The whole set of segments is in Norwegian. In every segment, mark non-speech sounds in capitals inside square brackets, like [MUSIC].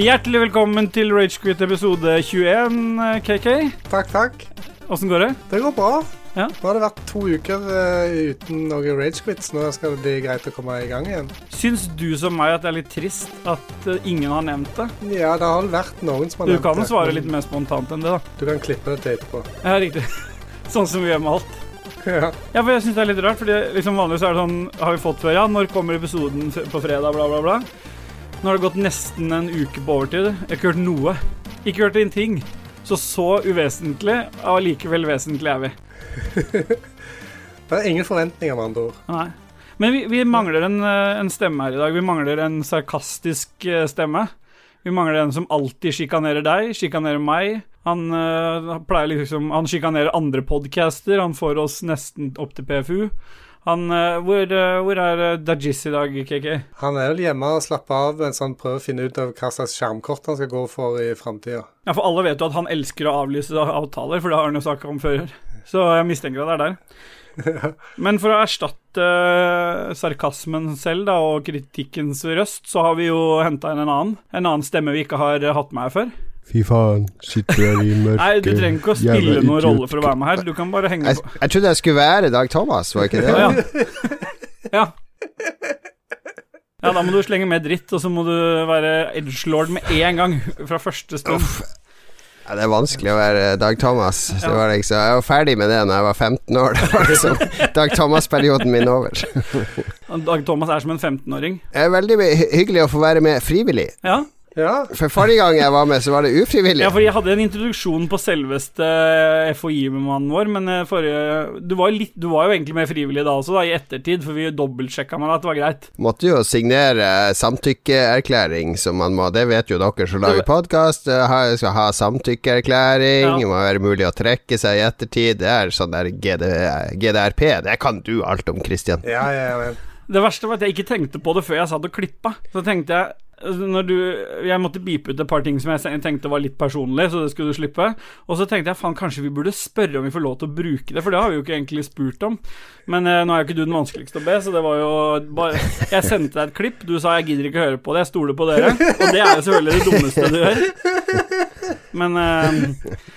Hjertelig velkommen til Ragequit episode 21, KK. Takk, takk. Åssen går det? Det går bra. Ja. Nå har det vært to uker eh, uten noen ragequits. Nå skal det bli greit å komme i gang igjen. Syns du som meg at det er litt trist at eh, ingen har nevnt det? Ja, det har vært noen som har Du nevnt kan det, svare litt mer spontant enn det, da. Du kan klippe det til etterpå. Ja, riktig. [LAUGHS] Sånn som vi gjør med alt. ja. Ja, for jeg syns det er litt rart, fordi liksom vanligvis er det sånn Har vi fått før, ja, når kommer episoden på fredag, bla, bla, bla. Nå har det gått nesten en uke på overtid. Jeg har ikke hørt noe. Ikke hørt en ting. Så så uvesentlig, og likevel vesentlig er vi. [LAUGHS] Det er ingen forventninger, med andre ord. Nei. Men vi, vi mangler en, eh, en stemme her i dag. Vi mangler en sarkastisk eh, stemme. Vi mangler en som alltid sjikanerer deg, sjikanerer meg. Han øh, pleier liksom Han sjikanerer andre podcaster. Han får oss nesten opp til PFU. Han eh, Hvor, eh, hvor er uh, Dajis i dag, KK? Han er vel hjemme og slapper av mens han prøver å finne ut av hva slags skjermkort han skal gå for i framtida. Ja, for alle vet jo at han elsker å avlyse avtaler, for det har han jo snakka om før. Så jeg mistenker at det er der. [LAUGHS] Men for å erstatte eh, sarkasmen selv da, og kritikkens røst, så har vi jo henta inn en annen. En annen stemme vi ikke har eh, hatt med her før. Fy faen, sitter her i [LAUGHS] mørket. Nei, du trenger ikke å spille noen idiot. rolle for å være med her. Du kan bare henge Jeg, på. jeg trodde jeg skulle være Dag Thomas, var ikke det? Ja, ja. ja. Da må du slenge med dritt, og så må du være edgelord med en gang fra første stund. Uff. Ja, det er vanskelig å være Dag Thomas. Det var liksom, jeg var ferdig med det da jeg var 15 år. Det var liksom Dag Thomas-perioden min over. [LAUGHS] Dag Thomas er som en 15-åring. Det er veldig hyggelig å få være med frivillig. Ja. Ja, For forrige gang jeg var med, så var det ufrivillig. ja, for jeg hadde en introduksjon på selveste FHI-mannen vår, men eh, forrige du var, litt, du var jo egentlig med frivillig da også, da, i ettertid, for vi dobbeltsjekka med deg at det var greit. Måtte jo signere samtykkeerklæring, som man må. Det vet jo dere som lager podkast. Skal ha samtykkeerklæring. Ja. Det må være mulig å trekke seg i ettertid. Det er sånn der GD, GDRP. Det kan du alt om, Christian. ja, ja, ja. Det verste var at jeg ikke tenkte på det før jeg satt og klippa. Så tenkte jeg når du, Jeg måtte beepe ut et par ting som jeg tenkte var litt personlig, så det skulle du slippe. Og så tenkte jeg faen, kanskje vi burde spørre om vi får lov til å bruke det, for det har vi jo ikke egentlig spurt om. Men eh, nå er jo ikke du den vanskeligste å be, så det var jo bare Jeg sendte deg et klipp, du sa jeg gidder ikke høre på det, jeg stoler på dere. Og det er jo selvfølgelig det dummeste du gjør. Men eh,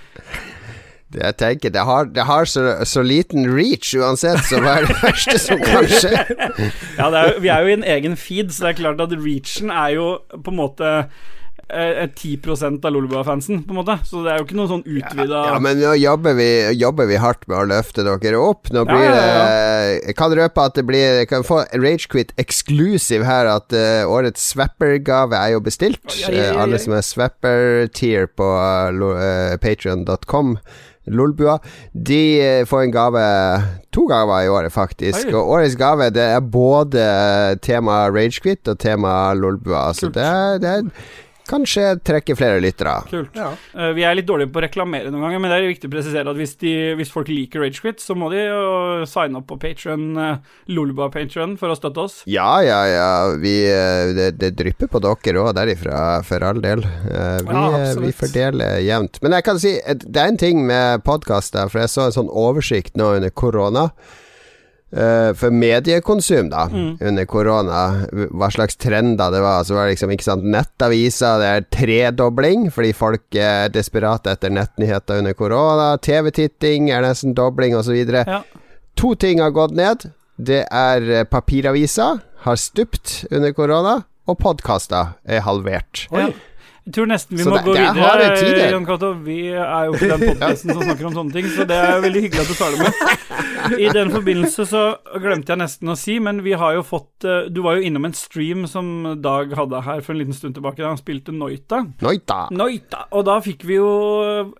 jeg tenker, det har, det har så, så liten reach uansett, så hva er det verste som kan skje? [LAUGHS] Ja, er, vi er jo i en egen feed, så det er klart at reachen er jo på en måte eh, 10% av Lolleboa-fansen på en måte. Så det er jo ikke noe sånn utvida Ja, men nå jobber vi, jobber vi hardt med å løfte dere opp. Nå Ja, blir ja, det Jeg kan røpe at det blir Jeg kan få Ragequit exclusive her, at uh, årets Swapper-gave er jo bestilt. Ja, ja, ja, ja. Eh, alle som er Swapper-tier på uh, patrion.com. Lolbua. De eh, får en gave To gaver i året, faktisk. Hei. Og årets gave Det er både tema Ragequit og tema Lolbua. Så det, det er kanskje trekker flere lyttere. Kult. ja. Uh, vi er litt dårlige på å reklamere noen ganger, men det er viktig å presisere at hvis, de, hvis folk liker Ragequit, så må de jo signe opp på Patrion, uh, Lolbua-patron, for å støtte oss. Ja, ja, ja. Vi, uh, det, det drypper på dere òg derifra, for all del. Eh, Vi, Ja, eh, vi fordeler jevnt. Men jeg kan si det er en ting med podkaster, for jeg så en sånn oversikt nå under korona. Eh, for mediekonsum, da, Mm. under korona, hva slags trender det var. Så var det liksom, ikke sant, nettaviser, det er tredobling, fordi folk er desperate etter nettnyheter under korona. TV-titting er nesten dobling, osv. Ja. To ting har gått ned. Det er eh, papiraviser, har stupt under korona, og podkaster er halvert. Ja. Jeg tror nesten vi Så må det- gå det er videre. Jan Cato. Vi er jo ikke den podkasten som snakker om sånne ting, så det er veldig hyggelig at du tar det med. I den forbindelse så glemte jeg nesten å si, men vi har jo fått eh, Du var jo innom en stream som Dag hadde her for en liten stund tilbake, da han spilte Noita. Noita! Noita. Og da fikk vi jo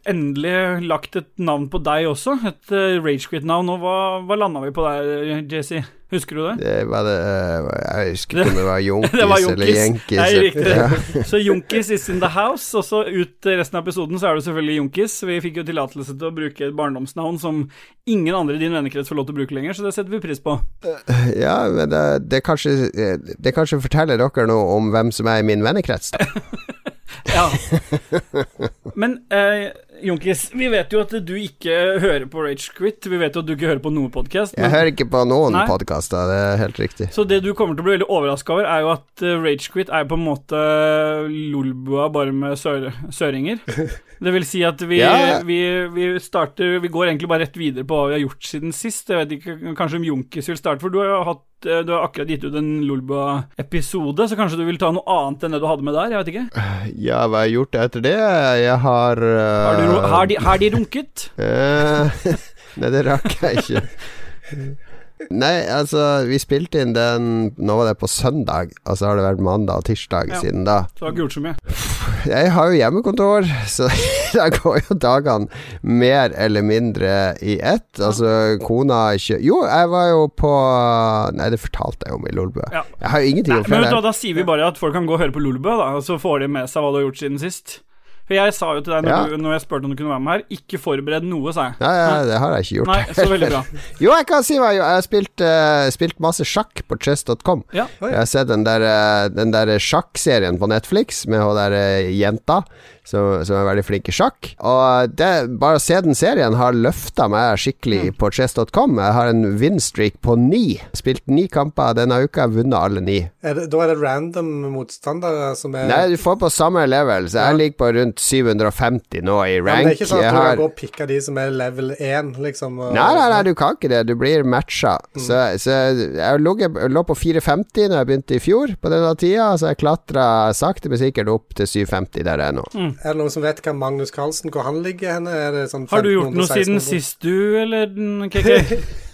endelig lagt et navn på deg også, et uh, Ragequit-navn. Og hva, hva landa vi på der, JC? Husker du det? Det var det eh, Jeg husker ikke om det var [LAUGHS] Junkis, Det var eller Jenkis. Nei, riktig. Ja. [LAUGHS] Så Junkis is in the house, og så ut resten av episoden så er det selvfølgelig Junkis. Vi fikk jo tillatelse til å bruke et barndomsnavn som ingen andre i din vennekrets får lov til å bruke lenger, så det setter vi pris på. ja, men det, det, kanskje, det kanskje forteller dere noe om hvem som er i min vennekrets. Da. [LAUGHS] Ja. Men eh, Junkis, vi vet jo at du ikke hører på Ragequit. Vi vet jo at du ikke hører på noen podkast. Jeg hører ikke på noen podkaster, det er helt riktig. Så det du kommer til å bli veldig overraska over, er jo at Rage Ragequit er på en måte Lolbua bare med sør søringer. Det vil si at vi, [LAUGHS] Ja. vi, vi starter Vi går egentlig bare rett videre på hva vi har gjort siden sist. Jeg vet ikke, Kanskje om Junkis vil starte, for du har jo hatt eh, du har akkurat gitt ut en Lolba-episode, så kanskje du vil ta noe annet enn det du hadde med der? Jeg vet ikke. [SIGHS] Ja, hva har jeg gjort etter det? Jeg har uh, Har, du, har, de, har de runket? [LAUGHS] Eh, [LAUGHS] Nei, det rakk jeg ikke. [LAUGHS] Nei, altså, vi spilte inn den Nå var det på søndag, og så har det vært mandag og tirsdag Ja. siden da. Så har ikke gjort så mye. Jeg har jo hjemmekontor, så [LAUGHS] da går jo dagene mer eller mindre i ett. Altså, kona ikke Jo, jeg var jo på Nei, det fortalte jeg om i Lolbø. Ja. Jeg har jo ingenting Nei, å men hva, føle. Da sier vi bare at folk kan gå og høre på Lolbø, da, og så får de med seg hva du har gjort siden sist. For jeg sa jo til deg når, Ja. du, når jeg spurte om du kunne være med her, ikke forbered noe, sa jeg. Nei, ja, det har jeg ikke gjort. Nei, så veldig bra. [LAUGHS] Jo, jeg kan si hva jeg har spilt, uh, spilt masse sjakk på chess.com. Ja. Jeg har sett den der, uh, den der sjakkserien på Netflix med hun der uh, jenta som, som er veldig flink i sjakk. Og det, bare å se den serien har løfta meg skikkelig på chess.com. Jeg har en win-streak på ni. Spilt ni kamper denne uka, vunnet alle ni. Er det, da er det random motstandere som er Nei, du får på samme level, så jeg ligger på rundt 750 nå i rank. Ja, men det er ikke sånn at Jeg du har- kan gå og pikke de som er level 1, liksom? Og, Nei, nei, nei, du kan ikke det. Du blir matcha. Så, så jeg lå, jeg lå på 450 Når jeg begynte i fjor, på denne tida, så jeg klatra sakte, men sikkert opp til 750 der jeg er nå. Er det noen som vet hva Magnus Carlsen, hvor han ligger henne? Er det sånn Har du gjort noe siden sist, du, eller KK?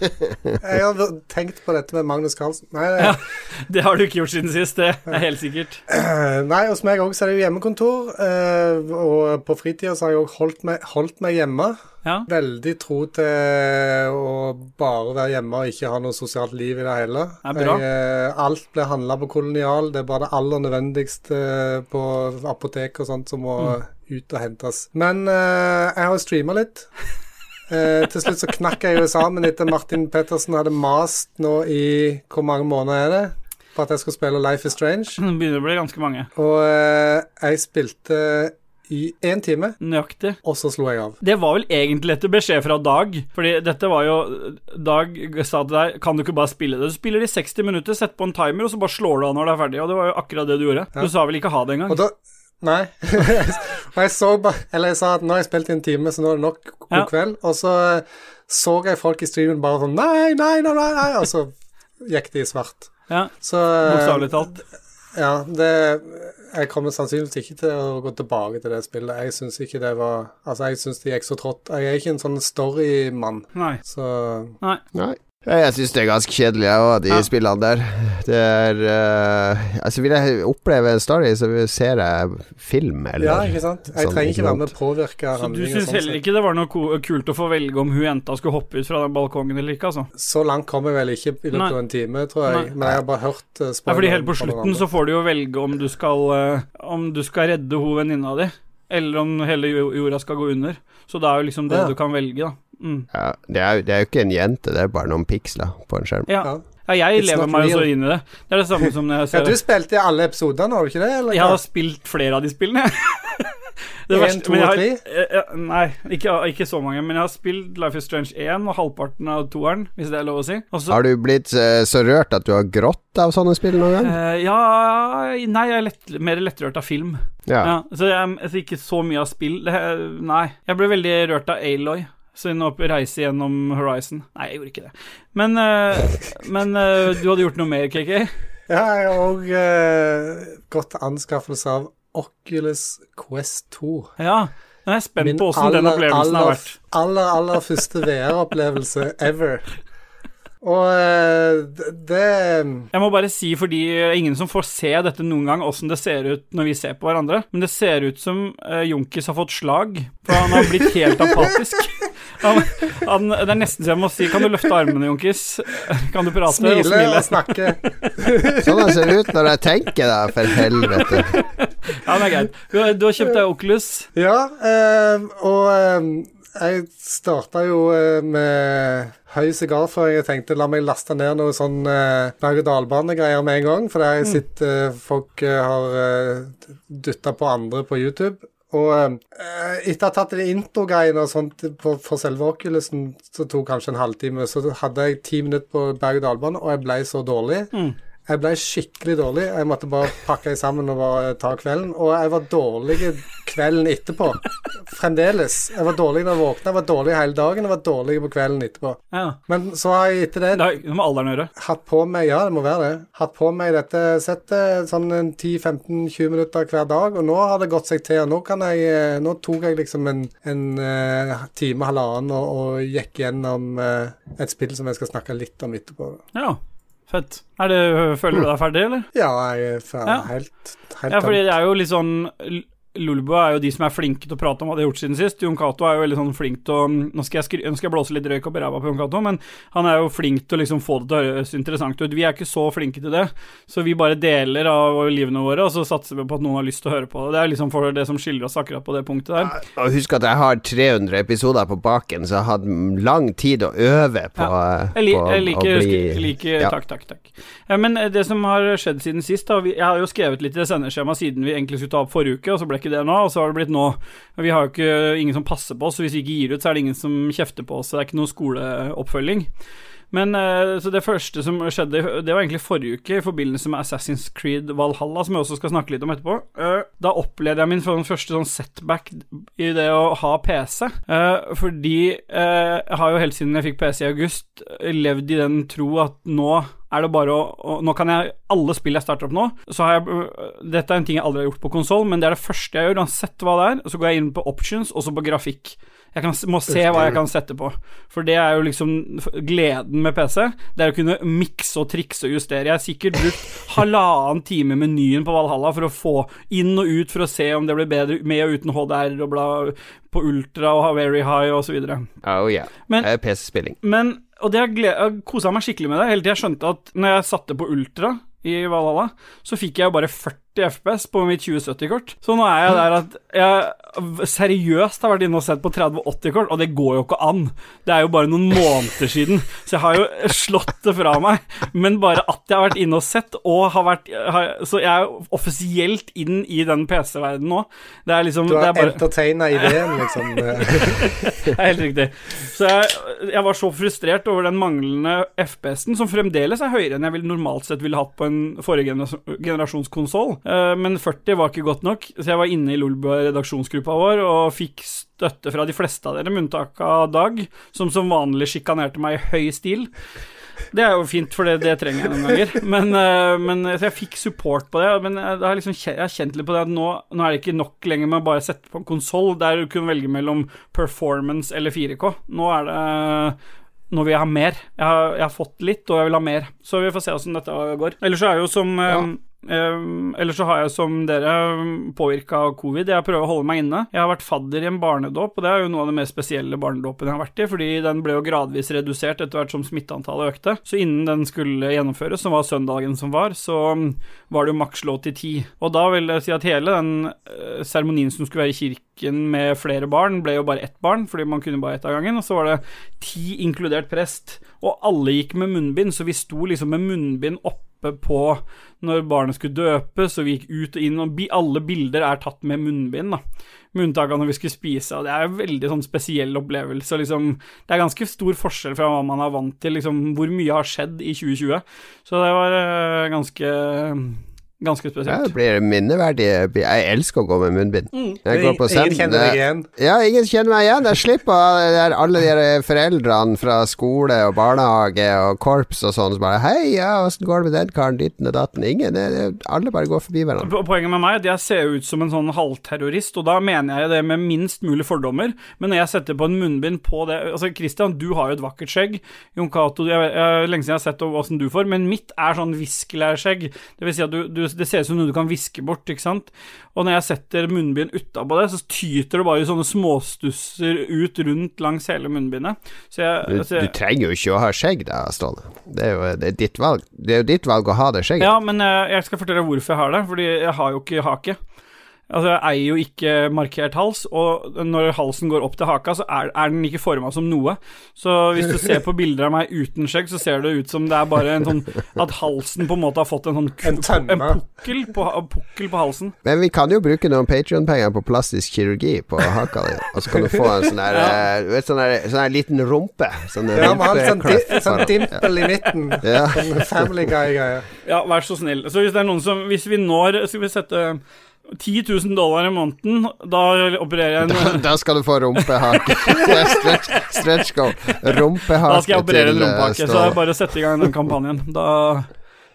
[LAUGHS] Jeg har tenkt på dette med Magnus Carlsen. Nei, det, Ja. [LAUGHS] Det har du ikke gjort siden sist, det er helt sikkert. [CLEARS THROAT] nei hos meg òg så er det jo hjemmekontor. eh, og på fritida så har jeg òg holdt, holdt meg hjemme. Ja. Veldig tro til å bare være hjemme og ikke ha noe sosialt liv i det hele. Er. Jeg, eh, alt blir handla på kolonial. Det er bare det aller nødvendigste på apotek og sånt som må Mm. ut og hentes. Men eh, jeg har jo streama litt. Eh, til slutt så knakk jeg jo sammen etter Martin Pettersen hadde mast nå i Hvor mange måneder er det? På at jeg skal spille Life is Strange. [LAUGHS] Det begynner å bli ganske mange. Og eh, jeg spilte i én time, Nøyaktig. og så slo jeg av. Det var vel egentlig etter beskjed fra Dag, fordi dette var jo Dag sa til deg Kan du ikke bare spille det? Du spiller i 60 minutter, sett på en timer, og så bare slår du av når det er ferdig. Og det var jo akkurat det du gjorde. Ja. Du sa vel ikke ha det engang? Og da Nei. [LAUGHS] og jeg så bare Eller jeg sa at nå har jeg spilt i en time, så nå er det nok. God Ja. kveld. Og så eh, så jeg folk i streamen bare sånn Nei, nei, nei, nei, nei. Og så gikk de i svart. Ja, Så eh, Bokstavelig talt. Ja, det Jeg kommer sannsynligvis ikke til å gå tilbake til det spillet. Jeg syns ikke det var Altså, jeg syns det gikk så trått. Jeg er ikke en sånn storymann, så Nei. Nei. Jeg syns det er ganske kjedelig, jeg òg, de Ja. spillene der. Det er uh, Altså, vil jeg oppleve en story, så ser jeg film, eller Ja, ikke sant? Jeg sånn, trenger ikke være med påvirke Så du syns sånn heller ikke det var noe kult å få velge om hun jenta skulle hoppe ut fra den balkongen eller ikke, altså? Så langt kommer jeg vel ikke i løpet av en time, tror jeg. Nei. Men jeg har bare hørt uh, Ja, fordi helt på slutten så får du jo velge om du skal uh, Om du skal redde hun venninna di, eller om hele jorda skal gå under. Så det er jo liksom det Ja. du kan velge, da. Mm. Ja, det, er, det er jo ikke en jente, det er bare noen piksler på en skjerm. Ja. Ja. jeg It's lever meg jo så inn i det. Det er det samme som når jeg [LAUGHS] Ja, du spilte i alle episodene, har du ikke det? Eller? Jeg har spilt flere av de spillene. [LAUGHS] Det En, verste- to jeg og eh, Nei, ikke, ikke så mange. Men jeg har spilt Life is Strange 1 og halvparten av toeren, hvis det er lov å si. Også, Har du blitt eh, så rørt at du har grått av sånne spill noen gang? Uh, Ja Nei, jeg er lett, mer lettrørt av film. Ja. Ja, så jeg jeg, ikke så mye av spill. Det, nei. Jeg ble veldig rørt av Aloy. Sin reise gjennom Horizon. Nei, jeg gjorde ikke det. Men, eh, [LAUGHS] men eh, du hadde gjort noe mer, KK? Ja, jeg har òg uh, gått til anskaffelse av Oculus Quest 2. Ja. Jeg er spent Min på åssen den aller, opplevelsen har vært vært. aller, aller første VR-opplevelse ever. Og eh, det, Jeg må bare si, fordi det er ingen som får se dette noen gang, åssen det ser ut når vi ser på hverandre, men det ser ut som uh, Jonkis har fått slag, for han har blitt helt apatisk. [LAUGHS] Han, han, det er nesten så jeg må si Kan du løfte armene, Jonkis? Kan du prate og smiler smile? og snakke. [LAUGHS] Sånn det ser ut når jeg tenker, da, for helvete. Ja, det er greit. Du, du har kjøpt deg Oculus. Ja, øh, og øh, jeg starta jo eh, med høy sigarføring. Jeg tenkte la meg laste ned noe sånn eh, berg-og-dal-bane-greier med en gang. For jeg har sett eh, folk eh, har uh, dytta på andre på YouTube. Og eh, etter å ha tatt de introgreiene for selve Oculusen, så tok kanskje en halvtime, så hadde jeg ti minutter på berg-og-dal-bane, og jeg ble så dårlig. Jeg ble skikkelig dårlig. Jeg måtte bare pakke sammen og bare ta kvelden. Og jeg var dårlig kvelden etterpå. Fremdeles. Jeg var dårlig da jeg våkna. Jeg var dårlig hele dagen. Jeg var dårlig på kvelden etterpå. Ja. Men så har jeg etter det Det har ikke med alderen å gjøre. hatt på meg Ja, det må være det. Hatt på meg dette settet sånn 10-15-20 minutter hver dag, og nå har det gått seg til. og Nå kan jeg eh, Nå tok jeg liksom en, en eh, time, halvannen, og, og gikk gjennom eh, et spill som jeg skal snakke litt om etterpå. Ja, fett. Er det, føler du deg ferdig, eller? Ja, jeg er fer- Ja. helt, helt Ja, fordi det er jo litt sånn Lulebo er jo de som er flinke til å prate om hva de har gjort siden sist. Jon Cato er jo veldig sånn flink til å Nå skal jeg, nå skal jeg blåse litt røyk opp i ræva på Jon Cato, men han er jo flink til å liksom få det til å høres interessant ut. Vi er ikke så flinke til det, så vi bare deler av livene våre, og så satser vi på at noen har lyst til å høre på det. Det er liksom for det som skiller oss akkurat på det punktet der. Og husk at jeg har 300 episoder på baken, så jeg har hatt lang tid å øve på, Jeg, li, på jeg liker, å bli jeg liker ja. Takk, takk, takk. Ja, men eh, det som har skjedd siden sist da, Jeg har jo skrevet litt i det sendeskjemaet siden vi egentlig skulle ta opp forrige uke, og så ble ikke det nå, og så har det blitt nå. Vi har jo ikke ingen som passer på oss, så hvis vi ikke gir ut, så er det ingen som kjefter på oss. Det er ikke noe skoleoppfølging. Men eh, så det første som skjedde, det var egentlig forrige uke, i forbindelse med Assassin's Creed Valhalla, som jeg også skal snakke litt om etterpå. Eh, Da opplevde jeg min sånn første sånn setback i det å ha PC. Eh, Fordi jeg har jo helt siden jeg fikk PC i august, levd i den tro at nå er det bare å, å Nå kan jeg Alle spill jeg starter opp nå, så har jeg øh, Dette er en ting jeg aldri har gjort på konsoll, men det er det første jeg gjør. Uansett hva det er, så går jeg inn på options, og så på grafikk. Jeg kan, må se hva jeg kan sette på. For det er jo liksom gleden med PC. Det er å kunne mikse og trikse og justere. Jeg har sikkert brukt [LAUGHS] halvannen time menyen på Valhalla for å få inn og ut for å se om det blir bedre med og uten HDR og bla på ultra og very high og så videre. Oh yeah. Men- Eh, PC-spilling. Men, og det jeg, jeg kosa meg skikkelig med det, helt til jeg skjønte at når jeg satte på ultra i Valhalla, så fikk jeg jo bare 40 FPS på mitt 2070-kort. Så nå er jeg der at jeg seriøst har vært inne og sett på 3080-kort, og det går jo ikke an. Det er jo bare noen måneder siden, så jeg har jo slått det fra meg. Men bare at jeg har vært inne og sett, og har vært har, Så jeg er jo offisielt inn i den PC-verdenen nå. Det er liksom Du har bare, entertaina ideen, liksom. [LAUGHS] det er helt riktig. Så jeg, jeg var så frustrert over den manglende FPS-en, som fremdeles er høyere enn jeg normalt sett ville hatt på en forrige generas- generasjons konsoll. Eh, Men 40 var ikke godt nok, så jeg var inne i Lolbua redaksjonsgruppa vår og fikk støtte fra de fleste av dere, med unntak av Dag, som som vanlig sjikanerte meg i høy stil. Det er jo fint, for det, det trenger jeg noen ganger. Men, eh, men så jeg fikk support på det. Men jeg, har liksom, jeg har kjent litt på det at nå, nå er det ikke nok lenger med å bare sette på en konsoll der du kunne velge mellom performance eller 4K. Nå er det nå vil jeg ha mer. Jeg har, jeg har fått litt, og jeg vil ha mer. Så vi får se åssen dette går. Ellers så er jo som eh, eh, Ellers så har jeg som dere påvirka av covid. Jeg prøver å holde meg inne. Jeg har vært fadder i en barnedåp, og det er jo noe av det mer spesielle barnedåpen jeg har vært i, fordi den ble jo gradvis redusert etter hvert som smitteantallet økte. Så innen den skulle gjennomføres, som var søndagen som var, så mm, var det jo maks lov til ti. Og da vil jeg si at hele den eh, seremonien som skulle være i kirken med flere barn, ble jo bare ett barn, fordi man kunne bare ett av gangen. Og så var det ti inkludert prest, og alle gikk med munnbind, så vi sto liksom med munnbind oppe på når barnet skulle døpes, og vi gikk ut og inn, og alle bilder er tatt med munnbind, da. Med unntak av når vi skulle spise, og det er en veldig sånn spesiell opplevelse. Liksom, det er ganske stor forskjell fra hva man er vant til, liksom hvor mye har skjedd i 2020. Så det var øh, ganske Ganske Ja, spesielt. det blir minneverdig. Jeg elsker å gå med munnbind. Jeg går på Ingen kjenner deg igjen. Ja, ingen kjenner meg igjen. Jeg slipper alle de foreldrene fra skole og barnehage og korps og sånn som bare Hei, ja, åssen går det med den karen, ditten og datten? Ingen. Det, det, alle bare går forbi hverandre. Poenget med meg er at jeg ser ut som en sånn halvterrorist, og da mener jeg det med minst mulig fordommer. Men når jeg setter på en munnbind på det Altså, Christian, du har jo et vakkert skjegg. Jon Cato, lenge siden jeg har sett åssen du får, men mitt er sånn viskelærskjegg. Det vil si at du, du, det ser ut som noe du kan viske bort, ikke sant. Og når jeg setter munnbind utapå det, så tyter det bare sånne småstusser ut rundt langs hele munnbindet. Så jeg, Du, så du trenger jo ikke å ha skjegg da, Ståle. Det er jo det er ditt valg. Det er jo ditt valg å ha det skjegget. Ja, men jeg, jeg skal fortelle hvorfor jeg har det. Fordi jeg har jo ikke hake. Altså, jeg eier jo ikke markert hals, og når halsen går opp til haka, så er, er den ikke forma som noe. Så hvis du ser på bilder av meg uten skjegg, så ser det ut som det er bare en sånn At halsen på en måte har fått en sånn En en pukkel, på, pukkel på halsen. Men vi kan jo bruke noen Patrion-penger på plastisk kirurgi på haka di, og så kan du få en sånn her ja. du sånn her, sånn liten rumpe. Sånn Ja, har sånn, sånn dimpel i midten. Ja. Sånn Family Guy-greie. Ja, vær så snill. Så hvis det er noen som Hvis vi når Skal vi sette 10 000 dollar i måneden, da opererer jeg Da, en da skal du få rumpehake. [LAUGHS] stretch, stretch go. Rumpehake Da skal jeg operere en eh, rumpehake, så det er bare å sette i gang den kampanjen. Da,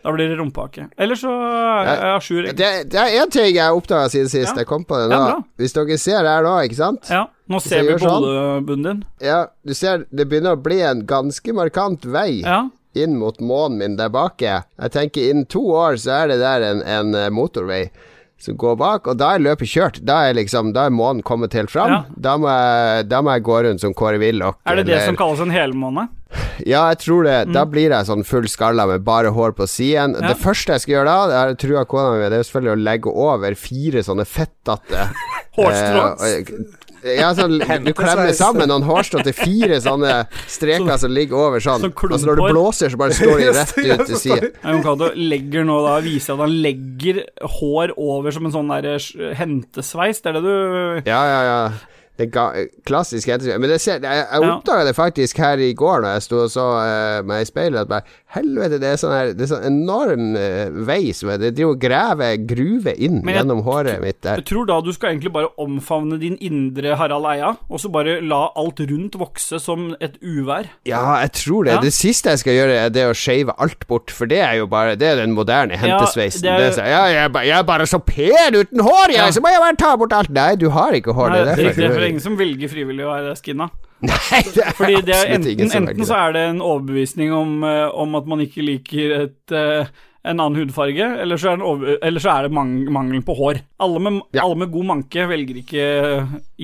da blir det rumpehake. Eller så er jeg à jour. Det, det er én ting jeg oppdaga siden sist. Ja. Jeg kom på det nå. Ja, Hvis dere ser her nå, ikke sant? Ja, nå ser vi på sånn. hodebunnen din. Ja, du ser det begynner å bli en ganske markant vei Ja. inn mot månen min der bak. Jeg tenker innen to år så er det der en, en eh, motorvei som går bak, og da er løpet kjørt. Da er liksom Da er månen kommet helt fram. Ja. Da, må jeg, da må jeg gå rundt som Kåre Willoch. Er det det eller- som kalles en helmåne? [LAUGHS] Ja, jeg tror det. Da blir jeg sånn full skalla med bare hår på siden. Ja. Det første jeg skal gjøre da, jeg kona mi det er selvfølgelig å legge over fire sånne fettete [LAUGHS] Hårstrå? eh, ja, sånn, du klemmer sammen noen hårstrå til fire sånne streker som ligger over sånn. Sånn altså når du blåser, så bare står de [LAUGHS] rett ut til sida. Jon Cato legger nå da viser at han legger hår over som en sånn der eh, hentesveis. Det er det du Ja, ja, ja. Det ga klassisk hentesveis. Men det ser, jeg, jeg Ja. oppdaga det faktisk her i går når jeg sto og så uh, meg i speilet, at bare Helvete, det er sånn her Det er sånn enorm uh, vei som Det driver og graver gruve inn jeg- gjennom håret mitt der. Jeg tror da du skal egentlig bare omfavne din indre Harald Eia, og så bare la alt rundt vokse som et uvær. Ja, jeg tror det. Ja. Det siste jeg skal gjøre, er det å shave alt bort, for det er jo bare Det er den moderne hentesveisen. det er- det er ja, jeg, jeg er bare så pen uten hår, jeg, Ja. så må jeg bare ta bort alt. Nei, du har ikke hår. Nei, det er derfor. Er ingen som velger frivillig å være skinna. [LAUGHS] Nei, det er Fordi det er absolutt enten, ingen som enten så er det en overbevisning om, eh, om at man ikke liker et, eh, en annen hudfarge, eller så er, det over, eller så er det mang mangelen på hår. Alle med, Ja. alle med god manke velger ikke,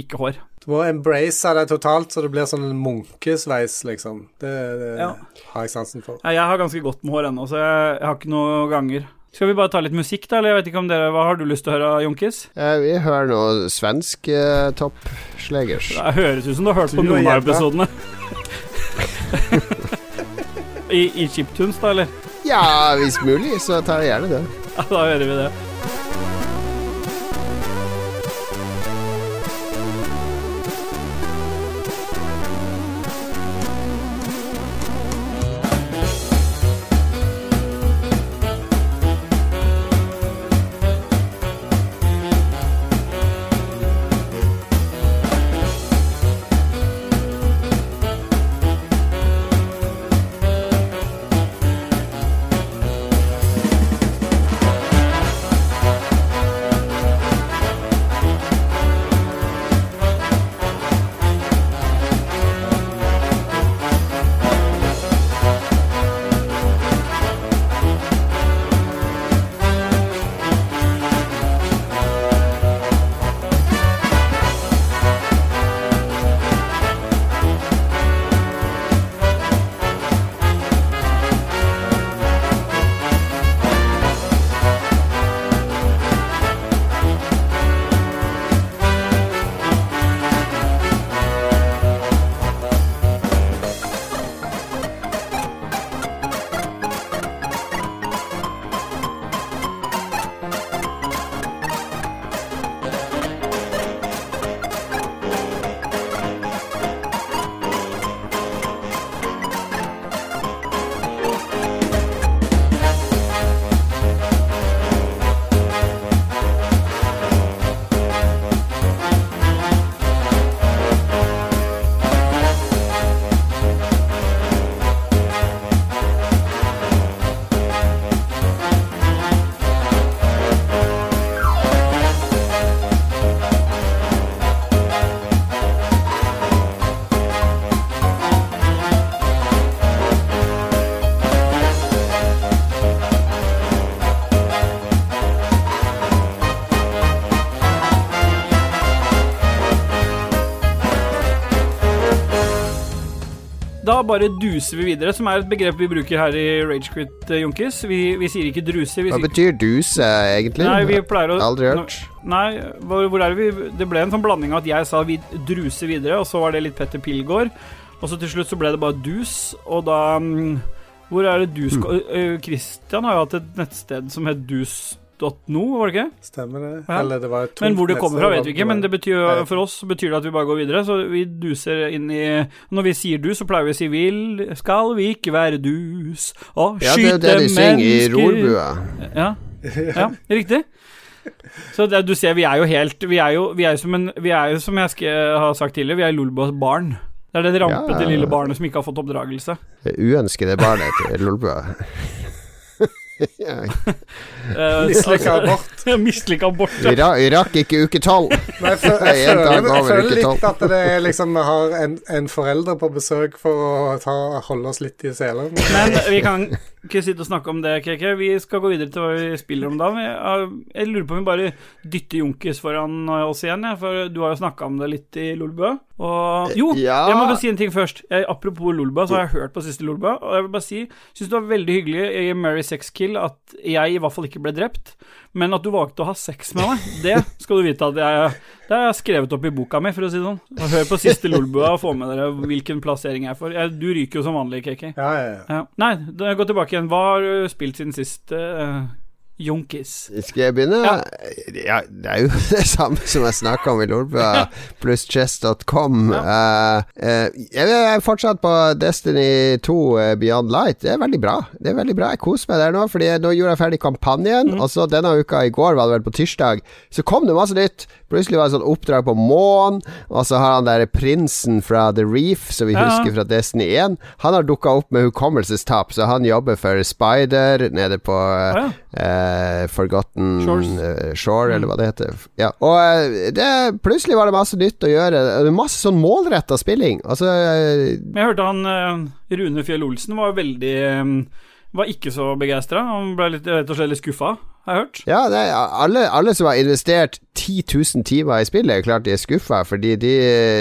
ikke hår. Du må embrace det totalt, så det blir sånn en munkesveis, liksom. Det, det Ja. har jeg sansen for. Ja, Jeg har ganske godt med hår ennå, så jeg, jeg har ikke noe ganger. Skal vi bare ta litt musikk, da? Eller jeg vet ikke om dere, Hva har du lyst til å høre, Jonkis? Eh, vi hører noe svensk eh, toppslegers. Det høres ut som du har hørt på noen av episodene. [LAUGHS] I, I chiptunes, da, eller? Ja, hvis mulig, så tar jeg gjerne det. Ja, da hører vi det. Bare duser vi videre, som er et begrep vi bruker her i Ragequit, eh, Junkis. Vi, vi sier ikke druse. Vi Hva betyr duse, egentlig? Nei, vi pleier å Aldri hørt. Nei, hvor, hvor er det vi Det ble en sånn blanding av at jeg sa vi druser videre, og så var det litt Petter Pilgaard. Og så til slutt så ble det bare dus, og da mm, Hvor er det du skal øh, Christian har jo hatt et nettsted som het dus.no, var det ikke? Stemmer det? Ja. Eller det var et Men hvor det kommer fra, vet vi ikke. Men det betyr, for oss betyr det at vi bare går videre. Så vi duser inn i Når vi sier dus, så pleier vi å si vil Skal vi ikke være dus og Ja, det er det de synger i mennesker rorbua. Ja, ja riktig. Så det, du ser, vi er jo helt Vi er jo, vi er jo som en Vi er jo, som jeg skal ha sagt tidligere, vi er Lolbos barn. Det er det rampete Ja. lille barnet som ikke har fått oppdragelse. Det uønskede barnet til Lolbua. Uh, Mislykka abort. [LAUGHS] Mislykka abort. ja. ra rakk ikke uke tolv. Nei, jeg, føl- [LAUGHS] jeg, føler, jeg føler litt at det er liksom Vi har en, en forelder på besøk for å ta, holde oss litt i selen. Men vi kan ikke sitte og snakke om det, KK. Vi skal gå videre til hva vi spiller om da. Jeg, lurer på om vi bare dytter Junkis foran oss igjen, for du har jo snakka om det litt i Lolbua. Og Jo, Ja. jeg må bare si en ting først. Jeg, apropos Lolba, så har jeg hørt på siste Lolba, og jeg vil bare si Syns det var veldig hyggelig i Mary Sex Kill at jeg i hvert fall ikke ble drept, men at du valgte å ha sex med meg, det skal du vite at jeg Det har jeg skrevet opp i boka mi, for å si det sånn. Hør på siste Lolba og få med dere hvilken plassering jeg får. Jeg, du ryker jo som vanlig, KK. Ja, ja, ja. Ja. Nei, gå tilbake igjen. Hva har du spilt siden sist, uh, Jonkis? Skal jeg begynne? Ja. Ja. det er jo [LAUGHS] det samme som jeg snakka om i Lolbua, pluss chess.com. Ja. Uh, uh, jeg er fortsatt på Destiny 2 eh, Beyond Light. Det er veldig bra. Det er veldig bra Jeg koser meg der nå, Fordi nå gjorde jeg ferdig kampanjen. Og så denne uka, i går var det vel på tirsdag, så kom det masse nytt. Plutselig var det sånn oppdrag på månen, og så har han der prinsen fra The Reef, som vi Ja. husker fra Destiny 1, han har dukka opp med hukommelsestap, så han jobber for Spider nede på ja. Eh, Forgotten Shores. eh, Shore, eller hva det heter. Ja. Og eh, det, plutselig var det masse nytt å gjøre. Masse sånn målretta spilling. Altså jeg hørte han Rune Fjell Olsen var veldig Var ikke så begeistra. Han ble litt, rett og slett litt skuffa, har jeg hørt. Ja, er, alle, alle som har investert 10 000 timer i spillet, er klart de er skuffa, fordi de,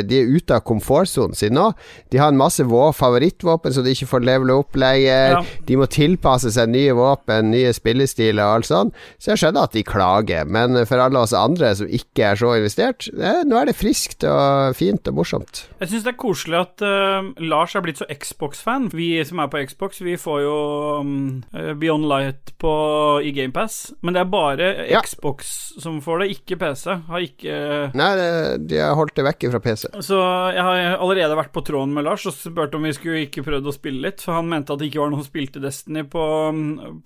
de er ute av komfortsonen sin nå. De har en masse favorittvåpen som de ikke får levele opp lenger. Ja. De må tilpasse seg nye våpen, nye spillestiler og alt sånn. Så jeg skjønner at de klager, men for alle oss andre som ikke er så investert, eh, nå er det friskt og fint og morsomt. Jeg syns det er koselig at uh, Lars er blitt så Xbox-fan. Vi som er på Xbox, vi får jo um, Beyond Light på, i GamePass. Men det er bare Ja. Xbox som får det, ikke PC. Har ikke Nei, de har holdt det vekk fra PC. Så jeg har allerede vært på tråden med Lars og spurt om vi skulle ikke prøvd å spille litt, for han mente at det ikke var noen som spilte Destiny på,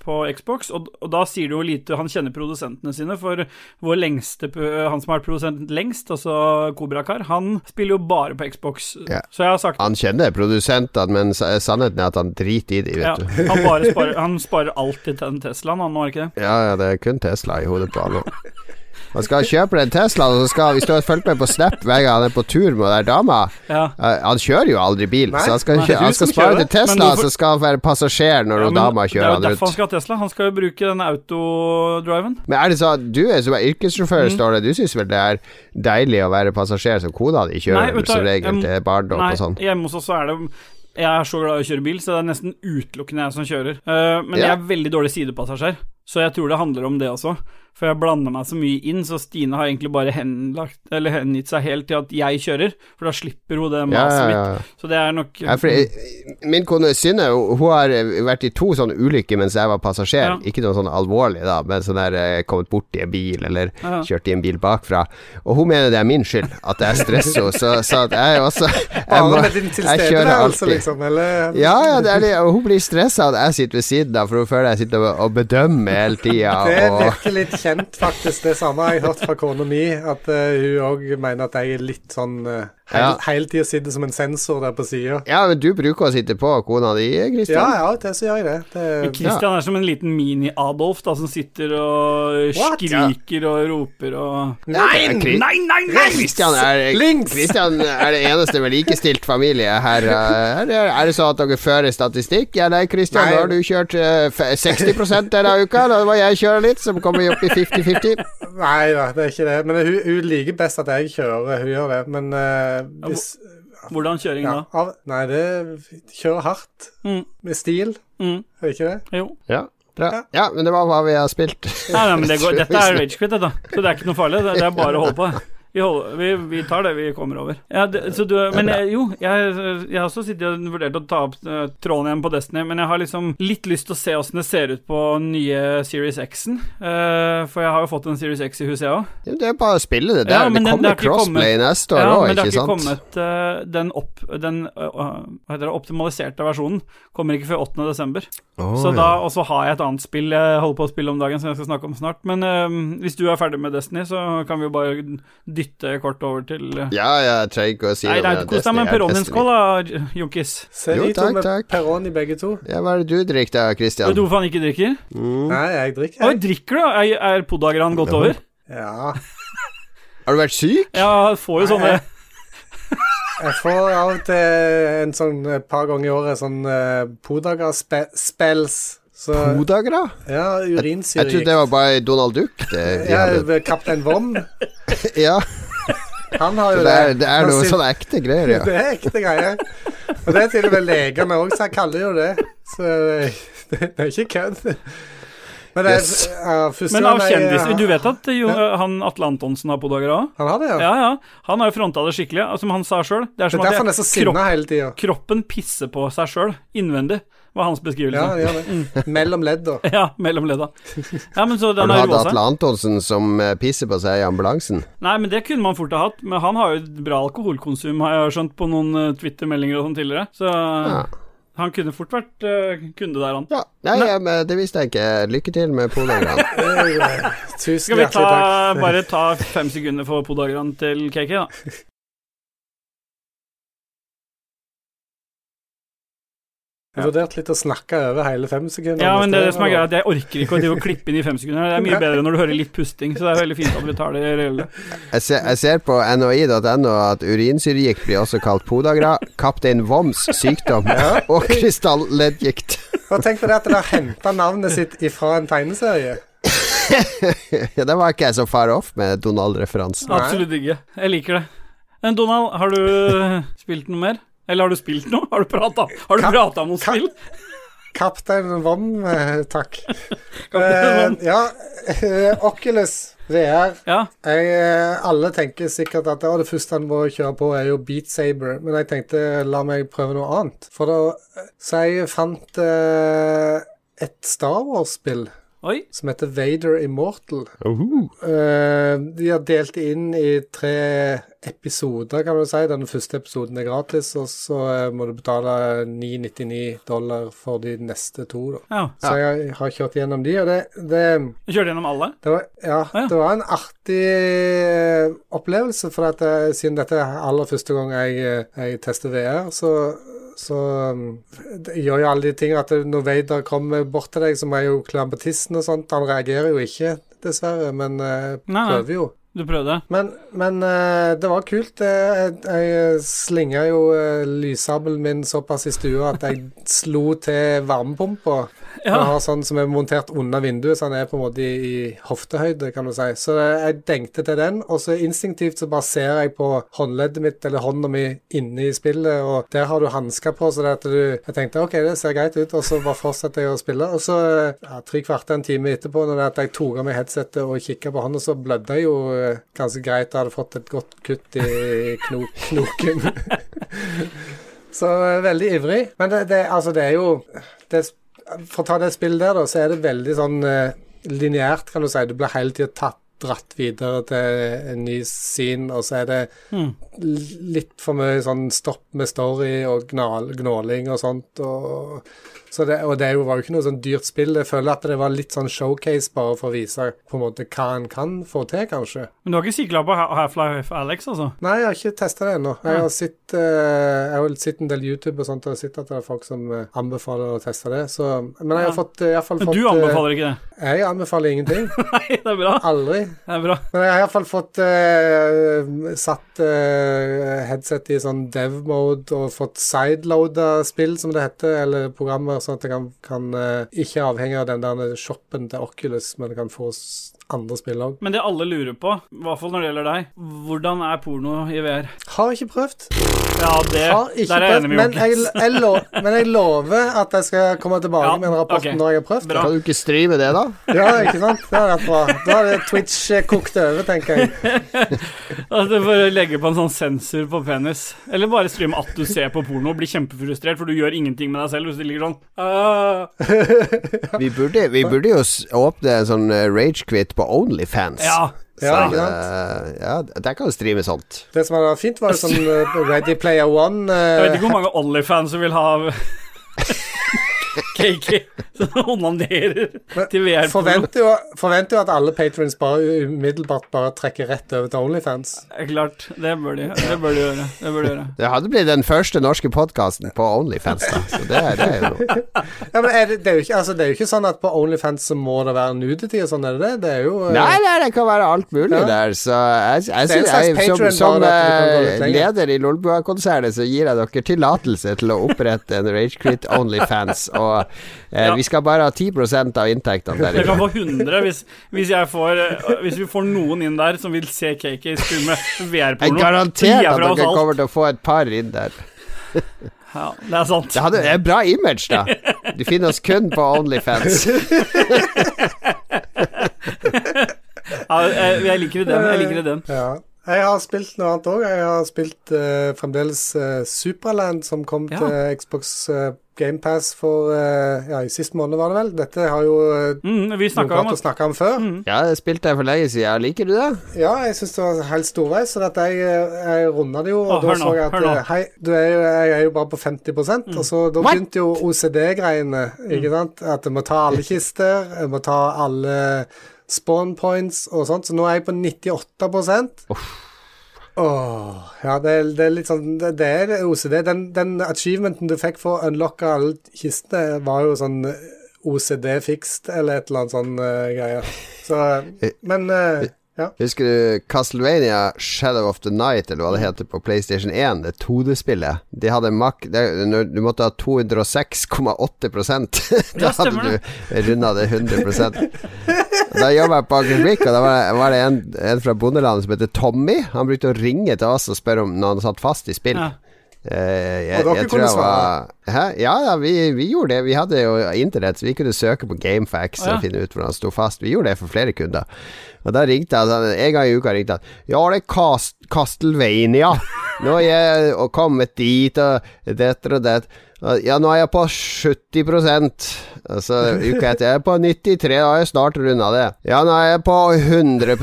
på Xbox, og, og da sier det jo lite Han kjenner produsentene sine, for vår lengste Han som har vært produsent lengst, altså Kobrakar, han spiller jo bare på Xbox. Ja. Så jeg har sagt Han kjenner produsentene, men sannheten er at han driter i det, vet ja, du. han, bare [LAUGHS] sparer, han sparer alltid til den Teslaen, han var ikke det? Ja, ja, det er kun Tesla i hodet på han nå. Han skal kjøpe den Teslaen, og så skal Hvis du har følge med på Snap hver gang han er på tur med den dama Ja. eh, Han kjører jo aldri bil, Nei, så han skal, nei, kjø- han skal spare kjører til Tesla, hvorfor- så skal han være passasjer når Ja, dama kjører han rundt. det er jo derfor han skal ha Tesla. Han skal jo bruke den autodriven. Men er det sånn Du er som er yrkessjåfør, Mm. står det. Du syns vel det er deilig å være passasjer som kona di Nei, kjører nei, som regel til barndom Nei, og sånn? hjemme hos oss så er det Jeg er så glad i å kjøre bil, så det er nesten utelukkende jeg som kjører. Uh, men Ja. jeg er veldig dårlig sidepassasjer, så jeg tror det handler om det også. For jeg blander meg så mye inn, så Stine har egentlig bare henlagt, eller hengitt seg helt til at jeg kjører, for da slipper hun det Ja, ja, ja, mitt. Så det er nok Ja, for jeg, min kone Synne hun har vært i to sånne ulykker mens jeg var passasjer. Ja. Ikke noe sånn alvorlig, da, men sånn der eh, kommet borti en bil eller Ja. kjørt i en bil bakfra. Og hun mener det er min skyld at jeg stresser henne, så, så at jeg også jeg, må, jeg kjører alltid. liksom, Ja, ja, det er det. Og hun blir stressa at jeg sitter ved siden av, for hun føler jeg sitter og, og bedømmer hele tida. Det virker litt kjent, faktisk. Det samme jeg har hørt fra kona mi. At uh, hun òg mener at jeg er litt sånn uh, Ja. Hele tida sitter som en sensor der på sida. ja, men du bruker å sitte på kona di, Ja, Kristian. ja, det så gjør jeg det. Men det Christian er som en liten mini-Adolf da, som sitter og What? skriker og roper og Nei, nei, nei! nei! Kristian er, Links! Christian er det eneste med likestilt familie her. eh, Er det, er det sånn at dere fører statistikk? Ja, nei, Kristian, Nei. nå har du kjørt uh, f- 60 denne uka. Da må jeg kjøre litt, så kommer vi opp i 50-50. Nei da, det er ikke det. Men hun, hun liker best at jeg kjører. Hun gjør det. Men eh, hvis Hvordan kjøring ja, da? av, Nei, det kjører hardt. Mm. Med stil, Mm. er det ikke det? Jo. Ja, bra. Ja, men det var hva vi har spilt. Nei, nei, men det går, [LAUGHS] dette er rage quit, dette. Så det er ikke noe farlig. Det, det er bare å holde på. Det. Vi, holder, vi, vi tar det vi kommer over. Ja, det, så du, men jeg, jo, jeg, jeg har også sittet og vurdert å ta opp uh, tråden igjen på Destiny, men jeg har liksom litt lyst til å se åssen det ser ut på nye Series X-en. Uh, for jeg har jo fått en Series X i huset, jeg òg. Ja, Det er bare å spille det Ja, det den- det kommer har ikke crossplay kommet- neste år Ja, òg, men det har ikke ikke sant? kommet uh, den, opp, den hva heter det, optimaliserte versjonen. Kommer ikke før 8. desember. Så da, Og så har jeg et annet spill jeg holder på å spille om dagen som jeg skal snakke om snart. Men hvis du er ferdig med Destiny, så kan vi jo bare dytte kort over til øh. Ja, ja, jeg trenger ikke å si Nei, nei, om kos deg med er Peronienskål da, Junkis. Se Jo, to takk, med takk. Peroni begge to. Ja, hva er det du drikker da, Vet Christian? du hvorfor han ikke drikker? Mm. Nei, jeg drikker, Oi, drikker du? Er, er podagran gått over? Ja. Har du vært syk? Ja, får jo sånne Jeg får av og til en sånn et par ganger i året sånn uh, podager-spells. Så Podagra? Ja, Jeg urinsyre. trodde det var bare Donald Duck. Det, Ja. Kaptein Vom. [LAUGHS] ja Han har jo det, er, det er noe sånn ekte greier, ja. [LAUGHS] Det er ekte greier. Og det er til og med legene òg, så jeg kaller jo det. Så det, det er ikke kødd. Men det er Yes. uh, Men av jeg- kjendiser Du vet at jo, han Atle Antonsen har podagra òg? Han har det, ja. Ja, ja. Han har jo fronta det skikkelig. Som han sa sjøl. Det er Det er at er så jeg, kropp, hele tiden. kroppen pisser på seg sjøl innvendig, var hans beskrivelse. Ja, det. Mellom ledda. [LAUGHS] Ja, mellom ledda. Ja, men så Har du hatt. Atle Antonsen som eh, pisser på seg i ambulansen? Nei, men det kunne man fort ha hatt. Men han har jo et bra alkoholkonsum, har jeg skjønt på noen eh, Twitter-meldinger og sånn tidligere. Så Ja. han kunne fort vært uh, kunde der, han. Ja, Nei, ja, men det visste jeg ikke. Lykke til med Podagran. [LAUGHS] Tusen takk. Skal vi ta, bare ta fem sekunder for podagran til KK, da? [LAUGHS] Jeg vurderte litt å snakke over hele fem sekunder. Ja, men det, er det som er greia, at jeg orker ikke å drive og klippe inn i fem sekunder. Det er mye bedre når du hører litt pusting, så det er veldig fint at vi tar det reelle. Jeg ser, jeg ser på noi.no at urinsyregikt blir også kalt podagra, kaptein Voms sykdom og krystalleddgikt. Og tenk på det at det har henta navnet sitt ifra en tegneserie. [LAUGHS] ja, det var ikke jeg så far off med Donald-referansen. Absolutt ikke. Jeg liker det. Men Donald, har du spilt noe mer? Eller har du spilt noe? Har du prata om noe spill? Kaptein Vom, eh, takk. [LAUGHS] Kaptein Vann. Eh, ja, eh, Oculus VR. Ja. Jeg, eh, alle tenker sikkert at det første han må kjøre på, er jo Beat Saber. Men jeg tenkte la meg prøve noe annet. For da Så jeg fant uh, et Star Wars-spill Oi. som heter Vader Immortal. Uh -huh. uh, de har delt inn i tre episoder, kan du si. Den første episoden er gratis, og så eh, må du betale 999 dollar for de neste to. Da. Ja. Så jeg har kjørt gjennom de, og det, det Du kjørte gjennom alle? det var, ja, ja. det var en artig eh, opplevelse, for at jeg, siden dette er aller første gang jeg, eh, jeg tester VR, så, så um, det gjør jo alle de tingene at når Vader kommer bort til deg, må jeg jo klemme tissen og sånt. Han reagerer jo ikke, dessverre, men uh, prøver jo. Du prøvde? Men, men uh, det var kult. Jeg, jeg slinga jo uh, lyssabelen min såpass i stua at jeg slo til varmepumpa. Ja. Har sånn som er montert under vinduet, så han er på en måte i, i hoftehøyde, kan du si. Så jeg dengte til den, og så instinktivt så bare ser jeg på håndleddet mitt, eller hånda mi, inne i spillet, og der har du hansker på, så det at du Jeg tenkte OK, det ser greit ut, og så bare fortsetter jeg å spille. Og så, ja, tre kvarter en time etterpå, når det at jeg tok av meg headsetet og kikka på hånda, så blødde jeg jo eh, ganske greit. Jeg hadde fått et godt kutt i kno knoken. [LAUGHS] så eh, veldig ivrig. Men det, det, altså, det er jo det, For å ta det spillet der, da, så er det veldig sånn uh, lineært, kan du si. Du blir hele tida tatt dratt videre til en ny scene, og så er det Mm. litt for mye sånn stopp med story og gnal, gnåling og sånt. Og, det, og det var jo ikke noe sånn dyrt spill. Jeg føler at det var litt sånn showcase bare for å vise på en måte hva en kan få til, kanskje. Men du har ikke sikla på Half-Life Alex, altså? Nei, jeg har ikke testa det ennå. Jeg har sett eh, sett en del YouTube og sånt, og sett at det er folk som eh, anbefaler å teste det. Så, men jeg har Ja. fått, i hvert fall Men du eh, anbefaler ikke det? Jeg anbefaler ingenting. [LAUGHS] Nei, det er bra. Aldri. Det er bra. Men jeg har iallfall fått uh, satt uh, headset i sånn dev-mode og fått sideloada spill, som det heter, eller programmer, sånn at jeg kan, kan eh, ikke avhenge av den der shoppen til Oculus, men kan få andre spill òg. Men det alle lurer på, i hvert fall når det gjelder deg, hvordan er porno i VR? Har ikke prøvd. Ja, det Har ikke Der er jeg prøvd, enig med men jeg, jeg, men jeg lover at jeg skal komme tilbake Ja, med en rapport okay. når jeg har prøvd Bra. Kan du ikke streame det, da? Ja, ikke sant? Det hadde vært bra. Da har det Twitch eh, kokt over, tenker jeg. [LAUGHS] altså, du får legge på en sånn sensor på penis. Eller bare streame at du ser på porno og blir kjempefrustrert, for du gjør ingenting med deg selv hvis du ligger sånn ah. [LAUGHS] Vi burde, vi burde jo åpne en sånn eh, ragequit på Onlyfans. Ja. Ja, så, ikke sant? eh, ja, der kan du streame sånt. Det som hadde vært fint, var sånn eh, Ready Player One. Jeg vet ikke hvor mange Onlyfans som vil ha [LAUGHS] Cakey som onanerer til VR-porno. Forventer jo, forventer jo at alle patrons bare umiddelbart bare trekker rett over til Onlyfans. Klart. Det bør de, det bør de gjøre. Det bør de gjøre. Det hadde blitt den første norske podkasten på Onlyfans, da. Så det, det er jo. Ja, men er det, det, er jo ikke, altså, det er jo ikke sånn at på Onlyfans så må det være nudity og sånn, er det det? Det er jo eh, Nei, nei, det kan være alt mulig Ja. der, så jeg, jeg, jeg, jeg, som, som eh, leder i Lolbua-konsernet, så gir jeg dere tillatelse til å opprette en Ragequit Onlyfans, og eh, Ja. vi skal bare ha 10% av inntektene der. Jeg kan få 100 hvis, hvis, jeg får, eh, hvis vi får noen inn der som vil se Cakey streame Jeg VR-porno. Jeg garanterer at dere kommer til å få et par inn der. Ja, det er sant. Det hadde er bra image, da. Du finner oss kun på Onlyfans. Ja, jeg, liker den. Jeg liker den. Ja. Jeg har spilt noe annet òg. Jeg har spilt uh, fremdeles uh, Superland, som kom Ja. til Xbox uh, GamePass for uh, Ja, i sist måned, var det vel. Dette har jo uh, Mm, vi noen snakka om klart å snakke om før. mm, Ja, det spilte jeg for lenge siden. Liker du det? Ja, jeg syns det var helt storveis, så at jeg, eh, jeg runda det jo. Og oh, da så jeg at eh, Hei, du er jo, jeg er jo bare på 50 Mm. og så da What? begynte jo OCD-greiene, ikke sant? At jeg må ta alle [LAUGHS] kister, jeg må ta alle spawn points og sånt, så nå er jeg på 98% Åh, ja, det er, det er litt sånn Det, det er OCD. Den, den achievementen du fikk for å unlocke alle kistene, var jo sånn OCD-fikst eller et eller annet sånn uh, greie. Så Men uh, ja. Husker du Castlevania Shadow of the Night, eller hva det heter på PlayStation 1? Det 2D-spillet. De hadde mak... Du måtte ha 206,8 [LAUGHS] Da hadde du runda det 100 [LAUGHS] Da jobba jeg på Akersvik, og da var det, var det en, en fra bondelandet som heter Tommy. Han brukte å ringe til oss og spørre om når han satt fast i spill. Ja. Eh, jeg, dere jeg tror jeg var Hæ? Ja, ja vi, vi gjorde det. Vi hadde jo internett, så vi kunne søke på Gamefax ja. og finne ut hvor han sto fast. Vi gjorde det for flere kunder. Og da ringte han En gang i uka ringte han. Ja, det er Cast Castlevania. Nå er jeg og kommet dit, og dette og det. Ja, nå er jeg på 70 Altså, så uka etter jeg er på 93, da har jeg snart runda det. Ja, nå er jeg på 100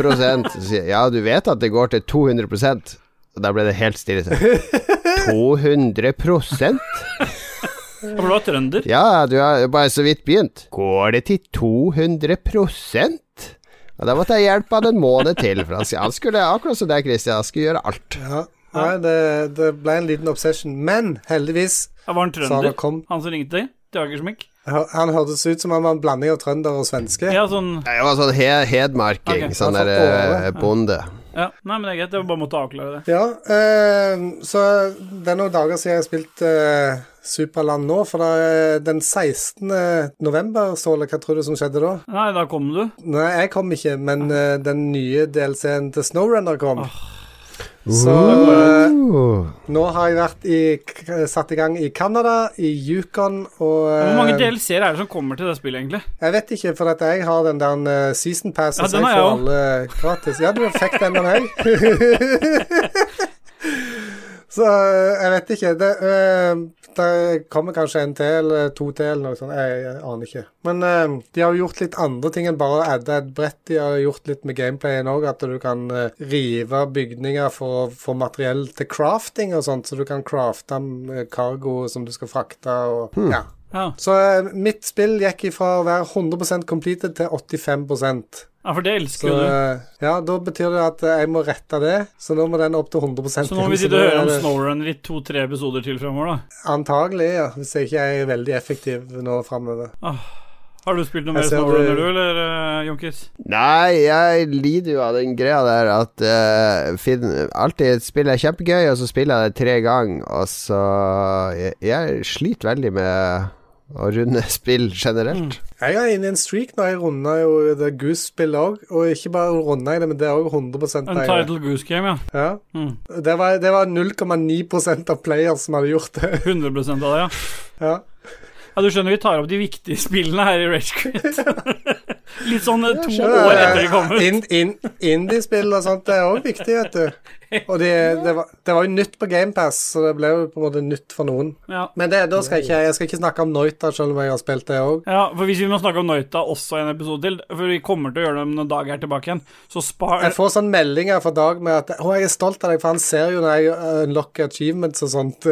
Så Ja, du vet at det går til 200% Og da ble det helt stille. Så, 200 For du var trønder. Ja, du har bare så vidt begynt. Går det til 200 Og da måtte jeg hjelpe han en måned til. For han, han skulle, akkurat som deg, Christian, han skulle gjøre alt. ja. Nei, det, det ble en liten obsession. Men heldigvis, Ja, var han trønder? kom Han som ringte til Akersmik? Han hørtes ut som han var en blanding av trønder og svenske. Ja, sånn Det var sånn he hedmarking, Okay. sånn derre eh, bonde. Ja, nei, men det er greit. Jeg bare måtte avklare det. Ja, eh, så det er noen dager siden jeg har spilt eh, Superland nå, for da, eh, den 16. november, Ståle, hva tror du som skjedde da? Nei, da kom du. Nei, jeg kom ikke, men eh, den nye DLC-en til Snowrunner kom. Så Uh. eh, nå har jeg vært i, satt i gang i Canada, i Yukon og eh, Hvor mange DLC-er er det som kommer til det spillet, egentlig? Jeg vet ikke, for at jeg har den der eh, season pass, Ja, så den jeg jeg får alle gratis. Ja, du fikk den med meg. [LAUGHS] så eh, jeg vet ikke. Det, eh, det kommer kanskje en til eller to til eller noe sånt. Jeg, jeg aner ikke. Men eh, de har jo gjort litt andre ting enn bare å adde et brett. De har gjort litt med gameplayen òg, at du kan eh, rive bygninger for å få materiell til crafting og sånt, så du kan crafte eh, cargo som du skal frakte og ja. Ja. Så eh, mitt spill gikk ifra å være 100% completed til 85 ja, for det elsker jo du. eh, ja, da betyr det at eh, jeg må rette det. Så nå må den opp til 100% Så nå må vi sitte og høre om [LAUGHS] Snowrunner i to-tre episoder til fremover, da. Antagelig, ja. Hvis jeg ikke er veldig effektiv nå framover. Har du spilt noe mer Snowrunner, du- du, eller, uh, Jonkis? Nei, jeg lider jo av den greia der at uh, Finn, alltid spiller spill er kjempegøy, og så spiller jeg det tre ganger, og så jeg, jeg sliter veldig med å runde spill generelt. Jeg er inne i en streak nå. Jeg runda jo The Goose-spillet òg. Og ikke bare runda jeg det, men det er òg 100 jeg Untitled Goose Game, ja. Ja. Mm. Det var, det var 0,9% av players som hadde gjort det. [LAUGHS] 100 av det, ja. ja. Ja, Du skjønner vi tar opp de viktige spillene her i Ragequit. [LAUGHS] Litt sånn eh, to år det. etter de kom ut. In, in, Indie-spill og sånt, det er òg viktig, vet du. Og det, det, var, det var jo nytt på GamePass, så det ble jo på en måte nytt for noen. Ja. Men det, da skal jeg ikke Jeg skal ikke snakke om Noita, selv om jeg har spilt det òg. ja, for Hvis vi må snakke om Noita også en episode til, for vi kommer til å gjøre det når Dag er tilbake igjen, så spar Jeg får sånn meldinger fra Dag med at 'Å, jeg er stolt av deg', for han ser jo når jeg uh, unlocker achievements og sånt. [LAUGHS]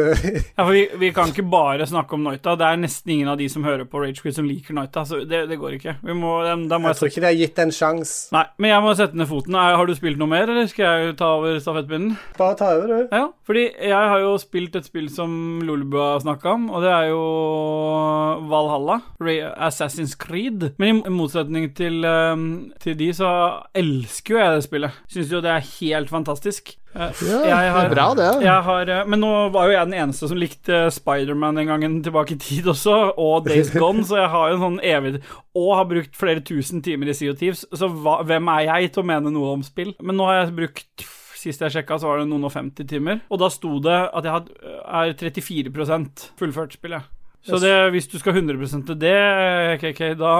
Ja, for vi, vi kan ikke bare snakke om Noita. Det er nesten ingen av de som hører på Rage Quit som liker Noita, så det, det går ikke. Vi må, da må jeg jeg tror ikke de har gitt det en sjanse. Nei, men jeg må sette ned foten. Har du spilt noe mer, eller skal jeg ta over stafettpinnen? Bare ta over, du. Ja, fordi jeg har jo spilt et spill som Lolbu har snakka om, og det er jo Valhalla. Assassin's Creed. Men i motsetning til, ehm, til de, så elsker jo jeg det spillet. Syns jo det er helt fantastisk. Eh, Ja, har- det er bra, det. Har, eh, men nå var jo jeg den eneste som likte Spiderman den gangen tilbake i tid også, og Days Gone, så jeg har jo en sånn evig Og har brukt flere tusen timer i CO2, så hva, hvem er jeg til å mene noe om spill? Men nå har jeg brukt Sist jeg sjekka, så var det noen og 50 timer. Og da sto det at jeg had, er 34% fullført spillet. Så det, hvis du skal 100 til det, KK, da,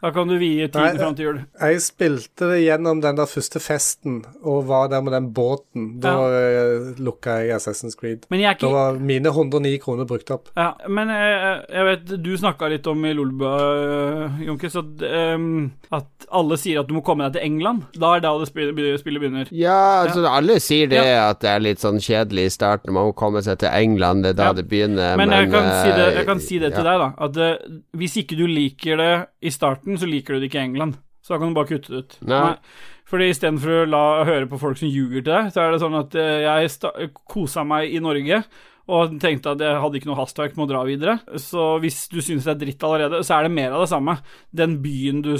da kan du vie tiden fram til jul. Jeg spilte det gjennom den der første festen og var der med den båten. Da ja. lukka jeg Assassin's Creed. Men jeg er Da var mine 109 kroner brukt opp. Ja, men jeg, jeg vet Du snakka litt om i Lolbua, Jonkes, at, um, at alle sier at du må komme deg til England. Da er da det spillet, begynner. Ja, altså alle sier det at det er litt sånn kjedelig i starten. Man må komme seg til England, det er da Ja. det begynner. Men, jeg, kan si det, jeg kan eh, si det til ja. deg, da. At eh, hvis ikke du liker det i starten, så liker du det ikke i England. Så da kan du bare kutte det ut. Nei. Fordi istedenfor å la høre på folk som ljuger til deg, så er det sånn at eh, jeg kosa meg i Norge. Og tenkte at jeg hadde ikke noe hastverk med å dra videre. Så hvis du synes det er dritt allerede, så er det mer av det samme. Den byen du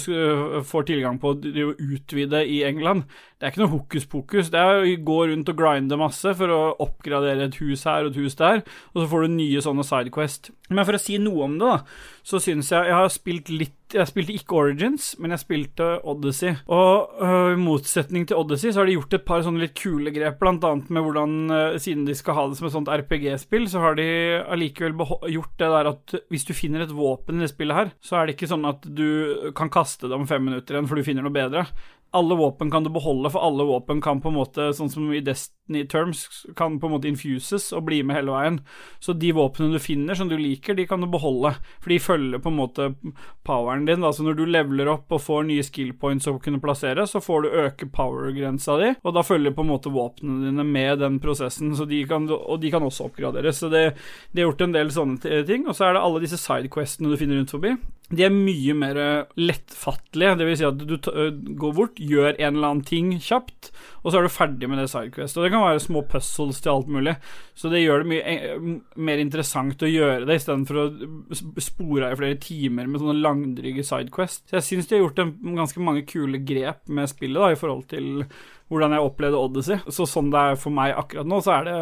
får tilgang på å utvide i England, det er ikke noe hokus pokus. Det er å gå rundt og grinde masse for å oppgradere et hus her og et hus der, og så får du nye sånne sidequest. Men for å si noe om det, da, så syns jeg jeg har spilt litt Jeg spilte ikke Origins, men jeg spilte Odyssey. Og øh, i motsetning til Odyssey så har de gjort et par sånne litt kule grep, blant annet med hvordan øh, Siden de skal ha det som et sånt RPG-spill, så har de allikevel gjort det der at hvis du finner et våpen i det spillet her, så er det ikke sånn at du kan kaste det om fem minutter igjen for du finner noe bedre alle våpen kan du beholde, for alle våpen kan på en måte, sånn som i Destiny Terms, kan på en måte infuses og bli med hele veien. Så de våpnene du finner som du liker, de kan du beholde, for de følger på en måte poweren din. Da. Så når du leveler opp og får nye skill points å kunne plassere, så får du øke power-grensa di, og da følger på en måte våpnene dine med den prosessen, de kan, og de kan også oppgraderes. Så det, de har gjort en del sånne ting, og så er det alle disse sidequestene du finner rundt forbi. De er mye mer lettfattelige, det vil si at du t går bort, gjør en eller annen ting kjapt, og så er du ferdig med det sidequest. Og det kan være små puzzles til alt mulig, så det gjør det mye eh, mer interessant å gjøre det, istedenfor å spore av i flere timer med sånne langdryge sidequest. Så jeg syns de har gjort en, ganske mange kule grep med spillet, da, i forhold til hvordan jeg opplevde Odyssey. Så sånn det er for meg akkurat nå, så er det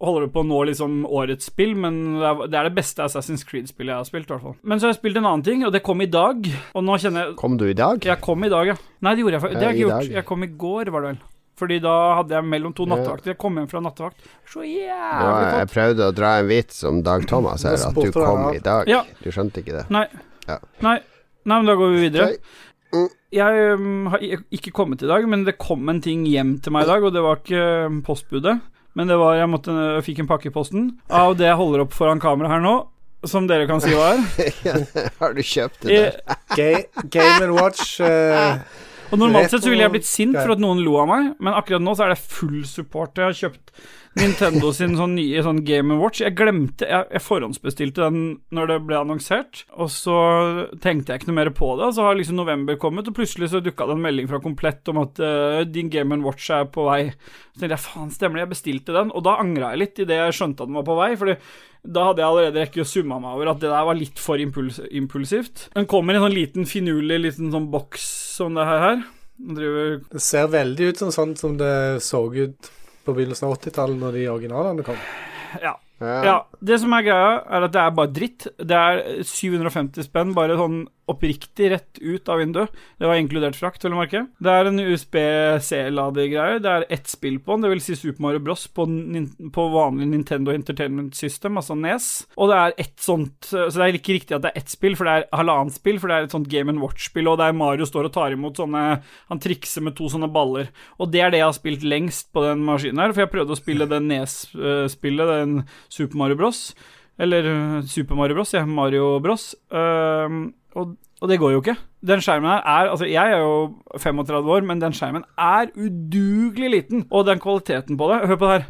Holder det på å nå liksom årets spill, men det er, det beste Assassin's Creed-spillet jeg har spilt, i hvert fall. Men så har jeg spilt en annen ting, og det kom i dag. Og nå kjenner jeg Kom du i dag? Jeg kom i dag, ja. Nei, det gjorde jeg. faktisk. Det har jeg ikke gjort. Jeg kom i går, var det vel. Fordi da hadde jeg mellom to nattevakter. Jeg kom hjem fra nattevakt. Så Ja, godt. jeg prøvde å dra en vits om Dag Thomas her, at du kom i dag. Ja. Du skjønte ikke det? Nei. Ja. Nei. Nei, men da går vi videre. Ok. Jeg um, har ikke kommet i dag, men det kom en ting hjem til meg i dag, og det var ikke um, postbudet. Men det var Jeg måtte, jeg fikk en pakke i posten av det jeg holder opp foran kamera her nå, som dere kan si hva er. [LAUGHS] Har du kjøpt det der? Game, Game Watch eh, [LAUGHS] og normalt sett så ville jeg blitt sint for at noen lo av meg, men akkurat nå så er det full support. Jeg har kjøpt Nintendo sin sånn nye sånn Game Watch. Jeg glemte Jeg, jeg forhåndsbestilte den når det ble annonsert, og så tenkte jeg ikke noe mer på det. Og så har liksom november kommet, og plutselig så dukka det en melding fra Komplett om at uh, din Game Watch er på vei. Så tenkte jeg faen, stemmer det, jeg bestilte den. Og da angra jeg litt idet jeg skjønte at den var på vei. Fordi da hadde jeg allerede rekket å summa meg over at det der var litt for impuls impulsivt. Den kommer i en sånn liten finurlig liten sånn boks som det her. Driver Det ser veldig ut som sånn som det så ut på begynnelsen av 80-tallet når de originalene kom. Ja. Ja, det som er greia, er at det er bare dritt. Det er 750 spenn, bare sånn oppriktig rett ut av vinduet. Det var inkludert frakt, vil du merke. Det er en USB-C-ladegreie. Det er ett spill på den, vil si Super Mario Bros. på, på vanlig Nintendo Entertainment System, altså NES. Og det er ett sånt Så det er ikke riktig at det er ett spill, for det er halvannet spill, for det er et sånt Game Watch-spill, og der Mario står og tar imot sånne Han trikser med to sånne baller. Og det er det jeg har spilt lengst på den maskinen her, for jeg prøvde å spille det NES-spillet, den Super Mario Bros. Eller uh, Super Mario Bros, ja. Mario Bros. Uh, og, og det går jo ikke. Den skjermen her er Altså, jeg er jo 35 år, men den skjermen er udugelig liten. Og den kvaliteten på det Hør på det her.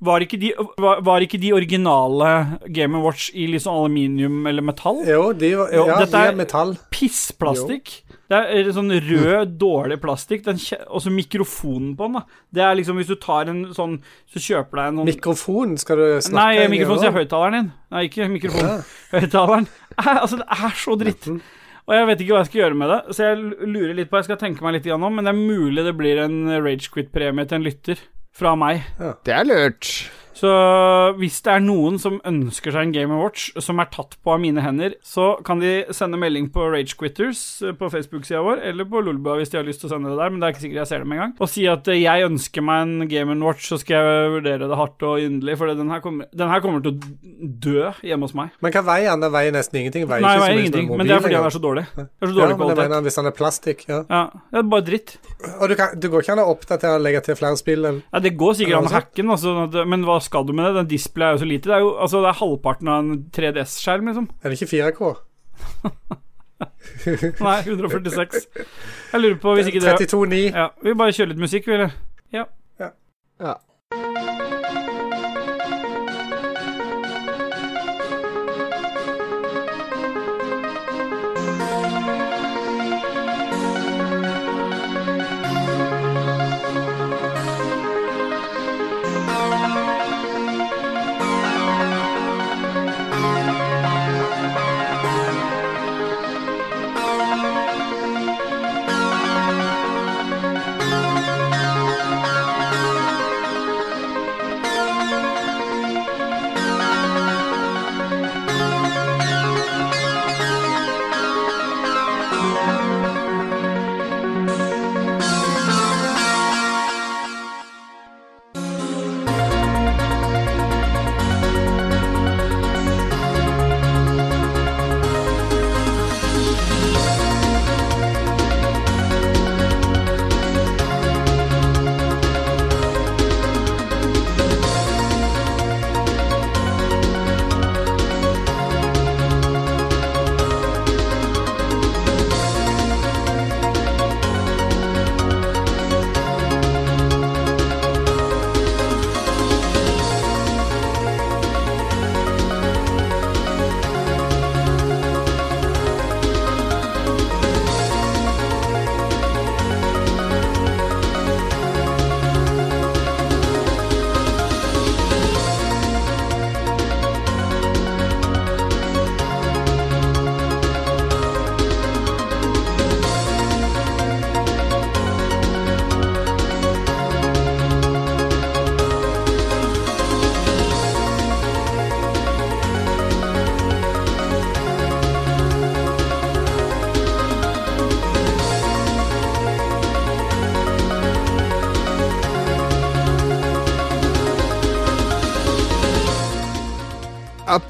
Var ikke, de, var, var ikke de originale Game Watch i liksom aluminium eller metall? Jo, de, var- Jo, ja, dette de er- er metall. Pissplastikk. Det er sånn rød, dårlig plastikk. Og så mikrofonen på den, da. Det er liksom hvis du tar en sånn Så kjøper deg en sånn Mikrofon, skal du snakke Nei, mikrofonen mikrofon sier høyttaleren din. Nei, ikke mikrofonen. Høyttaleren. Eh, Altså, det er så dritt. Og jeg vet ikke hva jeg skal gjøre med det, så jeg lurer litt på Jeg skal tenke meg litt om, men det er mulig det blir en Ragequit-premie til en lytter. Fra meg. Det er lurt. Så hvis det er noen som ønsker seg en Game Watch som er tatt på av mine hender, så kan de sende melding på Ragequitters eh, på Facebook-sida vår, eller på Lulba hvis de har lyst til å sende det der, men det er ikke sikkert jeg ser dem engang, og si at eh, jeg ønsker meg en Game Watch, så skal jeg vurdere det hardt og inderlig, for den her kommer, den her kommer til å dø hjemme hos meg. Men hva veier han? Den veier nesten ingenting. Veier Nei, veier ingenting, mobil men det er fordi han er så dårlig. Det er så Ja, dårlig men jeg kvalitet. mener hvis han er plastikk, ja. Ja, det er bare dritt. Og du, kan, du går ikke an å oppdatere og legge til flere spill? Eller? Ja, det går sikkert an å hacke den, altså, men hva skal du med det? Den displayet er jo så lite. Det er jo altså, det er halvparten av en 3DS-skjerm, liksom. Er det ikke 4K? [LAUGHS] Nei, 146. Jeg lurer på hvis ikke det 32,9. Ja, Vi bare kjører litt musikk, vi, eller? Ja. Ja.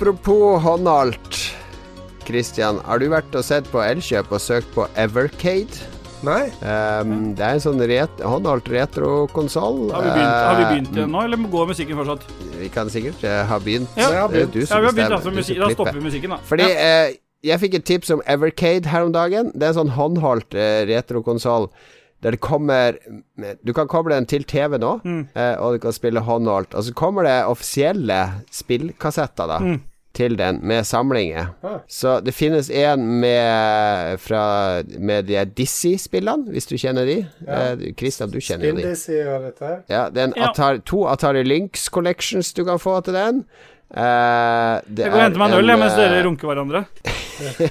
Apropos håndholdt. Christian, har du vært og sett på Elkjøp og søkt på Evercade? Nei? Um, det er en sånn ret håndholdt retrokonsoll. Har vi begynt, har vi Eh, begynt igjen nå, eller går musikken fortsatt? Vi kan sikkert uh, ha begynt. Ja. Jeg har begynt. du Ja, som vi har begynt, bestemmer. altså. musik, da stopper vi musikken, da. Fordi ja. uh, jeg fikk et tips om Evercade her om dagen. Det er en sånn håndholdt uh, retrokonsoll der det kommer Du kan koble den til TV nå, Mm. eh, og du kan spille håndholdt. Og så kommer det offisielle spillkassetter da Mm. til den med samlinger. Ah. Så det finnes en med fra Med de Dizzie-spillene, hvis du kjenner de. Ja. Eh, Christian, du kjenner jo de. Spindisi og dette. Ja, det er en Ja. Atari, to Atari Lynx Collections du kan få til den. Eh, det Jeg går og henter meg en øl mens eh, dere runker hverandre. [LAUGHS]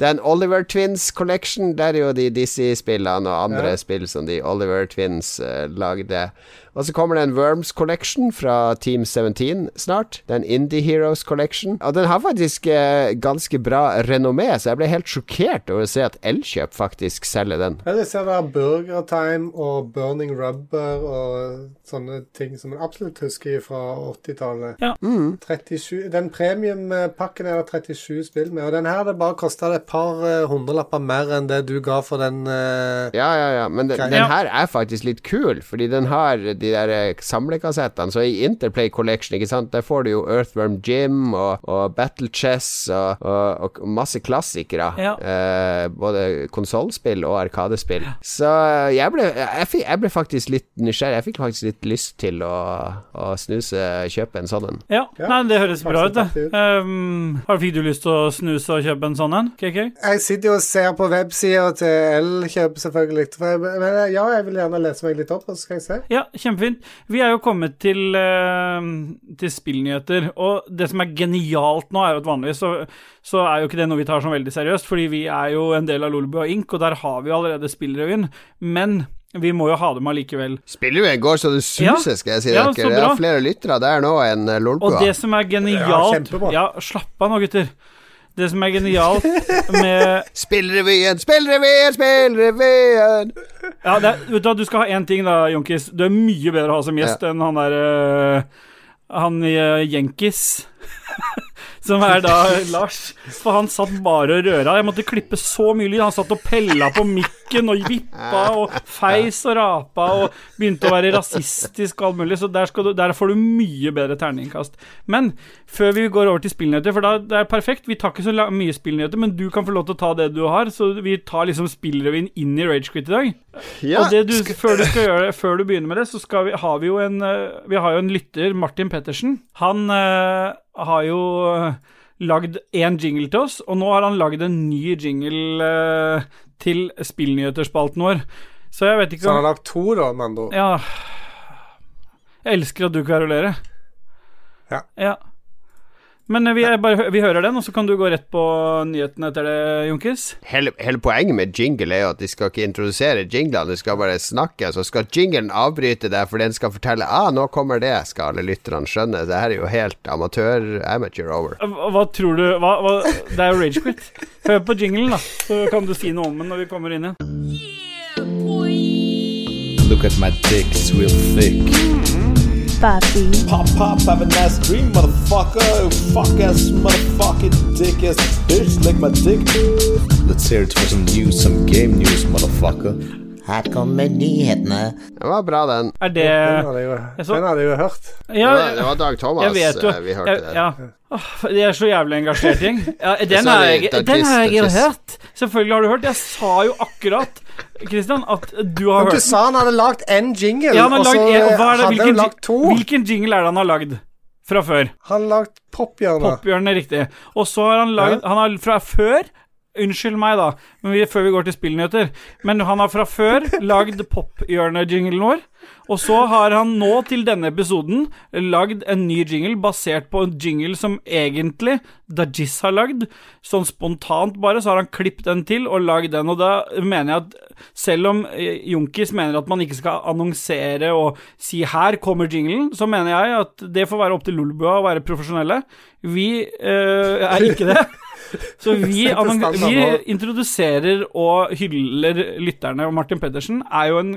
Den Oliver Twins Collection, der er jo de Dizzie-spillene og andre Ja. spill som de Oliver Twins uh, lagde. Og så kommer det en Worms Collection fra Team 17 snart. Det er en Indie Heroes Collection. Og den har faktisk eh, ganske bra renommé, så jeg ble helt sjokkert over å se at Elkjøp faktisk selger den. Ja, det ser der Burger Time og Burning Rubber og sånne ting som en absolutt husker fra 80-tallet. Ja. 37 Den premiumpakken er det 37 spill med, og den her det bare kosta et par eh, hundrelapper mer enn det du ga for den eh, Ja, ja, ja, men den, den her er faktisk litt kul, fordi den har de der eh, samlekassettene. Så i Interplay Collection, ikke sant, der får du jo Earthworm Jim og, og Battle Chess og, og, og masse klassikere. Ja. Eh, både konsollspill og arkadespill. Så eh, jeg ble, jeg, fikk, jeg ble faktisk litt nysgjerrig. Jeg fikk faktisk litt lyst til å, å snuse, kjøpe en sånn en. Ja, Ja, nei, det høres bra ut, det. Um, fikk du lyst til å snuse og kjøpe en sånn en? KK? Jeg sitter jo og ser på websida til Elkjøp, selvfølgelig. For jeg, men ja, jeg vil gjerne lese meg litt opp, og så skal jeg se. Ja, kjempefint. Vi er jo kommet til, eh, til spillnyheter, og det som er genialt nå, er jo at vanligvis så, så er jo ikke det noe vi tar sånn veldig seriøst, fordi vi er jo en del av Lolbua Inc., og der har vi jo allerede spillrevyen, men vi må jo ha dem allikevel. Spillrevyen går så det suser, skal jeg si Ja, dere. så Det er flere lyttere der nå enn eh, Og det som er genialt Ja, Ja, slapp av nå, gutter. Det som er genialt med [LAUGHS] Spillrevyen, spillrevyen, spillrevyen! Ja, er, vet du hva, du skal ha én ting da, Jonkis. Du er mye bedre å ha som gjest enn han der øh, Han uh, Jenkis. [LAUGHS] Som er da Lars. For han satt bare og røra. Jeg måtte klippe så mye lyd. Han satt og pella på mikken og vippa og feis og rapa og begynte å være rasistisk og alt mulig. Så der, du, der får du mye bedre terningkast. Men før vi går over til spillnyheter, for da det er perfekt Vi tar ikke så mye spillnyheter, men du kan få lov til å ta det du har. Så vi tar liksom spillrevyen inn i Ragequit i dag. Ja, Og det du, før du gjøre før du begynner med det, så vi, har vi jo en eh, Vi har jo en lytter, Martin Pettersen. Han eh, har jo eh, lagd én jingle til oss, og nå har han lagd en ny jingle eh, til spillnyheterspalten vår. Så jeg vet ikke Så han har lagt to, da, Mando? Ja. Jeg elsker at du kverulerer. Ja. ja. Men eh, vi, er bare, vi hører den, og så kan du gå rett på nyhetene etter det, Junkis. hele, hele poenget med jingle er jo at de skal ikke introdusere jinglene, de skal bare snakke. Så skal jinglen avbryte deg, for den skal fortelle ah, nå kommer det, skal alle lytterne skjønne. Det her er jo helt amatør, amateur over. Hva, hva tror du hva, hva, Det er jo Ragequit. Hør på jinglen, da, så kan du si noe om den når vi kommer inn igjen. Look at my dick, it's real thick. Papi, Pop, pop, have a nice dream, motherfucker. Oh, fuck ass, motherfucking dick ass bitch, lick my dick. Let's hear it for some news, some game news, motherfucker. Her kommer nyhetene. Det var bra, den. Er det Den hadde jeg jo, hadde jeg hørt. Ja, Det var, det var Dag Thomas jeg vet jo. eh, vi hørte Jeg, det. ja. Åh, de er så jævlig engasjert, gjeng. Ja, [LAUGHS] den har jeg, den har jeg jo hørt. Selvfølgelig har du hørt. Jeg sa jo akkurat, Christian, at du har hørt du sa han hadde lagd én jingle, Ja, og så lagd en, og hva er det, hadde hvilken, han lagd to. hvilken jingle er det han har lagd fra før? Han har lagd Pophjørnet. Pophjørnet, riktig. Og så har han lagd Han har fra før Unnskyld meg, da, men vi, før vi går til spillnyheter. Men han har fra før [LAUGHS] lagd Pophjørnet-jinglen vår. Og så har han nå til denne episoden lagd en ny jingle basert på en jingle som egentlig Dajis har lagd. Sånn spontant bare, så har han klippet den til og lagd den. Og da mener jeg at selv om Junkis mener at man ikke skal annonsere og si 'her kommer jinglen', så mener jeg at det får være opp til Lolbua å være profesjonelle. Vi øh, er ikke det. [LAUGHS] [LAUGHS] Så vi, vi introduserer og hyller lytterne. Og Martin Pedersen er jo en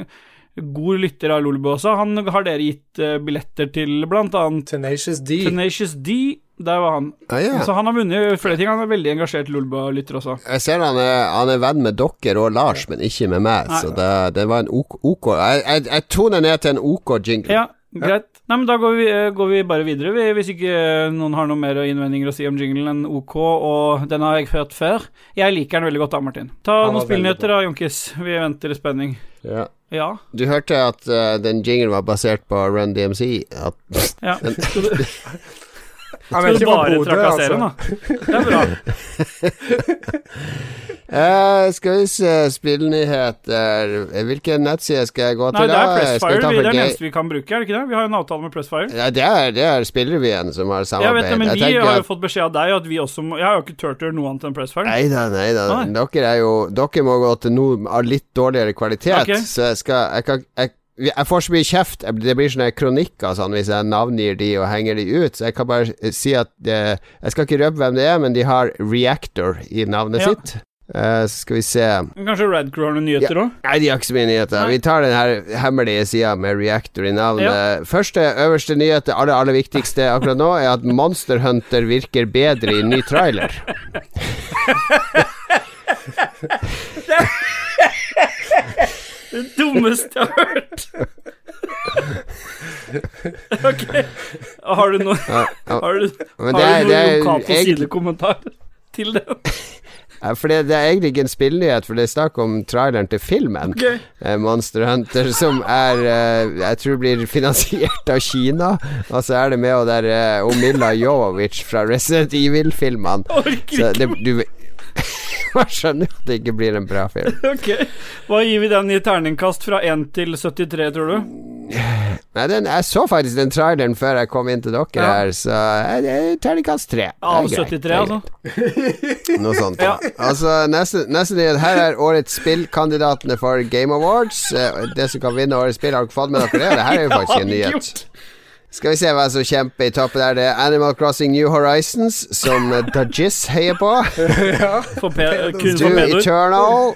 god lytter av Lolbua også. Han har dere gitt eh, billetter til blant annet Tenacious D. Tenacious D. Der var han. Ah, ja. Så han har vunnet flere ting. Han er veldig engasjert Lolbua-lytter også. Jeg ser han er, han er venn med dere og Lars, men ikke med meg. Nei. Så det, det var en OK, OK. Jeg, jeg, jeg toner ned til en OK-jingle. Ja, greit. Nei, men Da går vi, eh, går vi bare videre, vi, hvis ikke eh, noen har noe mer innvendinger å si om jinglen enn OK, og den har jeg hørt før. Jeg liker den veldig godt da, Martin. Ta noen spillnyheter da, Jonkis. Vi venter i spenning. Ja. Ja. Du hørte at uh, den jinglen var basert på Run DMC? At ja. [LAUGHS] Skal du, bare Bodø, trakassere den, altså. da? Det er bra. uh, [LAUGHS] skal vi se Spillnyheter Hvilken nettside skal jeg gå Nei, til? det er Pressfire. Det er den gay- eneste vi kan bruke, er det ikke det? Vi har jo en avtale med Pressfire. Ja, det er, det er Spillrevyen som har Jeg samarbeid. vet det, men Jeg vi har jo fått beskjed av deg at vi også må Jeg har jo ikke turt å gjøre noe annet enn Pressfire. Nei da, nei da. Dere er jo Dere må gå til noe av litt dårligere kvalitet. okay. Så jeg skal Jeg, kan, jeg, jeg får så mye kjeft. Det blir sånne kronikker sånn, hvis jeg navngir de og henger de ut. Så jeg kan bare si at det, Jeg skal ikke røpe hvem det er, men de har Reactor i navnet Ja. sitt. Uh, så skal vi se Kanskje Radcrew har noen nyheter òg? Nei, de har ikke så mye nyheter. Nei. Vi tar den her hemmelige sida med Reactor i navnet. Første øverste nyhet, det aller, aller viktigste akkurat nå, er at Monster Hunter virker bedre i ny trailer. [LAUGHS] [LAUGHS] Det dummeste jeg har hørt. [LAUGHS] ok. Har du noe. Har du, har det er- du noen lokale egentlig- Side-kommentar til det? [LAUGHS] For det, det er egentlig ikke en spillnyhet, for det er snakk om traileren til filmen. Ok. Eh, Monster Hunter, som er eh, Jeg tror blir finansiert av Kina. Og så er det med og der uh, Omilla Jovovic fra Resident Evil-filmene. Så det, du [LAUGHS] Man skjønner jo at det ikke blir en bra film. [LAUGHS] Ok. Hva gir vi den i terningkast fra 1 til 73, tror du? Nei, den, jeg så faktisk den traileren før jeg kom inn til dere Ja. her, så eh, er terningkast tre. Det er Av greit, 73, er altså? Noe sånt. [LAUGHS] Ja. Altså, neste, neste. Her er årets spillkandidatene for Game Awards. Eh, Det som kan vinne årets spill, har dere fått med dere det? Det her er jo faktisk en nyhet. Skal vi se hva som kjemper i toppen der. Det er Animal Crossing New Horizons, som eh, Dajis heier på. [LAUGHS] For pe kun for Doom. Eternal.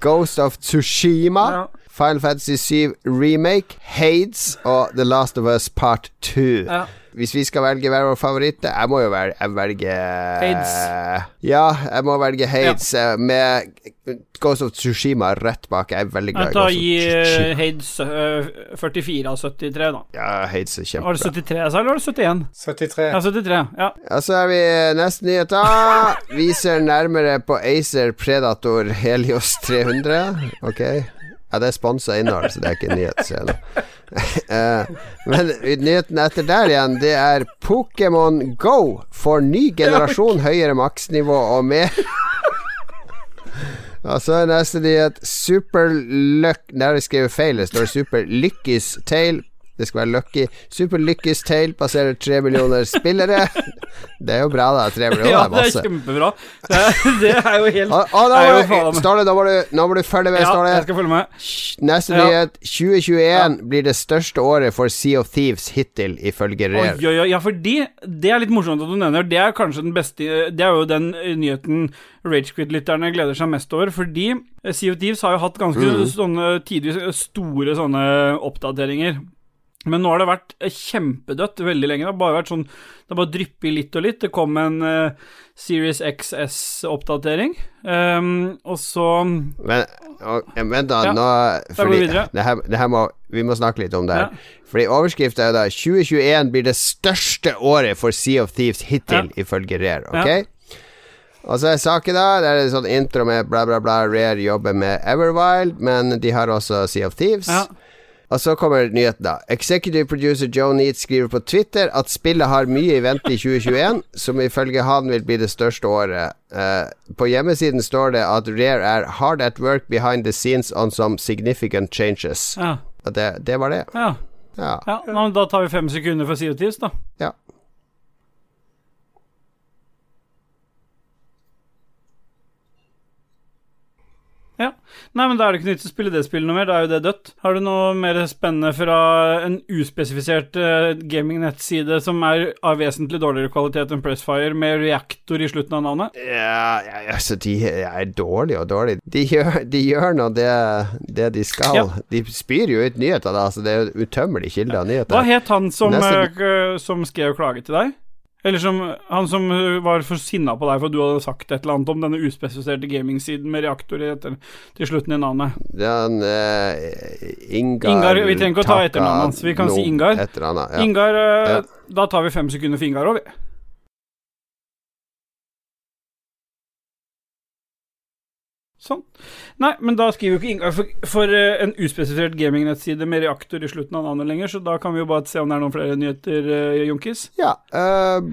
Ghost of Tsushima. Ja. Final Fantasy 7 Remake, Hades og The Last of Us Part 2. Ja. Hvis vi skal velge hver vår favoritt Jeg må jo vel- jeg velge Hades. Ja, jeg må velge Hades ja. med Ghost of Tsushima rett bak. Jeg er veldig glad i tar Ghost gi of eh, Tsushima. Hades eh, 44 av 73, da. Ja, Hades er Var det kjempebra. 73 jeg sa, eller var det 71? 73. Ja, 73. Ja. Ja, så er vi neste nyhet, da. Vi ser nærmere på Acer Predator Helios 300. Ok. Ja, det er sponsa innhold, så det er ikke en nyhet. [LAUGHS] Eh, men nyheten etter der igjen, det er Pokémon Go får ny generasjon høyere maksnivå og mer [LAUGHS] Og så er neste nyhet Super Luck Der vi jeg skrevet feil. Det står Super Lykkis Tail. Det skal være Lucky. Super Lucky's Tale passerer tre millioner spillere. Det er jo bra, da. Tre millioner ja, er det er masse. kjempebra. Det er, [LAUGHS] det er jo helt ah, ah, er jo Ståle, nå må du, nå må du følge med, Ja, Ståle. jeg skal følge med. Neste Ja. nyhet. 2021 blir det største året for Sea of Thieves hittil, ifølge Oi, oi, oi, ja, fordi Det er litt morsomt at du nevner. Det er kanskje den beste Det er jo den nyheten Ragequit-lytterne gleder seg mest over. Fordi Sea of Thieves har jo hatt ganske Mm. sånne tidvis store sånne oppdateringer. Men nå har det vært kjempedødt veldig lenge. Det har bare vært sånn Det har bare dryppet litt og litt. Det kom en uh, Series XS-oppdatering, um, og så Men, og, ja, vent, da. Ja, Nå, fordi, det her, det her må, vi må snakke litt om det her. Ja. Fordi overskriften er da 2021 blir det største året for Sea of Thieves hittil, ifølge Rare. Ok? Og så er saken da Det er en sånn intro med bla, bla, bla. Rare jobber med Everwild, men de har også Sea of Thieves. Ja. Og så kommer nyheten, da. Executive producer Joe Neat skriver på Twitter at spillet har mye i vente i 2021, som ifølge han vil bli det største året. Uh, på hjemmesiden står det at Rare er hard at work behind the scenes on some significant changes. Ja. Og det, det var det. ja. Ja. ja men da tar vi fem sekunder for Thieves, da. ja. Ja. Nei, men da er det ikke nytt å spille det spillet noe mer. Da er jo det dødt. Har du noe mer spennende fra en uspesifisert uh, gaming-nettside som er av vesentlig dårligere kvalitet enn Pressfire, med reaktor i slutten av navnet? Ja, ja, altså, de er dårlige og dårlige. De gjør, de gjør nå det, det de skal. Ja. De spyr jo ut nyheter, da, så det er utømmelig kilde av nyheter. Hva het han som, Nesten... uh, som skrev klage til deg? Eller som, han som eh, var for sinna på deg for at du hadde sagt et eller annet om denne uspesifiserte gamingsiden med reaktor etter, til slutten i navnet. Den eh, Ingar Ingar, vi trenger ikke å ta etternavnet hans, vi kan si Ingar. Et ja. Ingar, eh, Ja. da tar vi fem sekunder for Ingar òg, vi. Sånn. Nei, men da skriver jo ikke Ingar for, for eh, en uspesifisert gamingnettside med reaktor i slutten av navnet lenger, så da kan vi jo bare se om det er noen flere nyheter, uh, Junkis. Ja, Uh,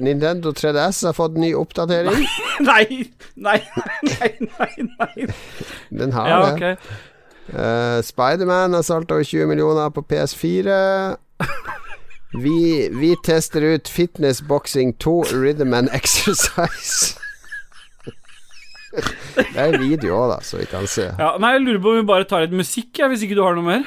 Nintendo 3DS har fått ny oppdatering. [LAUGHS] Nei, nei, nei, nei, nei. Den har Ja, det. ok. Uh, Spiderman har solgt over 20 millioner på PS4. Vi, vi tester ut Fitness Boxing 2 Rhythm and Exercise. [LAUGHS] Det er video òg, da, så vi kan se. Ja, nei, jeg lurer på om vi bare tar litt musikk, ja, hvis ikke du har noe mer.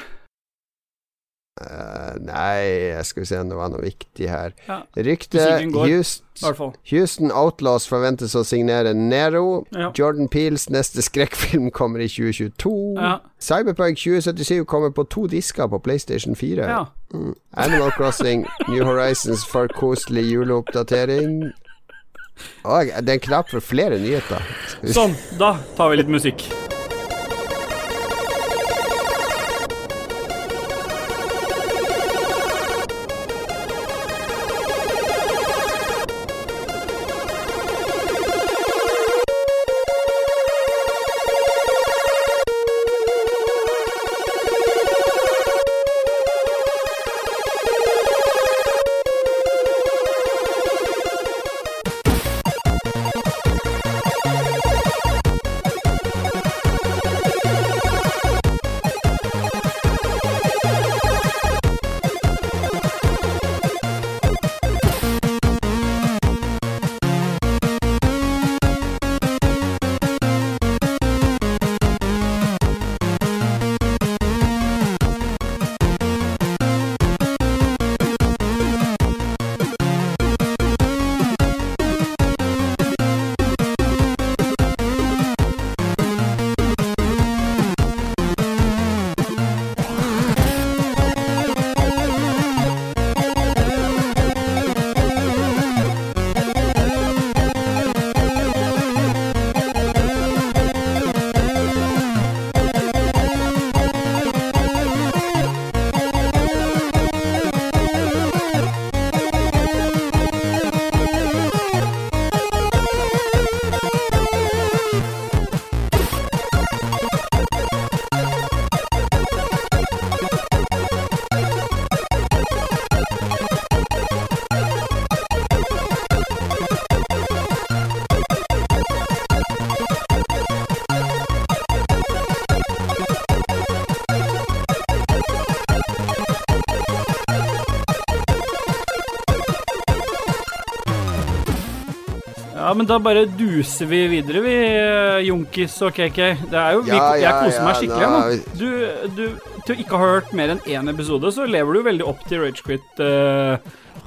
Uh, nei, jeg skal se om det var noe viktig her. Ja. Rykte Musikken går. I Houston. Houston Outlaws forventes å signere Nero. Ja. Jordan Peels neste skrekkfilm kommer i 2022. Ja. Cyberpunk 2077 kommer på to disker på PlayStation 4. Ja. Mm. Animal Crossing New Horizons for koselig juleoppdatering. Og det er en knapp for flere nyheter. Sånn, da tar vi litt musikk. Da bare duser vi videre, vi, Junkis og KK. Det er jo, vi, Ja, jeg ja, koser meg skikkelig nå-. Du, du, til å ikke ha hørt mer enn én episode, så lever du veldig opp til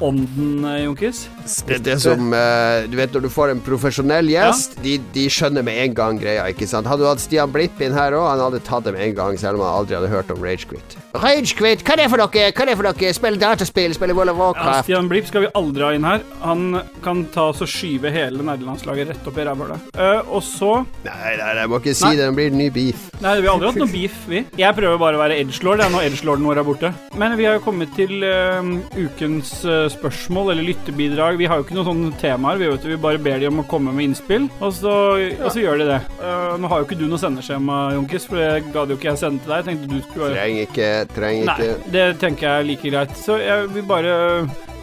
Ragequit-ånden, Jonkis. Det er det som uh, Du vet når du får en profesjonell gjest, de, de skjønner med en gang greia, ikke sant? Hadde du hatt Stian Blipp inn her òg, han hadde tatt det med en gang, selv om han aldri hadde hørt om Ragequit. Ragequit, hva er det for noe? Hva er det for noe? Spille dataspill, spille World of Warcraft? Ja, Stian Blipp skal vi aldri ha inn her. Han kan ta oss og skyve hele nerdelandslaget rett opp i rævhølet. Uh, og så Nei, nei, jeg må ikke si Nei. det, det blir ny beef. Nei, vi har aldri hatt noe beef, vi. Jeg prøver bare å være edgelord, når edgelorden vår er borte. Men vi har jo kommet til uh, ukens eh, spørsmål, eller lyttebidrag. Vi har jo ikke noen sånne temaer. Vi, vet, vi bare ber de om å komme med innspill, og så, og så gjør de det. Uh, nå har jo ikke du noe sendeskjema, Jonkis, for det gadd jo ikke jeg sende til deg. Jeg tenkte du skulle Trenger ikke, trenger Nei, det tenker jeg er like greit. Så jeg vil bare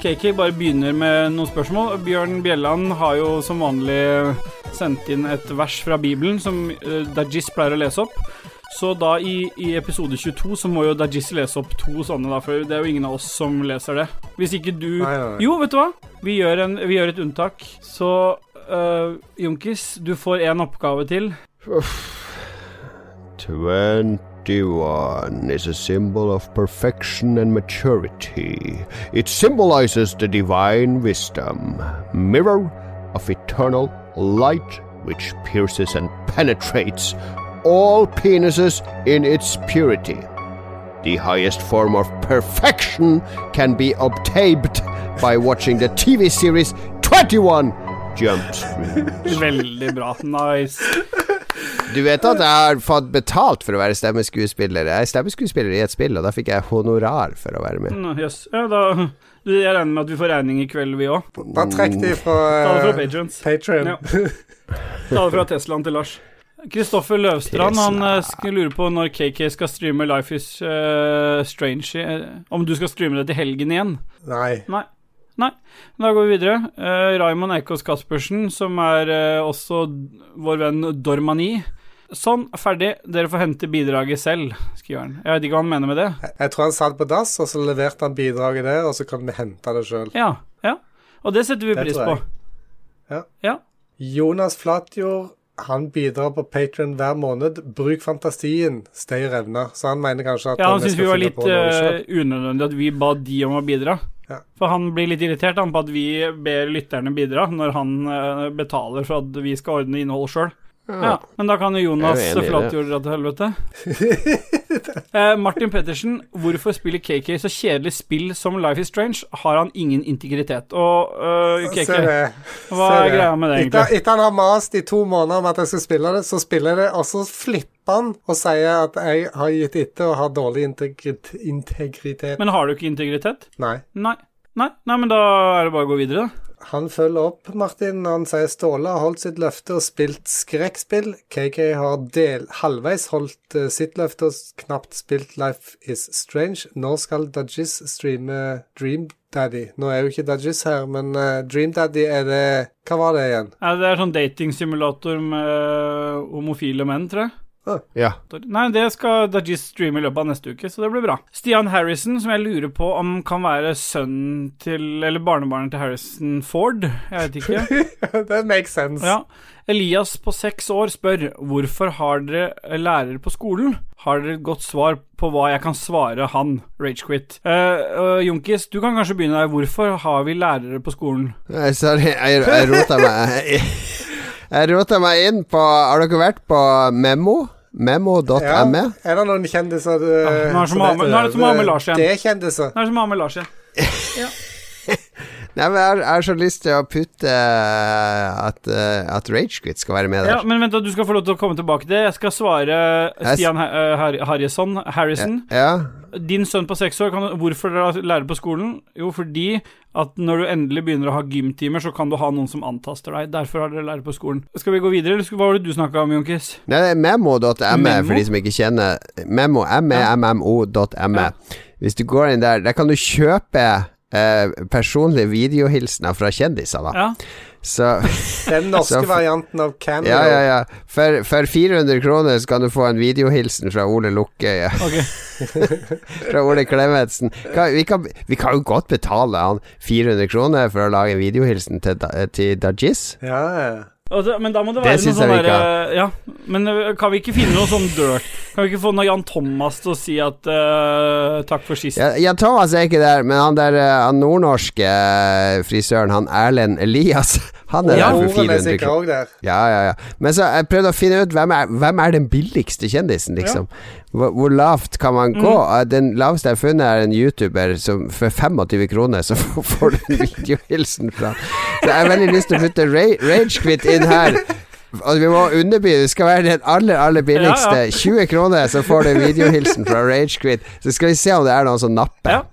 KK bare begynner med noen spørsmål. Bjørn Bjelland har jo som vanlig sendt inn et vers fra Bibelen som uh, Dajis pleier å lese opp. Så da i, i episode 22 så må jo Dajis lese opp to sånne, da, for det er jo ingen av oss som leser det. Hvis ikke du Nei, nei, nei. Jo, vet du hva? Vi gjør, en, vi gjør et unntak. Så uh, Junkis, du får én oppgave til. 21 is a symbol of perfection and maturity. It symbolizes the divine wisdom, mirror of eternal light, which pierces and penetrates all penises in its purity. The highest form of perfection can be obtained by watching the TV series 21 Jumps. [LAUGHS] Veldig bra. Nice. Du vet at jeg har fått betalt for å være stemmeskuespiller? Jeg er stemmeskuespiller i et spill, og da fikk jeg honorar for å være med. Jøss. Ja, da Jeg regner med at vi får regning i kveld, vi òg. Da trekk de fra Ta det fra uh. Patrion. Ja. Ta det fra Teslaen til Lars. Kristoffer Løvstrand han Tesla. eh, lure på når KK skal streame Life is uh, Strange. Uh, om du skal streame det til helgen igjen? Nei. Nei. Nei. Da går vi videre. Uh, Raymond Eikås Caspersen, som er også vår venn Dormani. Sånn, ferdig. Dere får hente bidraget selv, skriver han. Jeg vet ikke hva han mener med det. Jeg, jeg tror han satt på dass, og så leverte han bidraget der, og så kan vi hente det sjøl. Ja. ja. Og det setter vi Det pris på. Ja. Ja. Jonas Flatjord han bidrar på Patrion hver måned. Bruk fantasien, stay revna. Så han mener kanskje at Ja, han syns vi var litt eh, unødvendig at vi ba de om å bidra. Ja. For han blir litt irritert han, på at vi ber lytterne bidra, når han uh, betaler for at vi skal ordne innhold sjøl. Ja. Men da kan jo Jonas Jeg jo enig i det. Flatjord dra til helvete. [LAUGHS] eh, Martin Pettersen, hvorfor spiller KK så kjedelig spill som Life is Strange? Har han ingen integritet? Og uh, KK, hva er greia med det, Etter, egentlig? etter han har mast i to måneder om at jeg skal spille det, så spiller jeg det, og så flipper han og sier at jeg har gitt etter og har dårlig integrit integritet. Men har du ikke integritet? Nei. Nei. Nei, nei, men da er det bare å gå videre, da. Han følger opp, Martin, når han sier Ståle har holdt sitt løfte og spilt skrekkspill. KK har del, halvveis holdt eh, sitt løfte og knapt spilt Life Is Strange. Når skal Dajis streame Dream Daddy? Nå er jo ikke Dajis her, men eh, Dream Daddy er det Hva var det igjen? Ja, det er sånn datingsimulator med eh, homofile menn, tror jeg. Ja. Nei, det skal Dajis streame i løpet av neste uke, så det blir bra. Stian Harrison, som jeg lurer på om kan være sønnen til Eller barnebarnet til Harrison Ford. Jeg vet ikke. [LAUGHS] That makes sense. Ja. Elias på seks år spør hvorfor har dere lærere på skolen. Har dere et godt svar på hva jeg kan svare han, Ragequit? Uh, Junkis, du kan kanskje begynne der. Hvorfor har vi lærere på skolen? Nei, Sorry, jeg, jeg rota meg [LAUGHS] Jeg rota meg inn på Har dere vært på Memo? Memo.me? Ja. Er det noen kjendiser du ja, nå er det som å ha med- det Lars igjen. Det er kjendiser. Nå er som å ha med Lars igjen. [LAUGHS] Nei, men jeg har, så lyst til å putte eh, at, uh, at Ragequit skal være med der. Ja, men vent, da, du skal få lov til å komme tilbake til det. Jeg skal svare Stian uh, Har Harrison. Harrison. Ja. Din sønn på seks år, kan, hvorfor dere lærer på skolen? Jo, fordi at når du endelig begynner å ha gymtimer, så kan du ha noen som antaster deg. Derfor har dere lærer på skolen. Skal vi gå videre, eller hva var det du snakka om, Jonkis? Nei, det er memo.me for de som ikke kjenner Memo, M-E-M-M-O.me. Ja. Hvis du går inn der, der kan du kjøpe eh, personlige videohilsener fra kjendiser, da. Ja. Så [LAUGHS] Den norske Så varianten av Cameo. Ja, ja, ja. For, for 400 kroner så kan du få en videohilsen fra Ole Lukkøye. Ok. [LAUGHS] Fra Ole Klemetsen. Kan, vi, kan, vi kan jo godt betale han 400 kroner for å lage en videohilsen til, til Dajis. Ja, ja. Og Men da må det Det være noe sånn derre Ja, men øh, kan vi ikke finne noe sånn dirt? Kan vi ikke få noe Jan Thomas til å si at uh, takk for sist? Ja, Jan Thomas er ikke der, men han der eh, han nordnorske eh, frisøren, han Erlend Elias, han er Ja, der for er 400 kroner. Ja, ja, ja. Men så jeg prøvde å finne ut hvem er, hvem er den billigste kjendisen, liksom. Hvor, hvor lavt kan man gå? Mm. Den laveste jeg har funnet, er en YouTuber som for 25 kroner så [LAUGHS] får du en videohilsen fra Så jeg har veldig lyst til å putte Ra Ragequit inn her. Altså, vi må underby Det skal være den aller, aller billigste. Ja, ja. 20 kroner, så får du videohilsen fra Ragequit. Så skal vi se om det er noen som napper. Ja.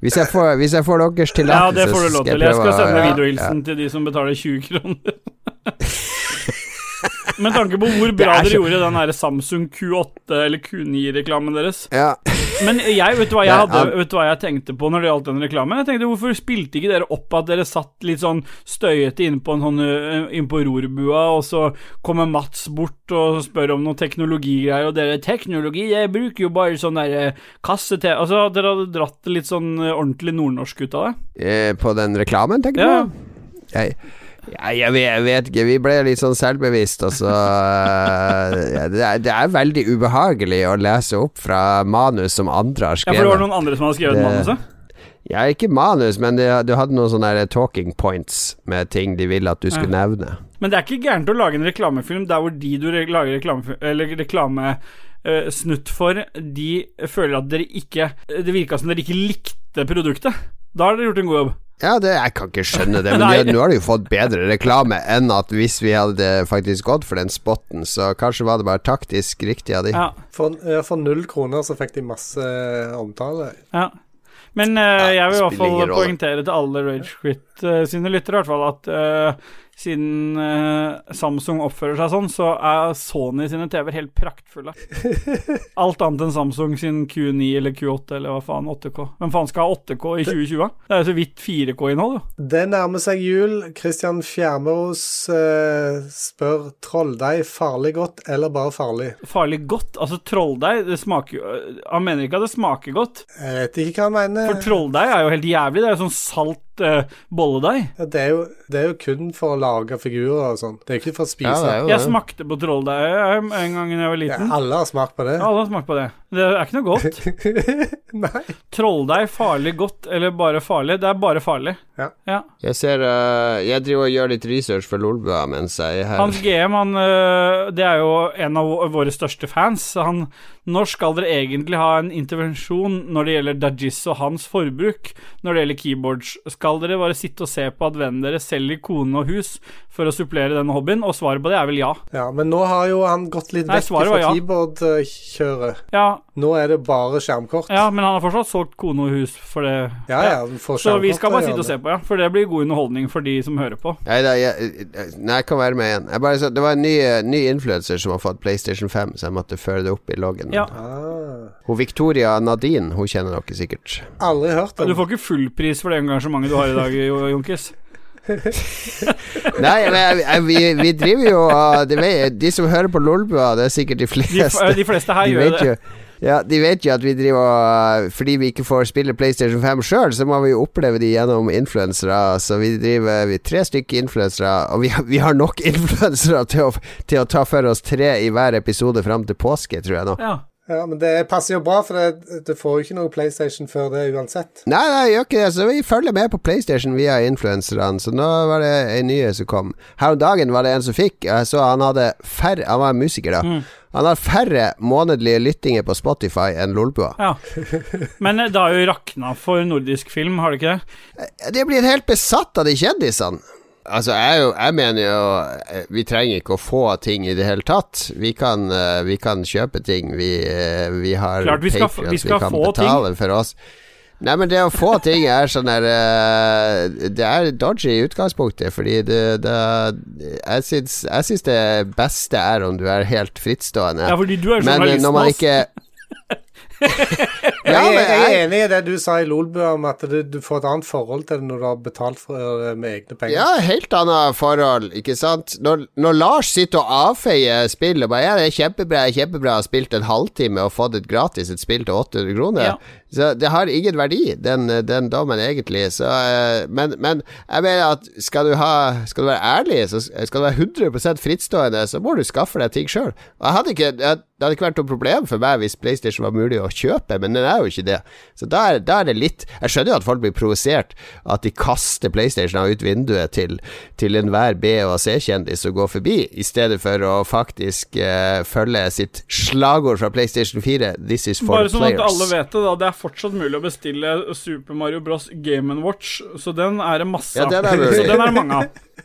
Hvis, jeg får, hvis jeg får deres Ja, tillatelse, det får du lov til. Jeg skal sende videohilsen ja, til de som betaler 20 kroner. [LAUGHS] Med tanke på hvor bra er dere så- gjorde den der Samsung Q8 eller Q9-reklamen deres. Ja. Men jeg, vet du hva jeg, hadde, vet du hva jeg tenkte på når det gjaldt den reklamen? Jeg tenkte, Hvorfor spilte ikke dere opp at dere satt litt sånn støyete inne på, sånn, øh, inn på rorbua, og så kommer Mats bort og spør om noen teknologigreier, og dere 'Teknologi? Jeg bruker jo bare sånn der kasse til Altså, dere hadde dratt det litt sånn øh, ordentlig nordnorsk ut av det? Eh, På den reklamen, tenker du? Ja. Jeg, ja, jeg, vet, jeg vet ikke. Vi ble litt sånn selvbevisst, og så eh, ja, det, er, det er veldig ubehagelig å lese opp fra manus som andre har skrevet. Ja, for det var noen andre som hadde skrevet Det- manuset? Ja, ikke manus, men det, du hadde noen sånne talking points med ting de ville at du skulle nevne. Men det er ikke gærent å lage en reklamefilm der hvor de du lager reklame, eller reklame eh, snutt for, de føler at dere ikke Det virka som dere ikke likte produktet. Da har dere gjort en god jobb. Ja, det, jeg kan ikke skjønne det, men [LAUGHS] nå har de jo fått bedre reklame enn at hvis vi hadde faktisk gått for den spotten, så kanskje var det bare taktisk riktig av de. Ja, For, for null kroner så fikk de masse eh, omtale. ja. Men eh, jeg vil i hvert fall poengtere til alle Rage Quit uh, sine lyttere i hvert fall at eh, siden uh, Samsung oppfører seg sånn, så er Sony sine TV-er helt praktfulle. [LAUGHS] Alt annet enn Samsung sin Q9 eller Q8 eller hva faen, 8K. Hvem faen skal ha 8K i 2020? Det er jo så vidt 4K-innhold, jo. Det nærmer seg jul. Christian Fjermeros uh, spør trolldeig farlig godt eller bare farlig? Farlig godt. Altså, trolldeig, det smaker jo Han mener ikke at det smaker godt. Jeg vet ikke hva han mener. For trolldeig er jo helt jævlig. Det er jo sånn salt eh, bolledeig. Ja, det, er jo, det er jo kun for å lage figurer og sånn. Det er ikke for å spise. Ja, det er jo Jeg smakte på trolldeig eh, en gang da jeg var Ja, liten. alle har smakt på det. Ja, alle har smakt på det. Det er ikke noe godt. [LAUGHS] Nei. Trolldeig farlig godt eller bare farlig? Det er bare farlig. Ja. ja. Jeg ser uh, Jeg driver og gjør litt research for Lolbua mens jeg er her. Hans GM, han, uh, det er jo en av våre største fans. Han, når skal dere egentlig ha en intervensjon når det gjelder Dajis og hans forbruk? Når det gjelder keyboards, skal dere bare sitte og se på at vennen deres selger kone og hus for å supplere denne hobbyen? Og svaret på det er vel ja. Ja, men nå har jo han gått litt Nei, vekk fra ja. keyboard-kjøret. Ja, Nå er det bare skjermkort. ja, men han har fortsatt solgt kone og hus for det. ja. ja, for Så vi skal bare sitte og se på, ja. For det blir god underholdning for de som hører på. Nei, da, jeg, nei, jeg kan være med igjen. Jeg bare, så, det var en ny, ny influenser som har fått PlayStation 5, så jeg måtte føre det opp i loggen. Ja. Ah, Hun Victoria Nadine, hun kjenner dere sikkert. aldri hørt Du får ikke full pris for det engasjementet du har i dag, Junkis. Jonkis. [LAUGHS] Nei, men vi, vi driver jo uh, de, de som hører på Lolbua, det er sikkert de De, fleste. De, de fleste her de gjør det. jo ja, De vet jo at vi driver Fordi vi ikke får spille PlayStation 5 sjøl, så må vi jo oppleve de gjennom influensere. Så vi driver Vi tre stykker influensere, og vi, har- vi har nok [LAUGHS] influensere til, til å ta for oss tre i hver episode fram til påske, tror jeg nå. Ja. Ja, men det passer jo bra, for det, du får jo ikke noe PlayStation før det uansett. Nei, nei, jeg gjør ikke det. Så vi følger med på PlayStation via influenserne. Så nå var det en ny som kom. Her om dagen var det en som fikk. Jeg så han hadde færre Han var musiker, da. Han har færre månedlige lyttinger på Spotify enn Lolbua. Ja. Men eh, det har jo rakna for nordisk film, har det ikke det? De er blitt helt besatt av de kjendisene. Altså, jeg, jo, jeg mener jo eh, Vi trenger ikke å få ting i det hele tatt. Vi kan, eh, vi kan kjøpe ting. Vi, eh, vi har Klart vi skal vi skal kan få ting. betale for oss. Nei, men det å få ting er sånn der Det er dodgy i utgangspunktet, fordi det, det Jeg syns jeg syns det beste er om du er helt frittstående. Ja, fordi du er men eh, når man ikke [LAUGHS] ja, jeg, men jeg er enig i det du sa i Lolbu om at det, du får et annet forhold til det når du har betalt for med egne penger. Ja, helt annet forhold, ikke sant? Når, når Lars sitter og avfeier spill og bare Ja, det er kjempebra, jeg er kjempebra, har spilt en halvtime og fått et gratis et spill til 800 kroner. Ja. Så det har ingen verdi, den, den dommen, egentlig. Så, eh, men, men jeg mener at skal du, ha, skal du være ærlig, så skal du være 100% frittstående, så må du skaffe deg ting sjøl. Det hadde ikke vært noe problem for meg hvis PlayStation var mulig å kjøpe, men den er jo ikke det. Så da er, da er det litt Jeg skjønner jo at folk blir provosert, at de kaster PlayStation ut vinduet til, til enhver B- og C-kjendis som går forbi, i stedet for å faktisk eh, følge sitt slagord fra PlayStation 4, 'This is for Bare the sånn at alle vet det, da. Det er fortsatt mulig å bestille Super Mario Bros. Game Watch, så den er det masse Ja, av. er. [LAUGHS] Så den er det mange av.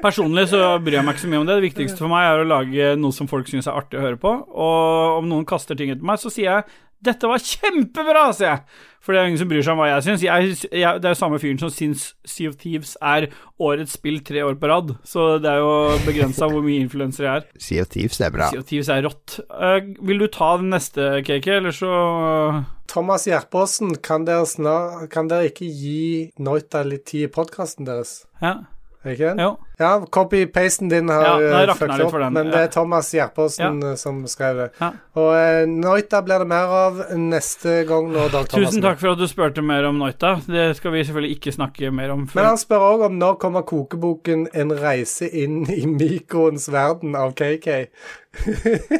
Personlig så bryr jeg meg ikke så mye om det. Det viktigste for meg er å lage noe som folk syns er artig å høre på. Og om noen kaster ting etter meg, så sier jeg 'Dette var kjempebra', sier jeg. For det er ingen som bryr seg om hva jeg syns. Jeg, jeg, det er jo samme fyren som syns Sea of Thieves er årets spill tre år på rad. Så det er jo begrensa hvor mye influensere jeg er. Sea of Thieves er bra. Sea of Thieves er rått. Uh, vil du ta den neste, KK, eller så Thomas Gjerpåsen, kan kan dere ikke gi Noita litt tid i podkasten deres? Ja. Ikke? Jo. Ja, copy-pasten din har Ja, ja, fucket opp, den, men ja. det er Thomas Gjerpåsen ja. som skrev det. Ja. Og eh, Noita blir det mer av neste gang nå, Dag Thomas Tusen takk for at du spurte mer om Noita. Det skal vi selvfølgelig ikke snakke mer om. Før. Men han spør òg om når kommer kokeboken 'En reise inn i mikroens verden' av KK.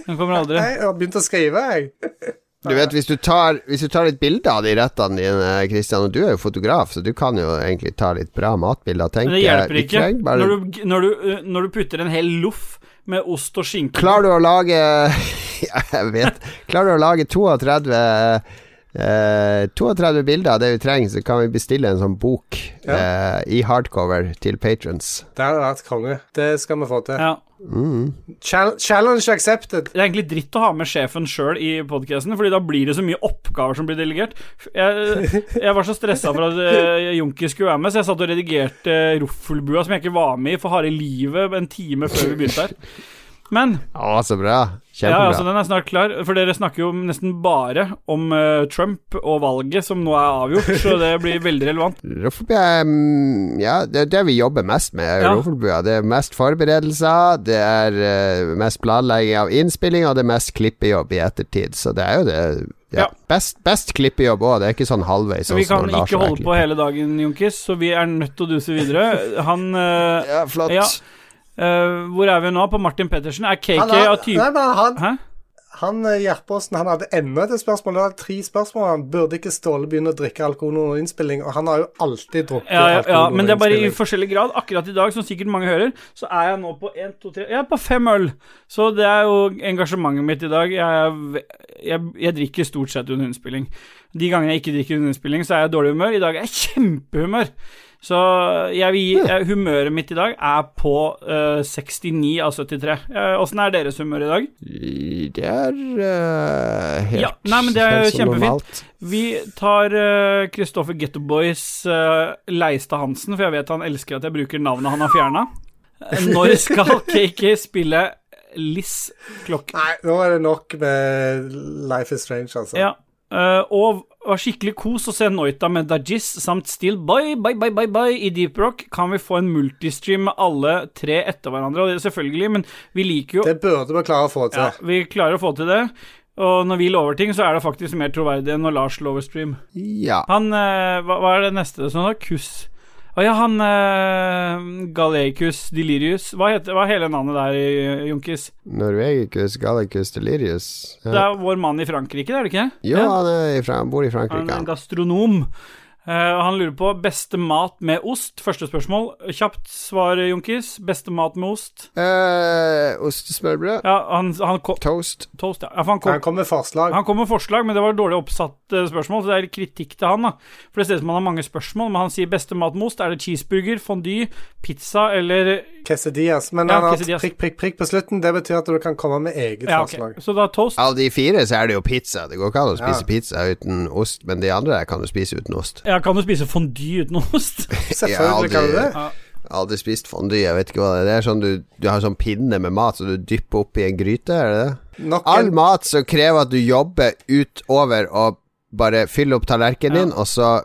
Den kommer aldri. [LAUGHS] Jeg har begynt å skrive, jeg. Du vet, hvis du tar, hvis du tar litt bilder av de rettene dine, Christian, og du er jo fotograf, så du kan jo egentlig ta litt bra matbilder. Tenk, Men det hjelper ikke. trenger bare- Når du, når, du, uh, når du putter en hel loff med ost og skinke Klarer du å lage [LAUGHS] Jeg vet Klarer du å lage 32 Eh, 32 bilder av det vi trenger, så kan vi bestille en sånn bok eh, i hardcover til patrons. Det hadde vært konge. Det skal vi få til. Ja. Mm. challenge accepted. Det er egentlig dritt å ha med sjefen sjøl i podkasten, Fordi da blir det så mye oppgaver som blir delegert. Jeg, jeg var så stressa for at uh, Junki skulle være med, så jeg satt og redigerte uh, Roffelbua, som jeg ikke var med i for harde livet, en time før vi begynte her. Men Å, så bra. Kjempebra. ja, altså den er snart klar, for dere snakker jo nesten bare om uh, Trump og valget som nå er avgjort, så det blir veldig relevant. [LAUGHS] Roffelbua mm, Ja, det er det vi jobber mest med. Ja. Roffelbua. Det er mest forberedelser, det er uh, mest planlegging av innspilling, og det er mest klippejobb i ettertid. Så det er jo det ja. Ja. Best, best klippejobb òg, det er ikke sånn halvveis. Vi sånn kan ikke holde på hele dagen, Junkis, så vi er nødt til å duse videre. Han uh, [LAUGHS] Ja, flott. Ja. Eh, Hvor er vi nå? På Martin Pettersen? Er KK av type nei, han, han eh, Gjerpåsen han hadde enda et spørsmål. Det var tre spørsmål. Han burde ikke Ståle begynne å drikke alkohol under innspilling, og han har jo alltid drukket Ja, ja, alkohol ja, men det er bare i forskjellig grad. Akkurat i dag, som sikkert mange hører, så er jeg nå på 1, 2, 3 Jeg er på fem øl. Så det er jo engasjementet mitt i dag. Jeg, jeg, jeg drikker stort sett under innspilling. De gangene jeg ikke drikker under innspilling, så er jeg i dårlig humør. I dag er jeg kjempehumør. Så jeg vil gi eh, Humøret mitt i dag er på uh, 69 av 73. Åssen uh, er deres humør i dag? Det er uh, helt, Ja, nei, men det er helt kjempefint. Vi tar uh, Kristoffer Getto Boys uh, Leistad Hansen, for jeg vet han elsker at jeg bruker navnet han har fjerna. Når skal [LAUGHS] KK spille Liss klokk... Nei, nå er det nok med Life is Strange, altså. Ja. eh, og var skikkelig kos å se Noita med Dajis samt Still Bye Bye Bye Bye Bye i Deep Rock. Kan vi få en multistream med alle tre etter hverandre? Og det er selvfølgelig, men vi liker jo Det burde vi klare å få til. Ja, vi klarer å få til det. Og når vi lover ting, så er det faktisk mer troverdig enn når Lars lover stream. Ja. Han eh, hva, hva er det neste Sånn, da? Kuss Å ja, han uh, Galeicus delirius. Hva, heter, hva er hele navnet der, Junkis? Norvegicus gallicus delirius. Det er vår mann i Frankrike, det er det ikke? Jo, han, er han bor i Frankrike. Han er en gastronom. Eh, og han lurer på beste mat med ost. Første spørsmål. Kjapt svar, Junkis. Beste mat med ost? Uh, ostesmørbrød. Ja, han, han Toast. Toast, ja. ja han kom, Han kom med forslag. Han kom med forslag, men det var dårlig oppsatt eh, spørsmål, så det er kritikk til han. da For det ser ut som han har mange spørsmål, men han sier beste mat med ost. Er det cheeseburger, fondue, pizza eller Quesadillas. Men Ja, han har hatt prikk, prikk, prikk på slutten. Det betyr at du kan komme med eget Ja, ok. forslag. Så da toast. Av de fire så er det jo pizza. Det går ikke an å spise Ja. pizza uten ost, men de andre kan du spise uten ost. Ja, [LAUGHS] kan du spise fondy uten ost? Selvfølgelig kan du det. Ja. Aldri spist fondy, jeg vet ikke hva det er. Det er sånn du, du har sånn pinne med mat som du dypper oppi en gryte, er det det? Noen... All mat som krever at du jobber utover å bare fylle opp tallerkenen din, og så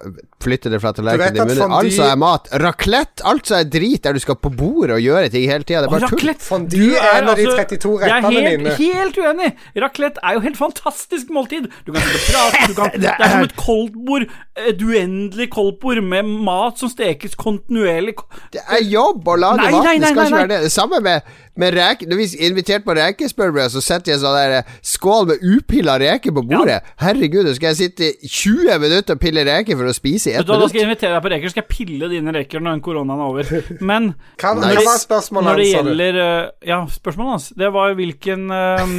flytte det fra tallerkenen til at munnen. fondue- Altså er mat. Raclette, altså er drit der du skal på bordet og gjøre ting hele tida. Det er bare tull. Fondue Du er en av de 32 rettene mine. Jeg er helt, helt uenig. Raclette er jo helt fantastisk måltid. Du kan sitte og prate, du kan, [LAUGHS] det er som et koldtbord. Et uendelig koldtbord med mat som stekes kontinuerlig. Det er jobb å lage Nei, mat. nei, Det skal ikke være det. Det samme med, med reke, Når vi er invitert på rekesmørbrød, så setter jeg sånn der eh, skål med upilla reker på bordet. Herregud, så skal jeg sitte i 20 minutter og pille reker for å spise Vet ett du Da skal jeg invitere deg på reker, så skal jeg pille dine reker når den koronaen er over. Men Hva var spørsmålet når det gjelder eh, Ja, spørsmålet hans Det var hvilken eh,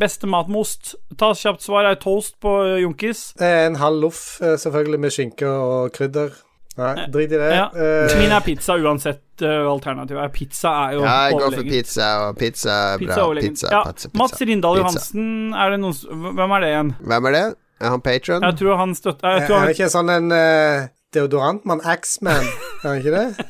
beste mat med ost. Ta kjapt svar. Er toast på eh, Junkis? En halv loff, selvfølgelig, med skinke og krydder. Nei, drit i det. Ja. Uh, Min er pizza uansett uh, alternativet. er Pizza er jo Ja, jeg går for pizza, og pizza er bra. Pizza, overlegen. Pizza, Ja, pizza, pizza. Mats Rindal Pizza. Johansen, er det noen Hvem er det igjen? Hvem er det? Er han patron? Jeg tror han støtter Jeg er tror han han ikke sånn en uh, deodorantmann? Axman, er han ikke det? [LAUGHS]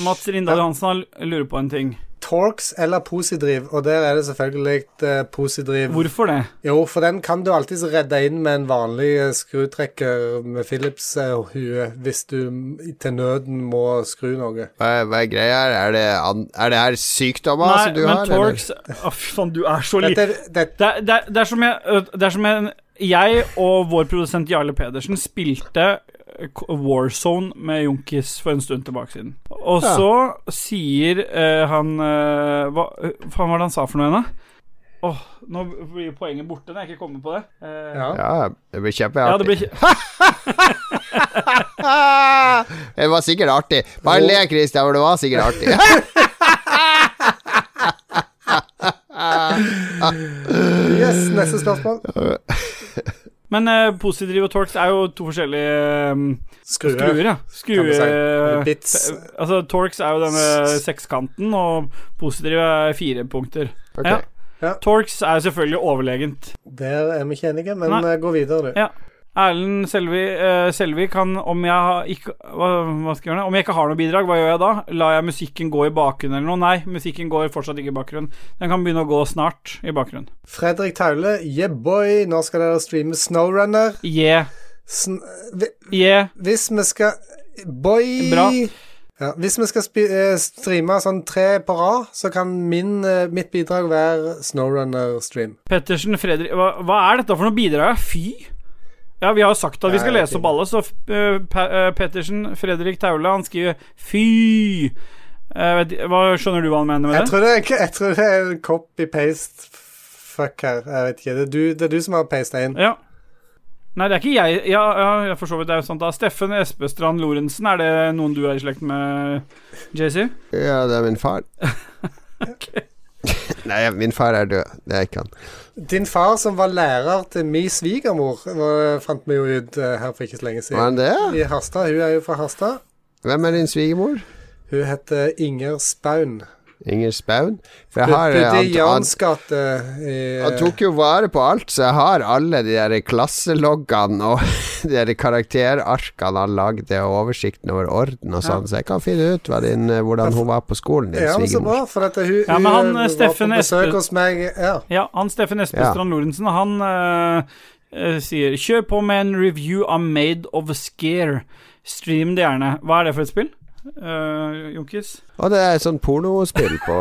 [LAUGHS] Mats Rindal Johansen lurer på en ting. Torx eller Posidriv, og der er det selvfølgelig uh, Posidriv. Hvorfor det? Jo, for den kan du alltids redde inn med en vanlig eh, skrutrekker med Philips-hue, hvis du til nøden må skru noe. Hva, er- hva er greia her? Er det, an, er det her sykdommer Nei, som du har? Nei, men Torx Å, fy faen, du er så liten. Det, Det, det, er- det er som jeg, det er som jeg Jeg og vår produsent Jarle Pedersen spilte Warzone med Junkis for en stund tilbake siden. Og Ja. så sier øh, han øh, Hva faen var det han sa for noe igjen, da? Åh, nå blir poenget borte når jeg ikke kommer på det. Eh, ja. Ja, det blir ja, det kjempeartig. blir [LAUGHS] det var sikkert artig. Bare le, Christian, for det var sikkert artig. [LAUGHS] Yes, neste spørsmål. [LAUGHS] Men uh, Positiv og Torx er jo to forskjellige um, Skruer. skruer, ja. Skruer, si. Bits. eh, Altså, Torx er jo denne sekskanten, og Positiv er fire punkter. Okay. Ja. Ja. Torx er selvfølgelig overlegent. Der er vi ikke enige, men Nei. eh, gå videre, du. Ja. Erlend Selvi, eh, Selvi kan om jeg, ikke, hva, hva jeg? Om jeg ikke har noe bidrag, hva gjør jeg da? Lar jeg musikken gå i bakgrunnen eller noe? Nei, musikken går fortsatt ikke i bakgrunnen. Den kan begynne å gå snart i bakgrunnen. Fredrik Taule, yeah boy, nå skal dere streame Snowrunner. Yeah. Sn vi- Yeah. hvis vi skal Boy! Bra. Ja, hvis vi skal eh, streame sånn tre på rad, så kan min, eh, mitt bidrag være Snowrunner-stream. Pettersen, Fredrik hva, hva er dette for noe bidrag? Fy? Ja, vi har jo sagt at vi skal lese opp alle, så uh, Pettersen, Fredrik Taule, han skriver fy. Uh, hva skjønner du hva han mener med Jeg det? tror det er, jeg tror det er copy-paste fuck her. Jeg vet ikke. Det er du, det er du som har pasta inn. Ja. Nei, det er ikke jeg. Ja, ja jeg for så vidt det er jo sant da. Steffen Espestrand Lorentzen, er det noen du er i slekt med, JC? Ja, det er min far. [LAUGHS] [LAUGHS] [LAUGHS] Nei, min far er død. Det er ikke han. Din far, som var lærer til min svigermor, fant vi jo ut eh, her for ikke så lenge siden. Var han det? I Harstad. Hun er jo fra Harstad. Hvem er din svigermor? Hun heter Inger Spaun. Inger Spaun? For jeg har eh, han, han, i han tok jo vare på alt, så jeg har alle de der klasseloggene og [LAUGHS] de der karakterarkene han lagde, og oversikten over orden og sånn, så jeg kan finne ut hva din, eh, hvordan hun var på skolen, din Ja, svigermor. for dette, hun, Ja, men han, hun var Steffen på besøk Espe- hos meg Ja. Ja, han Steffen Espestrand Lorentzen, han eh, eh, sier Kjør på med en review av Made of Scare. Stream det gjerne. Hva er det for et spill? Uh, Junkis? Å, det er sånn pornospill på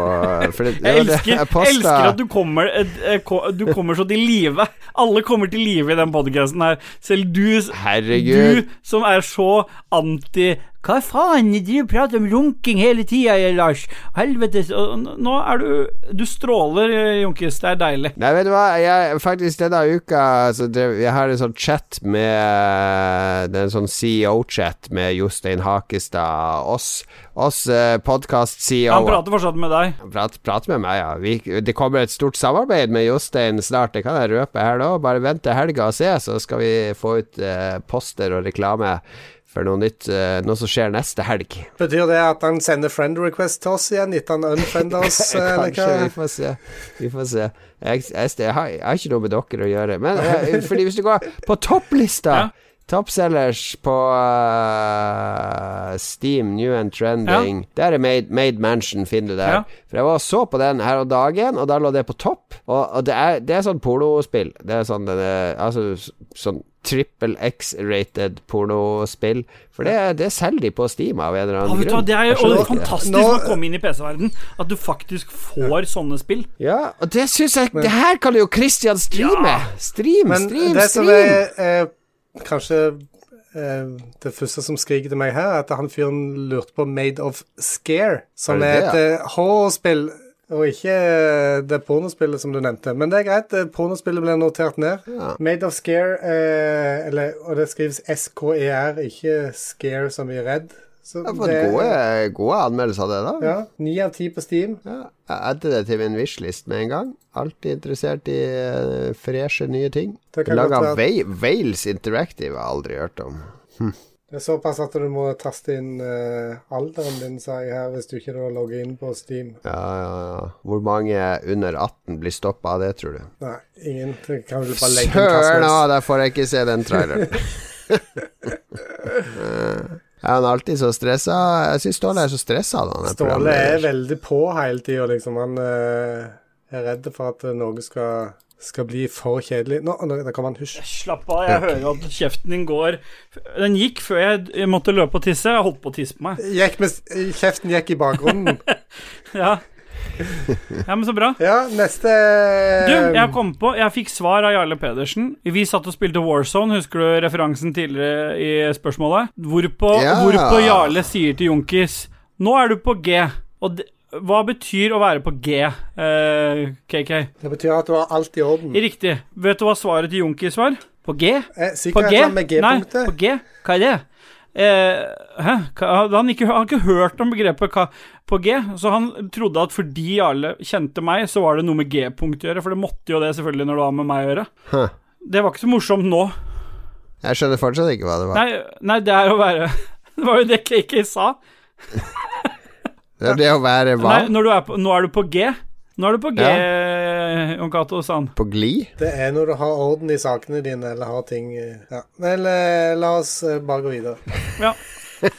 for det, det Jeg elsker, jeg elsker at du kommer, eh, eh, du kommer så til live. Alle kommer til live i den podcasten her. Selv du, Herregud. du som er så anti Hva faen, de driver og prater om runking hele tida, Lars. Helvetes Nå er du Du stråler, Junkis. Det er deilig. Nei, vet du hva, jeg, faktisk denne uka så drev, Jeg har en sånn chat med Det er en sånn CEO-chat med Jostein Hakestad. Oss, oss eh, Han podkast-CEO. prater fortsatt med deg. Prater prat med meg, ja. Vi, det kommer et stort samarbeid med Jostein snart, det kan jeg røpe her nå. Bare vent til helga og se, så skal vi få ut eh, poster og reklame for noe nytt, eh, noe som skjer neste helg. Betyr det at han sender friend request til oss igjen etter han unfriender oss? [LAUGHS] eller hva? vi får se. Vi får se. Jeg, jeg, jeg, har, jeg har ikke noe med dere å gjøre. Men eh, fordi hvis du går på topplista Ja. Toppselgers på uh, Steam, New and Trending Der er Made, Made Mansion, finner du der. Ja. For jeg var og så på den her om dagen, og da lå det på topp. Og, og det, er, det er sånn pornospill. Det er sånn, det er, altså, sånn trippel X-rated pornospill. For det, det selger de på Steam av en eller Ja, annen vet du grunn. Det er jo fantastisk Nå- å komme inn i PC-verden. At du faktisk får sånne spill. Ja, og det syns jeg Det her kan jo Christian streame! Stream, stream, stream, det som er, er eh, kanskje eh, det første som skriker til meg her, er at han fyren lurte på Made of Scare, som Er det, det et eh, horrorspill, og ikke eh, det pornospillet som du nevnte. Men det er greit, pornospillet ble notert ned. Ja. Made of Scare, eh, eller, og det skrives S-K-E-R, ikke Scare som i redd. Så Jeg har fått gode, gode anmeldelser av det, da. Ja, Ni av ti på Steam. Ja, jeg adder det til min wishlist med en gang. Alltid interessert i uh, freshe, nye ting. Det Laga at... Wales Interactive har jeg aldri hørt om. Det er såpass at du må taste inn uh, alderen din, sa jeg her, hvis du ikke da logger inn på Steam. Ja, ja, ja. Hvor mange under 18 blir stoppa av det, tror du? Nei, ingen. Det Søren, da! Der får jeg ikke se den traileren. [LAUGHS] [LAUGHS] [LAUGHS] er han alltid så stressa? Jeg syns Ståle er så stressa. Ståle er veldig på hele tida, liksom. Han øh, er redd for at eh, noe skal, skal bli for kjedelig. Nå, no, der kom han. Hysj. Slapp av, jeg hører at kjeften din går Den gikk før jeg måtte løpe og tisse. Jeg holdt på å tisse på meg. Gikk med, kjeften gikk i bakgrunnen. [LAUGHS] Ja, ja men så bra. Ja, neste Du, jeg kom på Jeg fikk svar av Jarle Pedersen. Vi satt og spilte Warzone, husker du referansen tidligere i spørsmålet? Hvorpå, Ja. hvorpå Jarle sier til Junkis Nå er du på G. Og det, hva betyr å være på G, eh, KK? Det betyr at du har alt i orden. Riktig. Vet du hva svaret til Junkis var? På G? Eh, På sikkert et G? med G-punktet. på G. Hva er det? Eh, hæ? Han, ikke, han har ikke hørt om begrepet på G, så han trodde at fordi Jarle kjente meg, så var det noe med G-punkt å gjøre, for det måtte jo det selvfølgelig når det var med meg å gjøre. Huh. Det var ikke så morsomt nå. Jeg skjønner fortsatt ikke hva det var. Nei, nei det er å være [LAUGHS] Det var jo det KK sa. [LAUGHS] Det er det å være hva? Nei, er på, nå er du på G. Nå er du på G, Jon Cato, Sand. På glid? Det er når du har orden i sakene dine, eller har ting eh, Ja. Vel, eh, la oss eh, bare gå videre. [LAUGHS] Ja. [LAUGHS]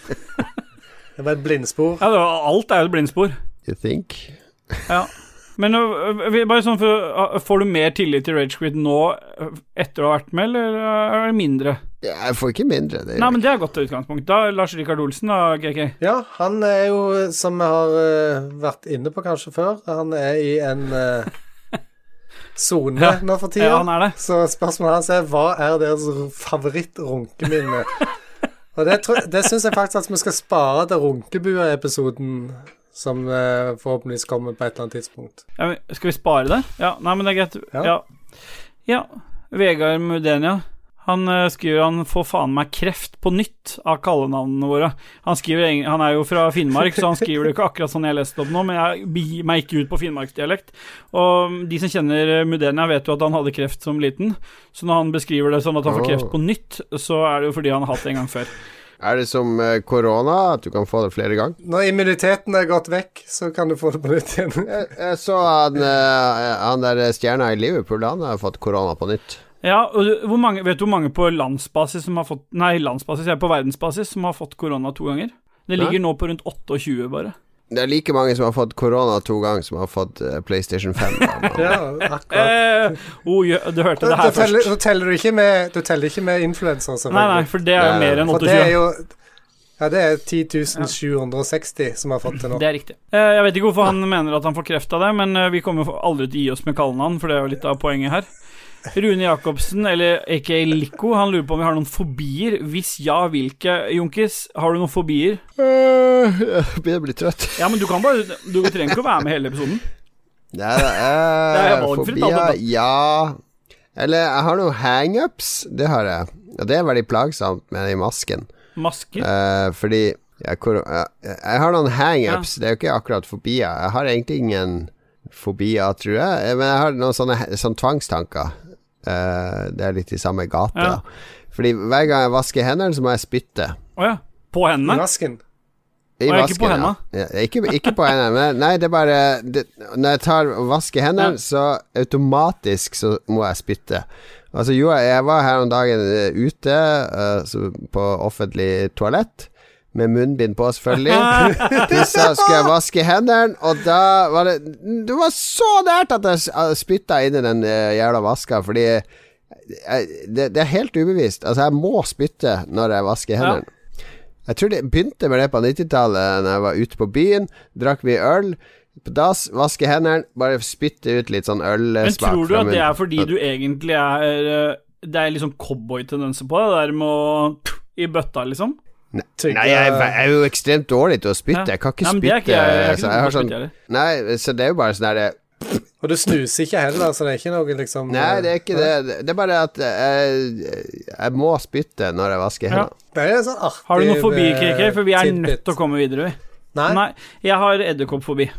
Det var et blindspor. ja det var, alt er jo et blindspor. You think? Ja. Men bare sånn for, Får du mer tillit til Ragequit nå etter å ha vært med, eller er det mindre? Jeg får ikke mindre. Det Nei, men det er godt utgangspunkt. Da Lars Rikard Olsen, da, GK? Ja, han er jo, som vi har uh, vært inne på kanskje før, han er i en eh, sone [LAUGHS] Ja. nå for tida. Ja, han er det. Så spørsmålet hans er hva er deres favoritt-runkeminne? Og det, tror- det syns jeg faktisk at vi skal spare til Runkebua-episoden, som eh, forhåpentligvis kommer på et eller annet tidspunkt. Ja, men skal vi spare det? Ja, nei, men det er greit. Ja. Ja. ja. Vegard Mudenia. Han øh, skriver han får faen meg kreft på nytt av kallenavnene våre. Han, skriver, han er jo fra Finnmark, så han skriver det ikke akkurat sånn jeg leste opp nå, men jeg begir meg ikke ut på finnmarksdialekt. Og de som kjenner Mudenia, vet jo at han hadde kreft som liten, så når han beskriver det sånn at han får kreft på nytt, så er det jo fordi han har hatt det en gang før. Er det som eh, korona, at du kan få det flere ganger? Når immuniteten er gått vekk, så kan du få det på nytt igjen. Jeg, jeg så han, eh, han der stjerna i Liverpool, han har fått korona på nytt. Ja, og hvor mange, vet du hvor mange på landsbasis som har fått Nei, landsbasis, jeg er på verdensbasis som har fått korona to ganger? Det ligger nå på rundt 28, bare. Det er like mange som har fått korona to ganger, som har fått eh, PlayStation 5. [LAUGHS] Ja, akkurat. Eh, oh, du hørte det her her teller, først. Du teller ikke med, du teller ikke med influensere, Nei, nei, for det er jo Nei, mer enn For det er 28. jo Ja, det er 10.760 som har fått det nå. Det er riktig. Eh, Jeg vet ikke hvorfor han mener at han får kreft av det, men eh, vi kommer aldri til å gi oss med kallenavn, for det er jo litt av poenget her. Rune Jacobsen, eller aka Lico, han lurer på om vi har noen fobier. Hvis ja, hvilke? Junkis, har du noen fobier? Uh, Jeg begynner å bli trøtt. Ja, men du kan bare Du trenger ikke å være med hele episoden. Nei, eh, Det er valgfritt, fobier. Ja Eller jeg har noen hangups. Det har jeg. Og det er veldig plagsomt med den masken. Masker. Uh, fordi jeg, hvor, jeg, jeg har noen hangups. Det er jo ikke akkurat fobier. Jeg har egentlig ingen fobier, tror jeg. Eh, Men jeg har noen sånne, sånne tvangstanker. Eh, det er litt i samme gate. Ja. da. Fordi hver gang jeg vasker hendene, så må jeg spytte. Å ja. På I hendene? vasken. I vasken, ikke på hendene? ja. Ja, ikke, ikke på hendene, men nei, det er bare det, Når jeg tar og vasker hendene, Ja. så automatisk så må jeg spytte. Altså, jo, jeg var her om dagen eh, ute uh, på offentlig toalett. Med munnbind på, selvfølgelig. [LAUGHS] [LAUGHS] Pissa, skulle jeg vaske hendene, og da var det Det var så nært at jeg s- spytta inn i den eh, jævla vaska, fordi jeg, det, det er helt ubevisst. Altså, jeg må spytte når jeg vasker Ja. hendene. Jeg tror det begynte med det på 90-tallet, Når jeg var ute på byen, drakk mye øl. På dass, vaske hendene, bare spytte ut litt sånn Men tror du at det er fordi du egentlig er eh, Det er sånn cowboytendenser på det, det der med å i bøtta, liksom? Nei, jeg, er- jeg er jo ekstremt dårlig til å spytte. Jeg kan ikke er spytte. så jeg har sånn Nei, så det er jo bare sånn derre Og du snuser ikke heller, så det er ikke noe liksom Nei, det er ikke det. Det er bare at jeg, jeg må spytte når jeg vasker Ja. Det er sånn artig Har du noe fobi, eh, KK? For vi er nødt til å komme videre, vi. Nei, Nei, jeg har edderkoppfobi.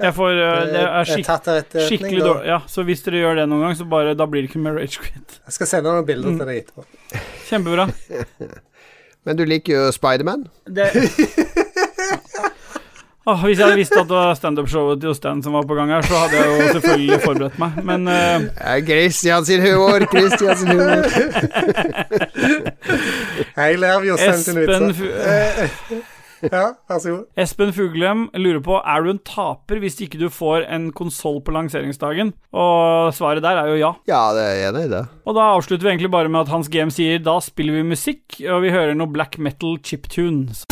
Jeg får eh, Det er etterretning, skikkelig dårlig Ja, så hvis dere gjør det noen gang, så bare Da blir det ikke mer rage quit. Jeg skal sende noen bilder til deg etterpå. Kjempebra. [LAUGHS] Men du liker jo Spiderman. Det Oh, [LAUGHS] hvis jeg hadde visst at det var standup-showet til Jostein som var på gang her, så hadde jeg jo selvfølgelig forberedt meg, men uh... Christian sin humor, Christian sin humor. [LAUGHS] Jeg ler jo sendt en Espen, vitser. Fu- [LAUGHS] Ja, vær så god. Espen Fuglem lurer på Er du en taper hvis ikke du får en konsoll på lanseringsdagen. Og svaret der er jo ja. Ja, det er jeg enig i det. Og da avslutter vi egentlig bare med at Hans GM sier da spiller vi musikk, og vi hører noe black metal chiptunes.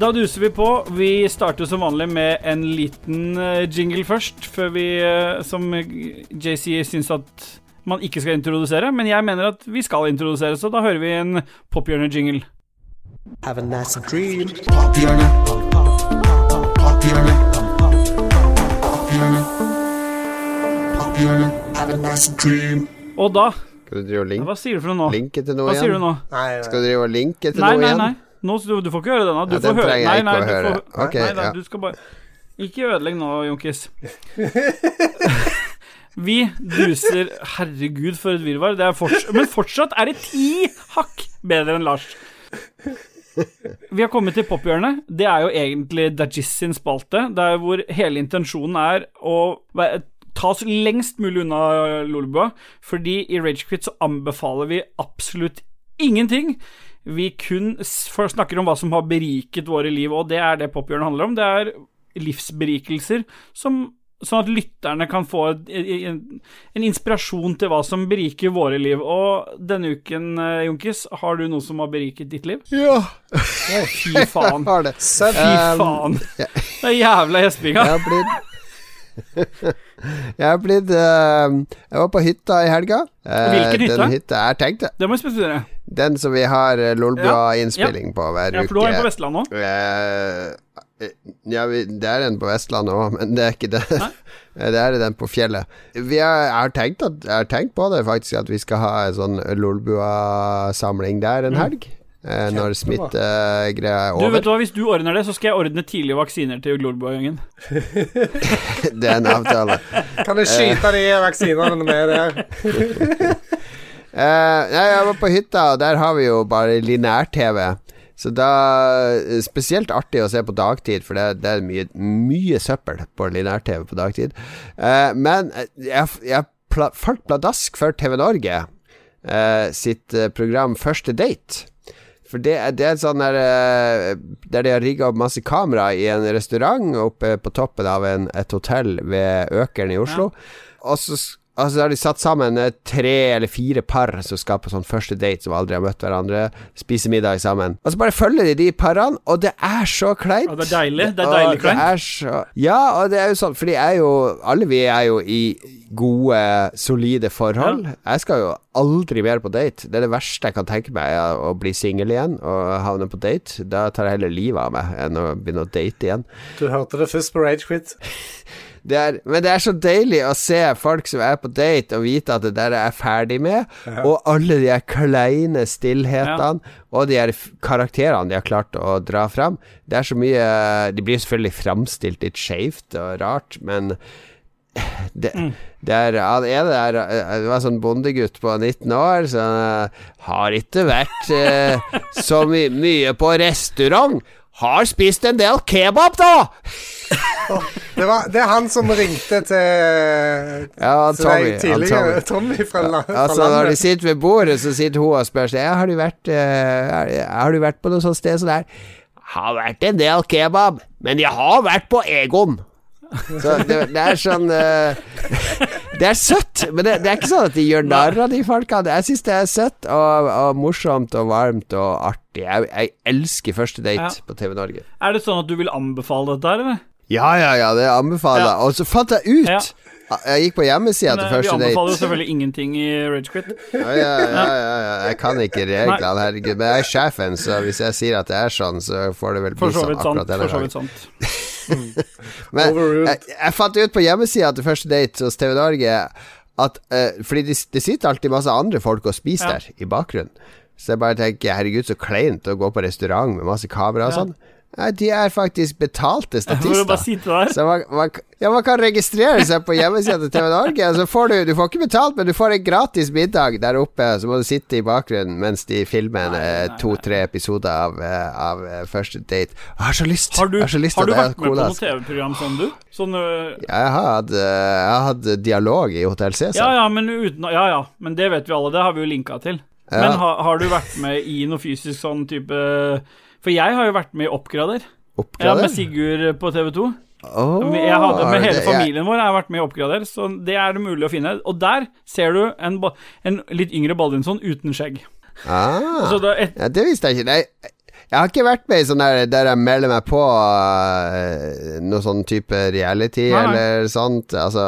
Da duser vi på. Vi starter som vanlig med en liten eh, jingle først, før vi, eh, som JC syns at man ikke skal introdusere. Men jeg mener at vi skal introdusere, så da hører vi en pophjørne-jingle. Have a nice dream. Have a nice dream. Og da Skal du drive og link, Hva sier du for noe nå? linke til noe Hva sier du igjen? nå? Nei, Skal du drive og linke til Nei, noe nei, igjen? nei. Nå, du, du får ikke høre det nå. Du Ja, får den høre nei, nei, du høre. Får, okay, nei, nei, ja. du skal bare Ikke ødelegg nå, Jonkis. [LAUGHS] Vi duser Herregud, for et virvar. Det er forts men fortsatt er det ti hakk bedre enn Lars. Vi har kommet til pophjørnet. Det er jo egentlig Dajis sin spalte. Det er hvor hele intensjonen er å ta oss lengst mulig unna Lolbua. Fordi i Ragequit så anbefaler vi absolutt ingenting. Vi kun snakker om hva som har beriket våre liv, og det er det pophjørnet handler om. Det er livsberikelser som Sånn at lytterne kan få en, en inspirasjon til hva som beriker våre liv. Og denne uken, Junkis, har du noe som har beriket ditt liv? Ja, [LAUGHS] Fy faen. har det. Fy Fy Um, faen. Det er jævla gjespinga. Jeg har blitt [LAUGHS] Jeg har blitt eh, Jeg var på hytta i helga. Uh, Hvilken hytte? Den hytta tenkt det Det må jeg spesifisere. Den som vi har eh, Lolbua-innspilling på hver uke. Ja, for du har en på Vestlandet òg. Eh, ja, vi, det er en på Vestlandet òg, men det er ikke det. [LAUGHS] det er den på fjellet. Vi har, jeg, har tenkt at, jeg har tenkt på det, faktisk, at vi skal ha en sånn Lolbua-samling der en helg. Eh, når smittegreia er over. Du, vet hva, Hvis du ordner det, så skal jeg ordne tidlige vaksiner til Lolbua-gjengen. [LAUGHS] Det er en avtale. Kan du skyte de vaksinene med der? [LAUGHS] Eh, nei, jeg var på hytta, og der har vi jo bare lineær-TV. Så da Spesielt artig å se på dagtid, for det, det er mye, mye søppel på lineær-TV på dagtid. Eh, men jeg, jeg pla, falt pladask for TV Norge eh, sitt eh, program Første date. For det, det er et sånn der eh, Der de har rigga opp masse kamera i en restaurant oppe på toppen av en, et hotell ved Økeren i Oslo. Og så og så har de satt sammen eh, tre eller fire par som skal på sånn første date, som aldri har møtt hverandre. Spise middag sammen. Og så bare følger de de parene, og det er så kleint. Og det er deilig. Det er Og deilig det kleint. er så Ja, og det er jo sånn, for de er jo Alle vi er jo i gode, solide forhold. Jeg skal jo aldri mer på date. Det er det verste jeg kan tenke meg, er å bli singel igjen og havne på date. Da tar jeg heller livet av meg enn å begynne å date igjen. Du hørte det først på Ragequit. [LAUGHS] Det er, men det er så deilig å se folk som er på date, og vite at det der er jeg ferdig med. Og alle de her kleine stillhetene, og de her karakterene de har klart å dra fram. Det er så mye De blir selvfølgelig framstilt litt skeivt og rart, men det, det er Han det, der eh, Det var sånn bondegutt på 19 år som han har ikke vært eh, så my mye på restaurant. Har spist en del kebab, da! [LAUGHS] Det, var, det er han som ringte til, Ja, til Tommy. deg tidligere. Tommy. [LAUGHS] Tommy fra, fra Altså Når de landet. sitter ved bordet, så sitter hun og spør seg Ja, har du vært uh, har, du vært på noe sånt sted som det her? Har vært en del kebab, men jeg har vært på Egon. Så det, det er sånn eh, [LAUGHS] Det er søtt, men det, det er ikke sånn at de gjør narr av de folkene. Jeg syns det er søtt og, og morsomt og varmt og artig. Jeg, jeg elsker Første date Ja. på TV Norge. Er det sånn at du vil anbefale dette eller? Ja, ja, ja, det anbefaler jeg. Ja. Og så fant jeg ut Ja. Jeg gikk på hjemmesida til første date. vi anbefaler jo selvfølgelig ingenting i Ragequit. Ja, ja, ja, ja, ja. Jeg kan ikke reglene, herregud. Men jeg er sjefen, så hvis jeg sier at det er sånn, så får det vel bli sånn akkurat denne For så vidt sant. [LAUGHS] Men jeg, jeg fant ut på hjemmesida til Første date hos TV Norge at uh, Fordi det, de sitter alltid masse andre folk og spiser Ja. der i bakgrunnen. Så jeg bare tenker herregud, så kleint å gå på restaurant med masse kamera og Ja. Nei, de er faktisk betalte [LAUGHS] statister. der. Så man, man, ja, man kan registrere seg på hjemmesida til TV Norge. Og så får du, du får ikke betalt, men du får en gratis middag der oppe. Så må du sitte i bakgrunnen mens de filmer eh, to-tre episoder av, eh, av eh, første date. Jeg har så lyst. Har du, har så lyst har du vært med på noe TV-program sånn, du? Sånn uh... Jeg har hatt, har dialog i Hotell Ja Cæsar. ja, men uten Ja ja, men det vet vi alle. Det har vi jo linka til. Ja. Men ha, har du vært med i noe fysisk sånn type For jeg har jo vært med i Oppgrader. Ja, Oppgrader? med Sigurd på TV 2. Oh, Jeg hadde med hele familien vår. Jeg har vært med i Oppgrader, så det er det mulig å finne. Og der ser du en, en litt yngre Baldinsson uten skjegg. Ah, et, ja, det visste jeg ikke. Nei, Jeg har ikke vært med i sånn der der jeg melder meg på uh, noe sånn type reality Nei, eller sånt. Altså,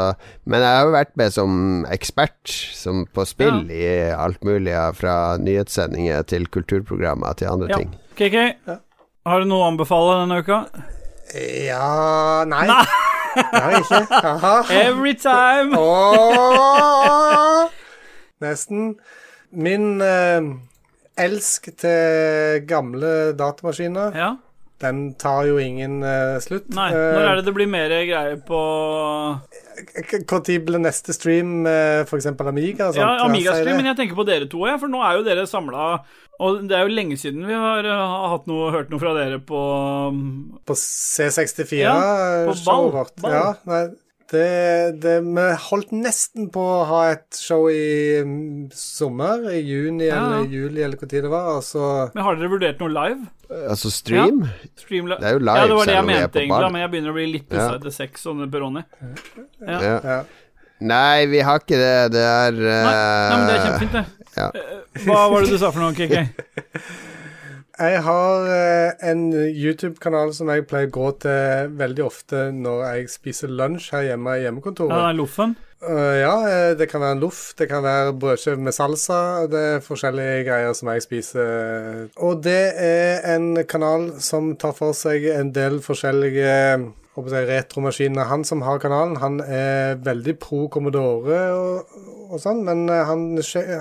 men jeg har jo vært med som ekspert som på spill i alt mulig, fra nyhetssendinger til kulturprogrammer til andre Ja. ting. KK, har du noe å anbefale denne uka? Ja Nei. nei. ikke. Aha. Every time! Nesten. Min eh, elsk til gamle datamaskiner, Ja. Den tar jo ingen uh, slutt. Nei, når er det det blir mer greier på Når blir neste stream uh, f.eks. Amiga? og sånt? Ja, Amiga-stream, men jeg tenker på dere to, ja, for nå er jo dere samla Og det er jo lenge siden vi har hatt noe, hørt noe fra dere på På C64 Ja, vårt. Ja, nei, det, det, vi holdt nesten på å ha et show i mm, sommer, i juni Ja. eller juli, eller hvor tid det var, Altså. Men Har dere vurdert noe live? Altså stream? Stream li- Det er jo live, Ja, det var det selv jeg om vi er mente, egentlig, men jeg begynner å bli litt pussa Ja. etter sex sånne Peroni. Ja. Ja. ja. Nei, vi har ikke det. Det er Nei, nei, men det er eh, kjempefint, det. ja. Eh, Hva var det du sa for noe, KK? [LAUGHS] Jeg har eh, en YouTube-kanal som jeg pleier å gå til veldig ofte når jeg spiser lunsj her hjemme i hjemmekontoret. er loffen? Uh, ja, eh, det kan være en loff, det kan være brødskive med salsa. Det er forskjellige greier som jeg spiser. Og det er en kanal som tar for seg en del forskjellige retromaskiner. Han som har kanalen, han er veldig pro Commodore og, og sånn, men eh, han,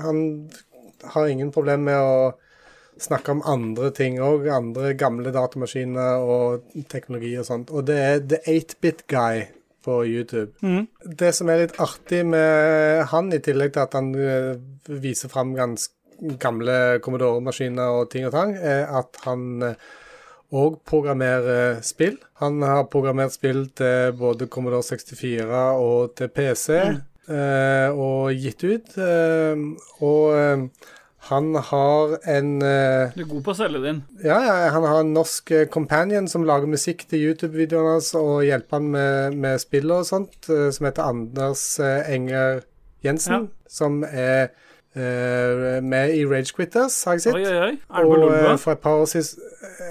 han har ingen problem med å snakke om andre ting òg. Andre gamle datamaskiner og teknologi og sånt. Og det er The 8-Bit Guy på YouTube. Mm. Det som er litt artig med han, i tillegg til at han eh, viser fram gamle Commodore-maskiner og ting og tang, er at han òg programmerer spill. Han har programmert spill til både Commodore 64 og til PC, mm. og gitt ut. Eh, og eh, han har en uh, Du er god på å selge din. ja, ja, han har en norsk uh, companion som lager musikk til YouTube-videoene hans og hjelper han med, med spill og sånt, uh, som heter Anders Enger Jensen, som er med i Rage Quitters, har jeg sett. Oi, oi, oi. Og eh, for et par år siden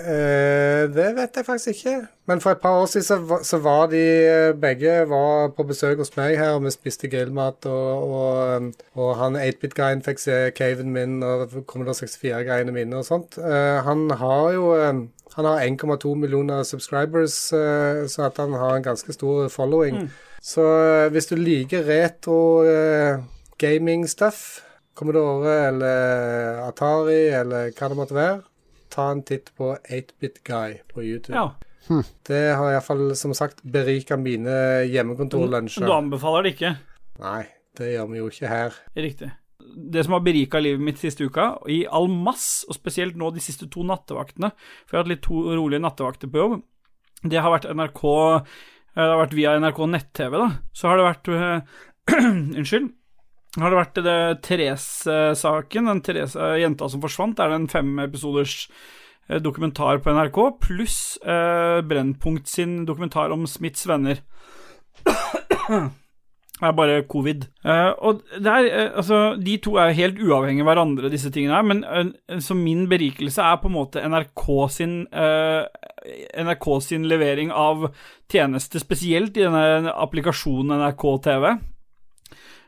eh, Det vet jeg faktisk ikke. Men for et par år siden så, var- så var de eh, begge var på besøk hos meg her, og vi spiste grillmat. Og, og, um, og han 8-bit-guyen fikk se caven min og Commodore 64-greiene mine og sånt. Eh, han har jo eh, han har 1,2 millioner subscribers, eh, så at han har en ganske stor following. Så eh, hvis du liker retro eh, gaming-stuff, Commodore eller Atari eller hva det måtte være, ta en titt på 8-Bit Guy på YouTube. Ja. Det har iallfall, som sagt, berika mine hjemmekontorlunsjer. du anbefaler det ikke? Nei, det gjør vi jo ikke her. Riktig. Det som har berika livet mitt siste uka, i all mass, og spesielt nå de siste to nattevaktene, for jeg har hatt litt to rolige nattevakter på jobb, det har vært NRK eh, Det har vært via NRK nett-TV, da. Så har det vært eh, [CLEARS THROAT] Unnskyld. Har det vært det Therese-saken, den Therese, eh, jenta som forsvant, det er en femepisoders eh, dokumentar på NRK, pluss eh, Brennpunkt sin dokumentar om Smiths venner. Det er bare covid. Eh, og det er, eh, altså, de to er helt uavhengige av hverandre, disse tingene her, men eh, så min berikelse er på en måte NRK sin NRK sin levering av tjenester, spesielt i denne applikasjonen NRK TV.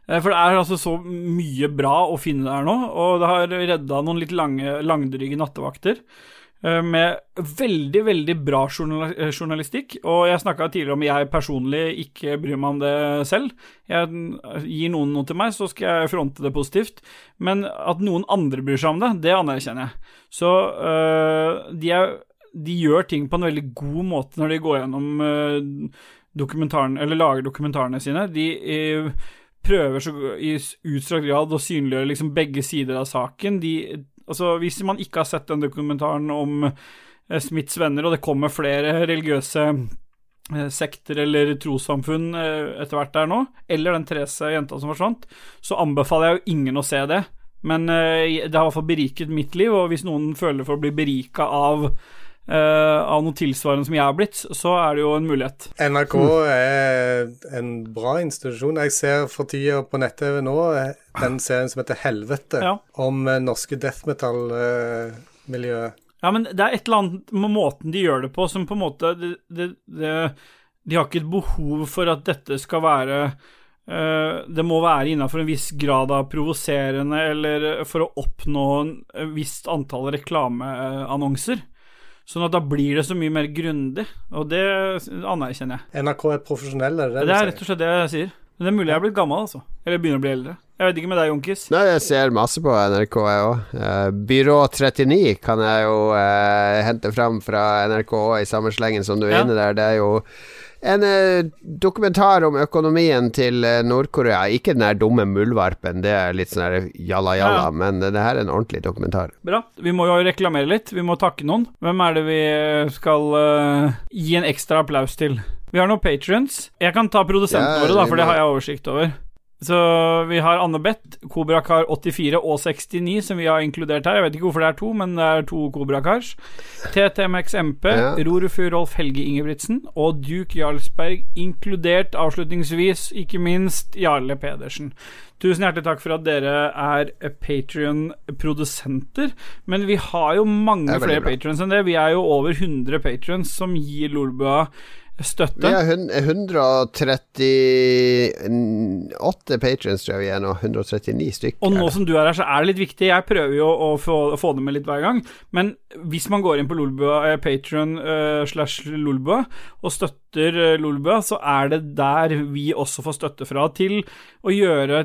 Eh, For det er altså så mye bra å finne der nå, og det har redda noen litt lange, langdryge nattevakter. eh, Med veldig, veldig bra eh, journalistikk. Og jeg snakka tidligere om jeg personlig ikke bryr meg om det selv. Jeg Gir noen noe til meg, så skal jeg fronte det positivt. Men at noen andre bryr seg om det, det anerkjenner jeg. Så øh, de, er, de gjør ting på en veldig god måte når de går gjennom øh, dokumentaren, eller lager dokumentarene sine. De øh, prøver så i utstrakt grad å synliggjøre liksom begge sider av saken. De, altså, hvis man ikke har sett den dokumentaren om eh, Smiths venner, og det kommer flere religiøse eh, sekter eller trossamfunn eh, etter hvert der nå, eller den Therese jenta som forsvant, så anbefaler jeg jo ingen å se det. Men eh, det har i hvert fall beriket mitt liv, og hvis noen føler for å bli berika av av noe tilsvarende som jeg har blitt, så er det jo en mulighet. NRK er en bra institusjon. Jeg ser for tida på nett-TV nå eh, den serien som heter Helvete, Ja. om eh, norske death metal-miljøet. Ja, men det er et eller annet med måten de gjør det på, som på en måte det, det, det, De har ikke et behov for at dette skal være Uh, Det må være innafor en viss grad av provoserende, eller for å oppnå en- et visst antall reklameannonser. Sånn at da blir det så mye mer grundig, og det anerkjenner jeg. NRK er profesjonelle, det er det, Det er rett og slett det jeg sier. Men det er mulig jeg er blitt gammel, altså. Eller begynner å bli eldre. Jeg vet ikke med deg, Jonkis. Nei, jeg ser masse på NRK, jeg òg. Byrå 39 kan jeg jo eh, hente fram fra NRK i samme slengen som du er Ja. inne der. Det er jo en eh, dokumentar om økonomien til eh, Nord-Korea. Ikke den der dumme muldvarpen, det er litt sånn jalla-jalla, Ja, men det her er en ordentlig dokumentar. Bra. Vi må jo reklamere litt. Vi må takke noen. Hvem er det vi skal eh, gi en ekstra applaus til? Vi har noen patrions. Jeg kan ta produsentene Ja, våre, da, for det har jeg oversikt over. Så vi har Anne Bett, Kobrakar 84 og 69, som vi har inkludert her. Jeg vet ikke hvorfor det er to, men det er to Kobrakars. TTMX MP, Ja. Rorufur Rolf Helge Ingebrigtsen og Duke Jarlsberg, inkludert avslutningsvis, ikke minst, Jarle Pedersen. Tusen hjertelig takk for at dere er Patrion-produsenter. Men vi har jo mange er flere patrions enn det. Vi er jo over 100 patrions som gir Lolbua støtte. Vi har 138 patrions, tror jeg vi er nå. 139 stykker. Og nå som du er her, så er det litt viktig. Jeg prøver jo å få, få det med litt hver gang. Men hvis man går inn på Lolbua, eh, Patron eh, slash Lolbua og støtter eh, Lolbua, så er det der vi også får støtte fra til å gjøre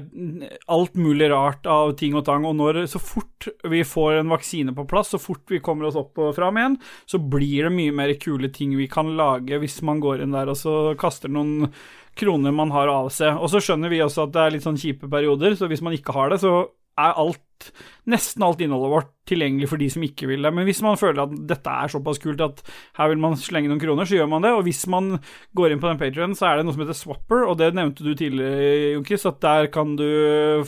alt mulig rart av ting og tang. Og når så fort vi får en vaksine på plass, så fort vi kommer oss opp og fram igjen, så blir det mye mer kule ting vi kan lage hvis man går inn der og så kaster noen kroner man har av seg. Og så skjønner vi også at det er litt sånn kjipe perioder, så hvis man ikke har det, så er alt, nesten alt innholdet vårt tilgjengelig for de som ikke vil det. Men hvis man føler at dette er såpass kult at her vil man slenge noen kroner, så gjør man det. Og hvis man går inn på den patrionen, så er det noe som heter Swapper, og det nevnte du tidligere, Junkis, at der kan du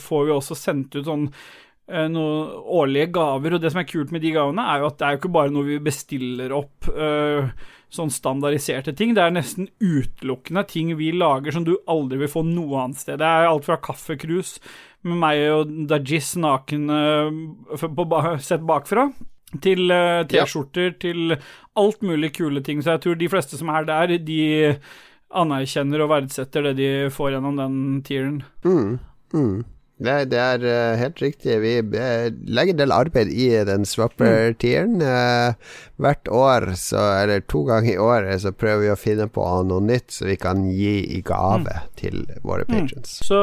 får vi også sendt ut sånn eh, noen årlige gaver, og det som er kult med de gavene, er jo at det er jo ikke bare noe vi bestiller opp eh, sånn standardiserte ting, det er nesten utelukkende ting vi lager som du aldri vil få noe annet sted. Det er alt fra kaffekrus med meg og Dajis ba- sett bakfra, til eh, T-skjorter, til alt mulig kule ting. Så jeg tror de fleste som er der, de anerkjenner og verdsetter det de får gjennom den tieren. Mm, mm. Det, det er eh, helt riktig. Vi legger en del arbeid i den swapper-tieren. Eh, hvert år, så, eller to ganger i året, så prøver vi å finne på noe nytt så vi kan gi i gave til våre patrons. Så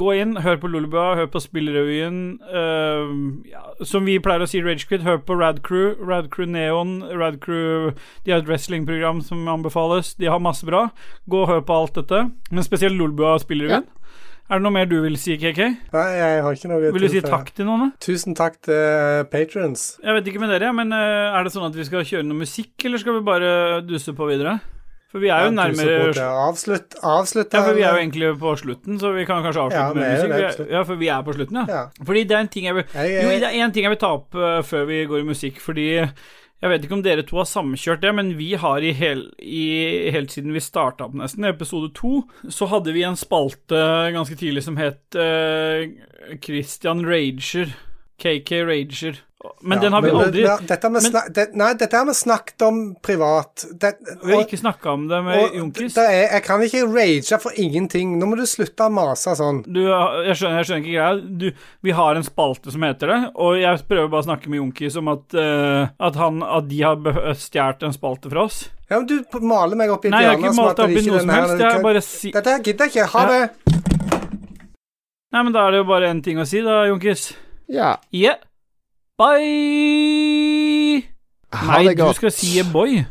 gå inn, hør på Lullabua, hør på Spillrevyen. eh, ja, som vi pleier å si i Ragequit, hør på Radcrew. Radcrew Neon. Radcrew De har et wrestlingprogram som anbefales. De har masse bra. Gå og hør på alt dette. Men spesielt Lullabua og Spillrevyen. Er det noe mer du vil si, KK? Nei, jeg har ikke noe Vil du si takk til noen? da? Tusen takk til patrons. Jeg vet ikke med dere, men eh, er det sånn at vi skal kjøre noe musikk, eller skal vi bare duse på videre? For vi er jo nærmere Avslutt, avslutt Ja, for vi er jo egentlig på slutten, så vi kan kanskje avslutte Ja, med musikk. det ja, for vi er på slutten, ja. Ja. Fordi det er en ting jeg vil Jo, det er en ting jeg vil ta opp før vi går i musikk, fordi jeg vet ikke om dere to har samkjørt det, men vi har i, hel, i helt siden vi starta opp nesten, i episode to, så hadde vi en spalte ganske tidlig som het uh, Christian Rager. KK Rager. Men ja, den har vi men- aldri men- dette har vi men- snak, det, Nei, dette har vi snakket om privat. Det, Vi har ikke snakka om det med og er, jeg kan ikke rage for ingenting. Nå må du slutte å mase sånn. Du, jeg skjønner, jeg skjønner ikke greia. Du, vi har en spalte som heter det, og jeg prøver bare å snakke med Junkis om at, uh, at, han, at de har stjålet en spalte fra oss. Ja, men Du maler meg opp i et Nei, jeg har hjørne ikke som malt at opp det i ikke noe den som her- helst. Jeg er bare si... Dette her gidder jeg ikke. Ha Ja. det. Nei, men da er det jo bare én ting å si, da, Junkis. Ja, Yeah. Bye! ha Nei, du skal si boy.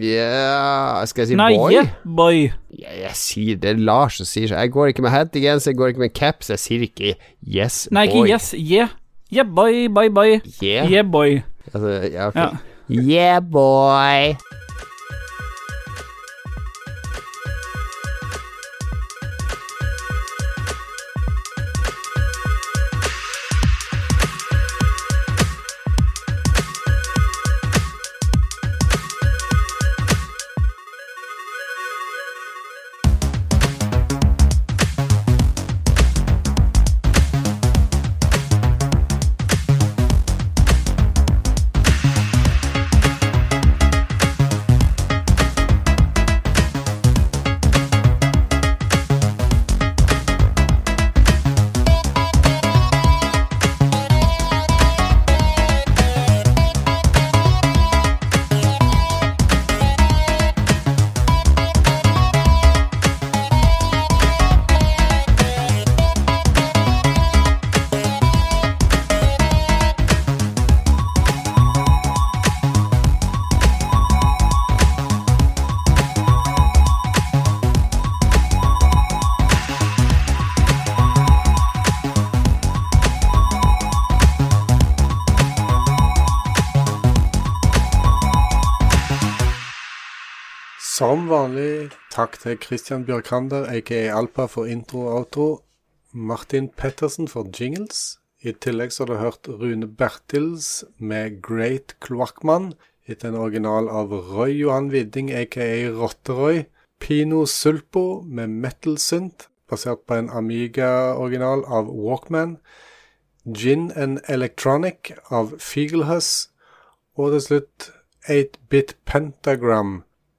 Ja Skal jeg si Nei, boy? yeah, boy. Yeah, jeg sier det Lars som sier. Jeg går ikke med hettegenser, jeg går ikke med caps. Jeg sier ikke yes, Nei, ikke yes. Yeah. Yeah, boy, bye, bye. Yeah. Yeah, boy. Altså, ja, okay. Ja. yeah, boy. Takk til Christian Bjørkander, aka Alpa, for intro og outro. Martin Pettersen for jingles. I tillegg så har du hørt Rune Bertils med Great Kloakkmann, etter en original av Roy Johan Widding, aka Rotteroy. Pino Sulpo med Metal Synth, basert på en Amiga-original av Walkman. Gin and Electronic av Fiegelhuss. Og til slutt 8-Bit Pentagram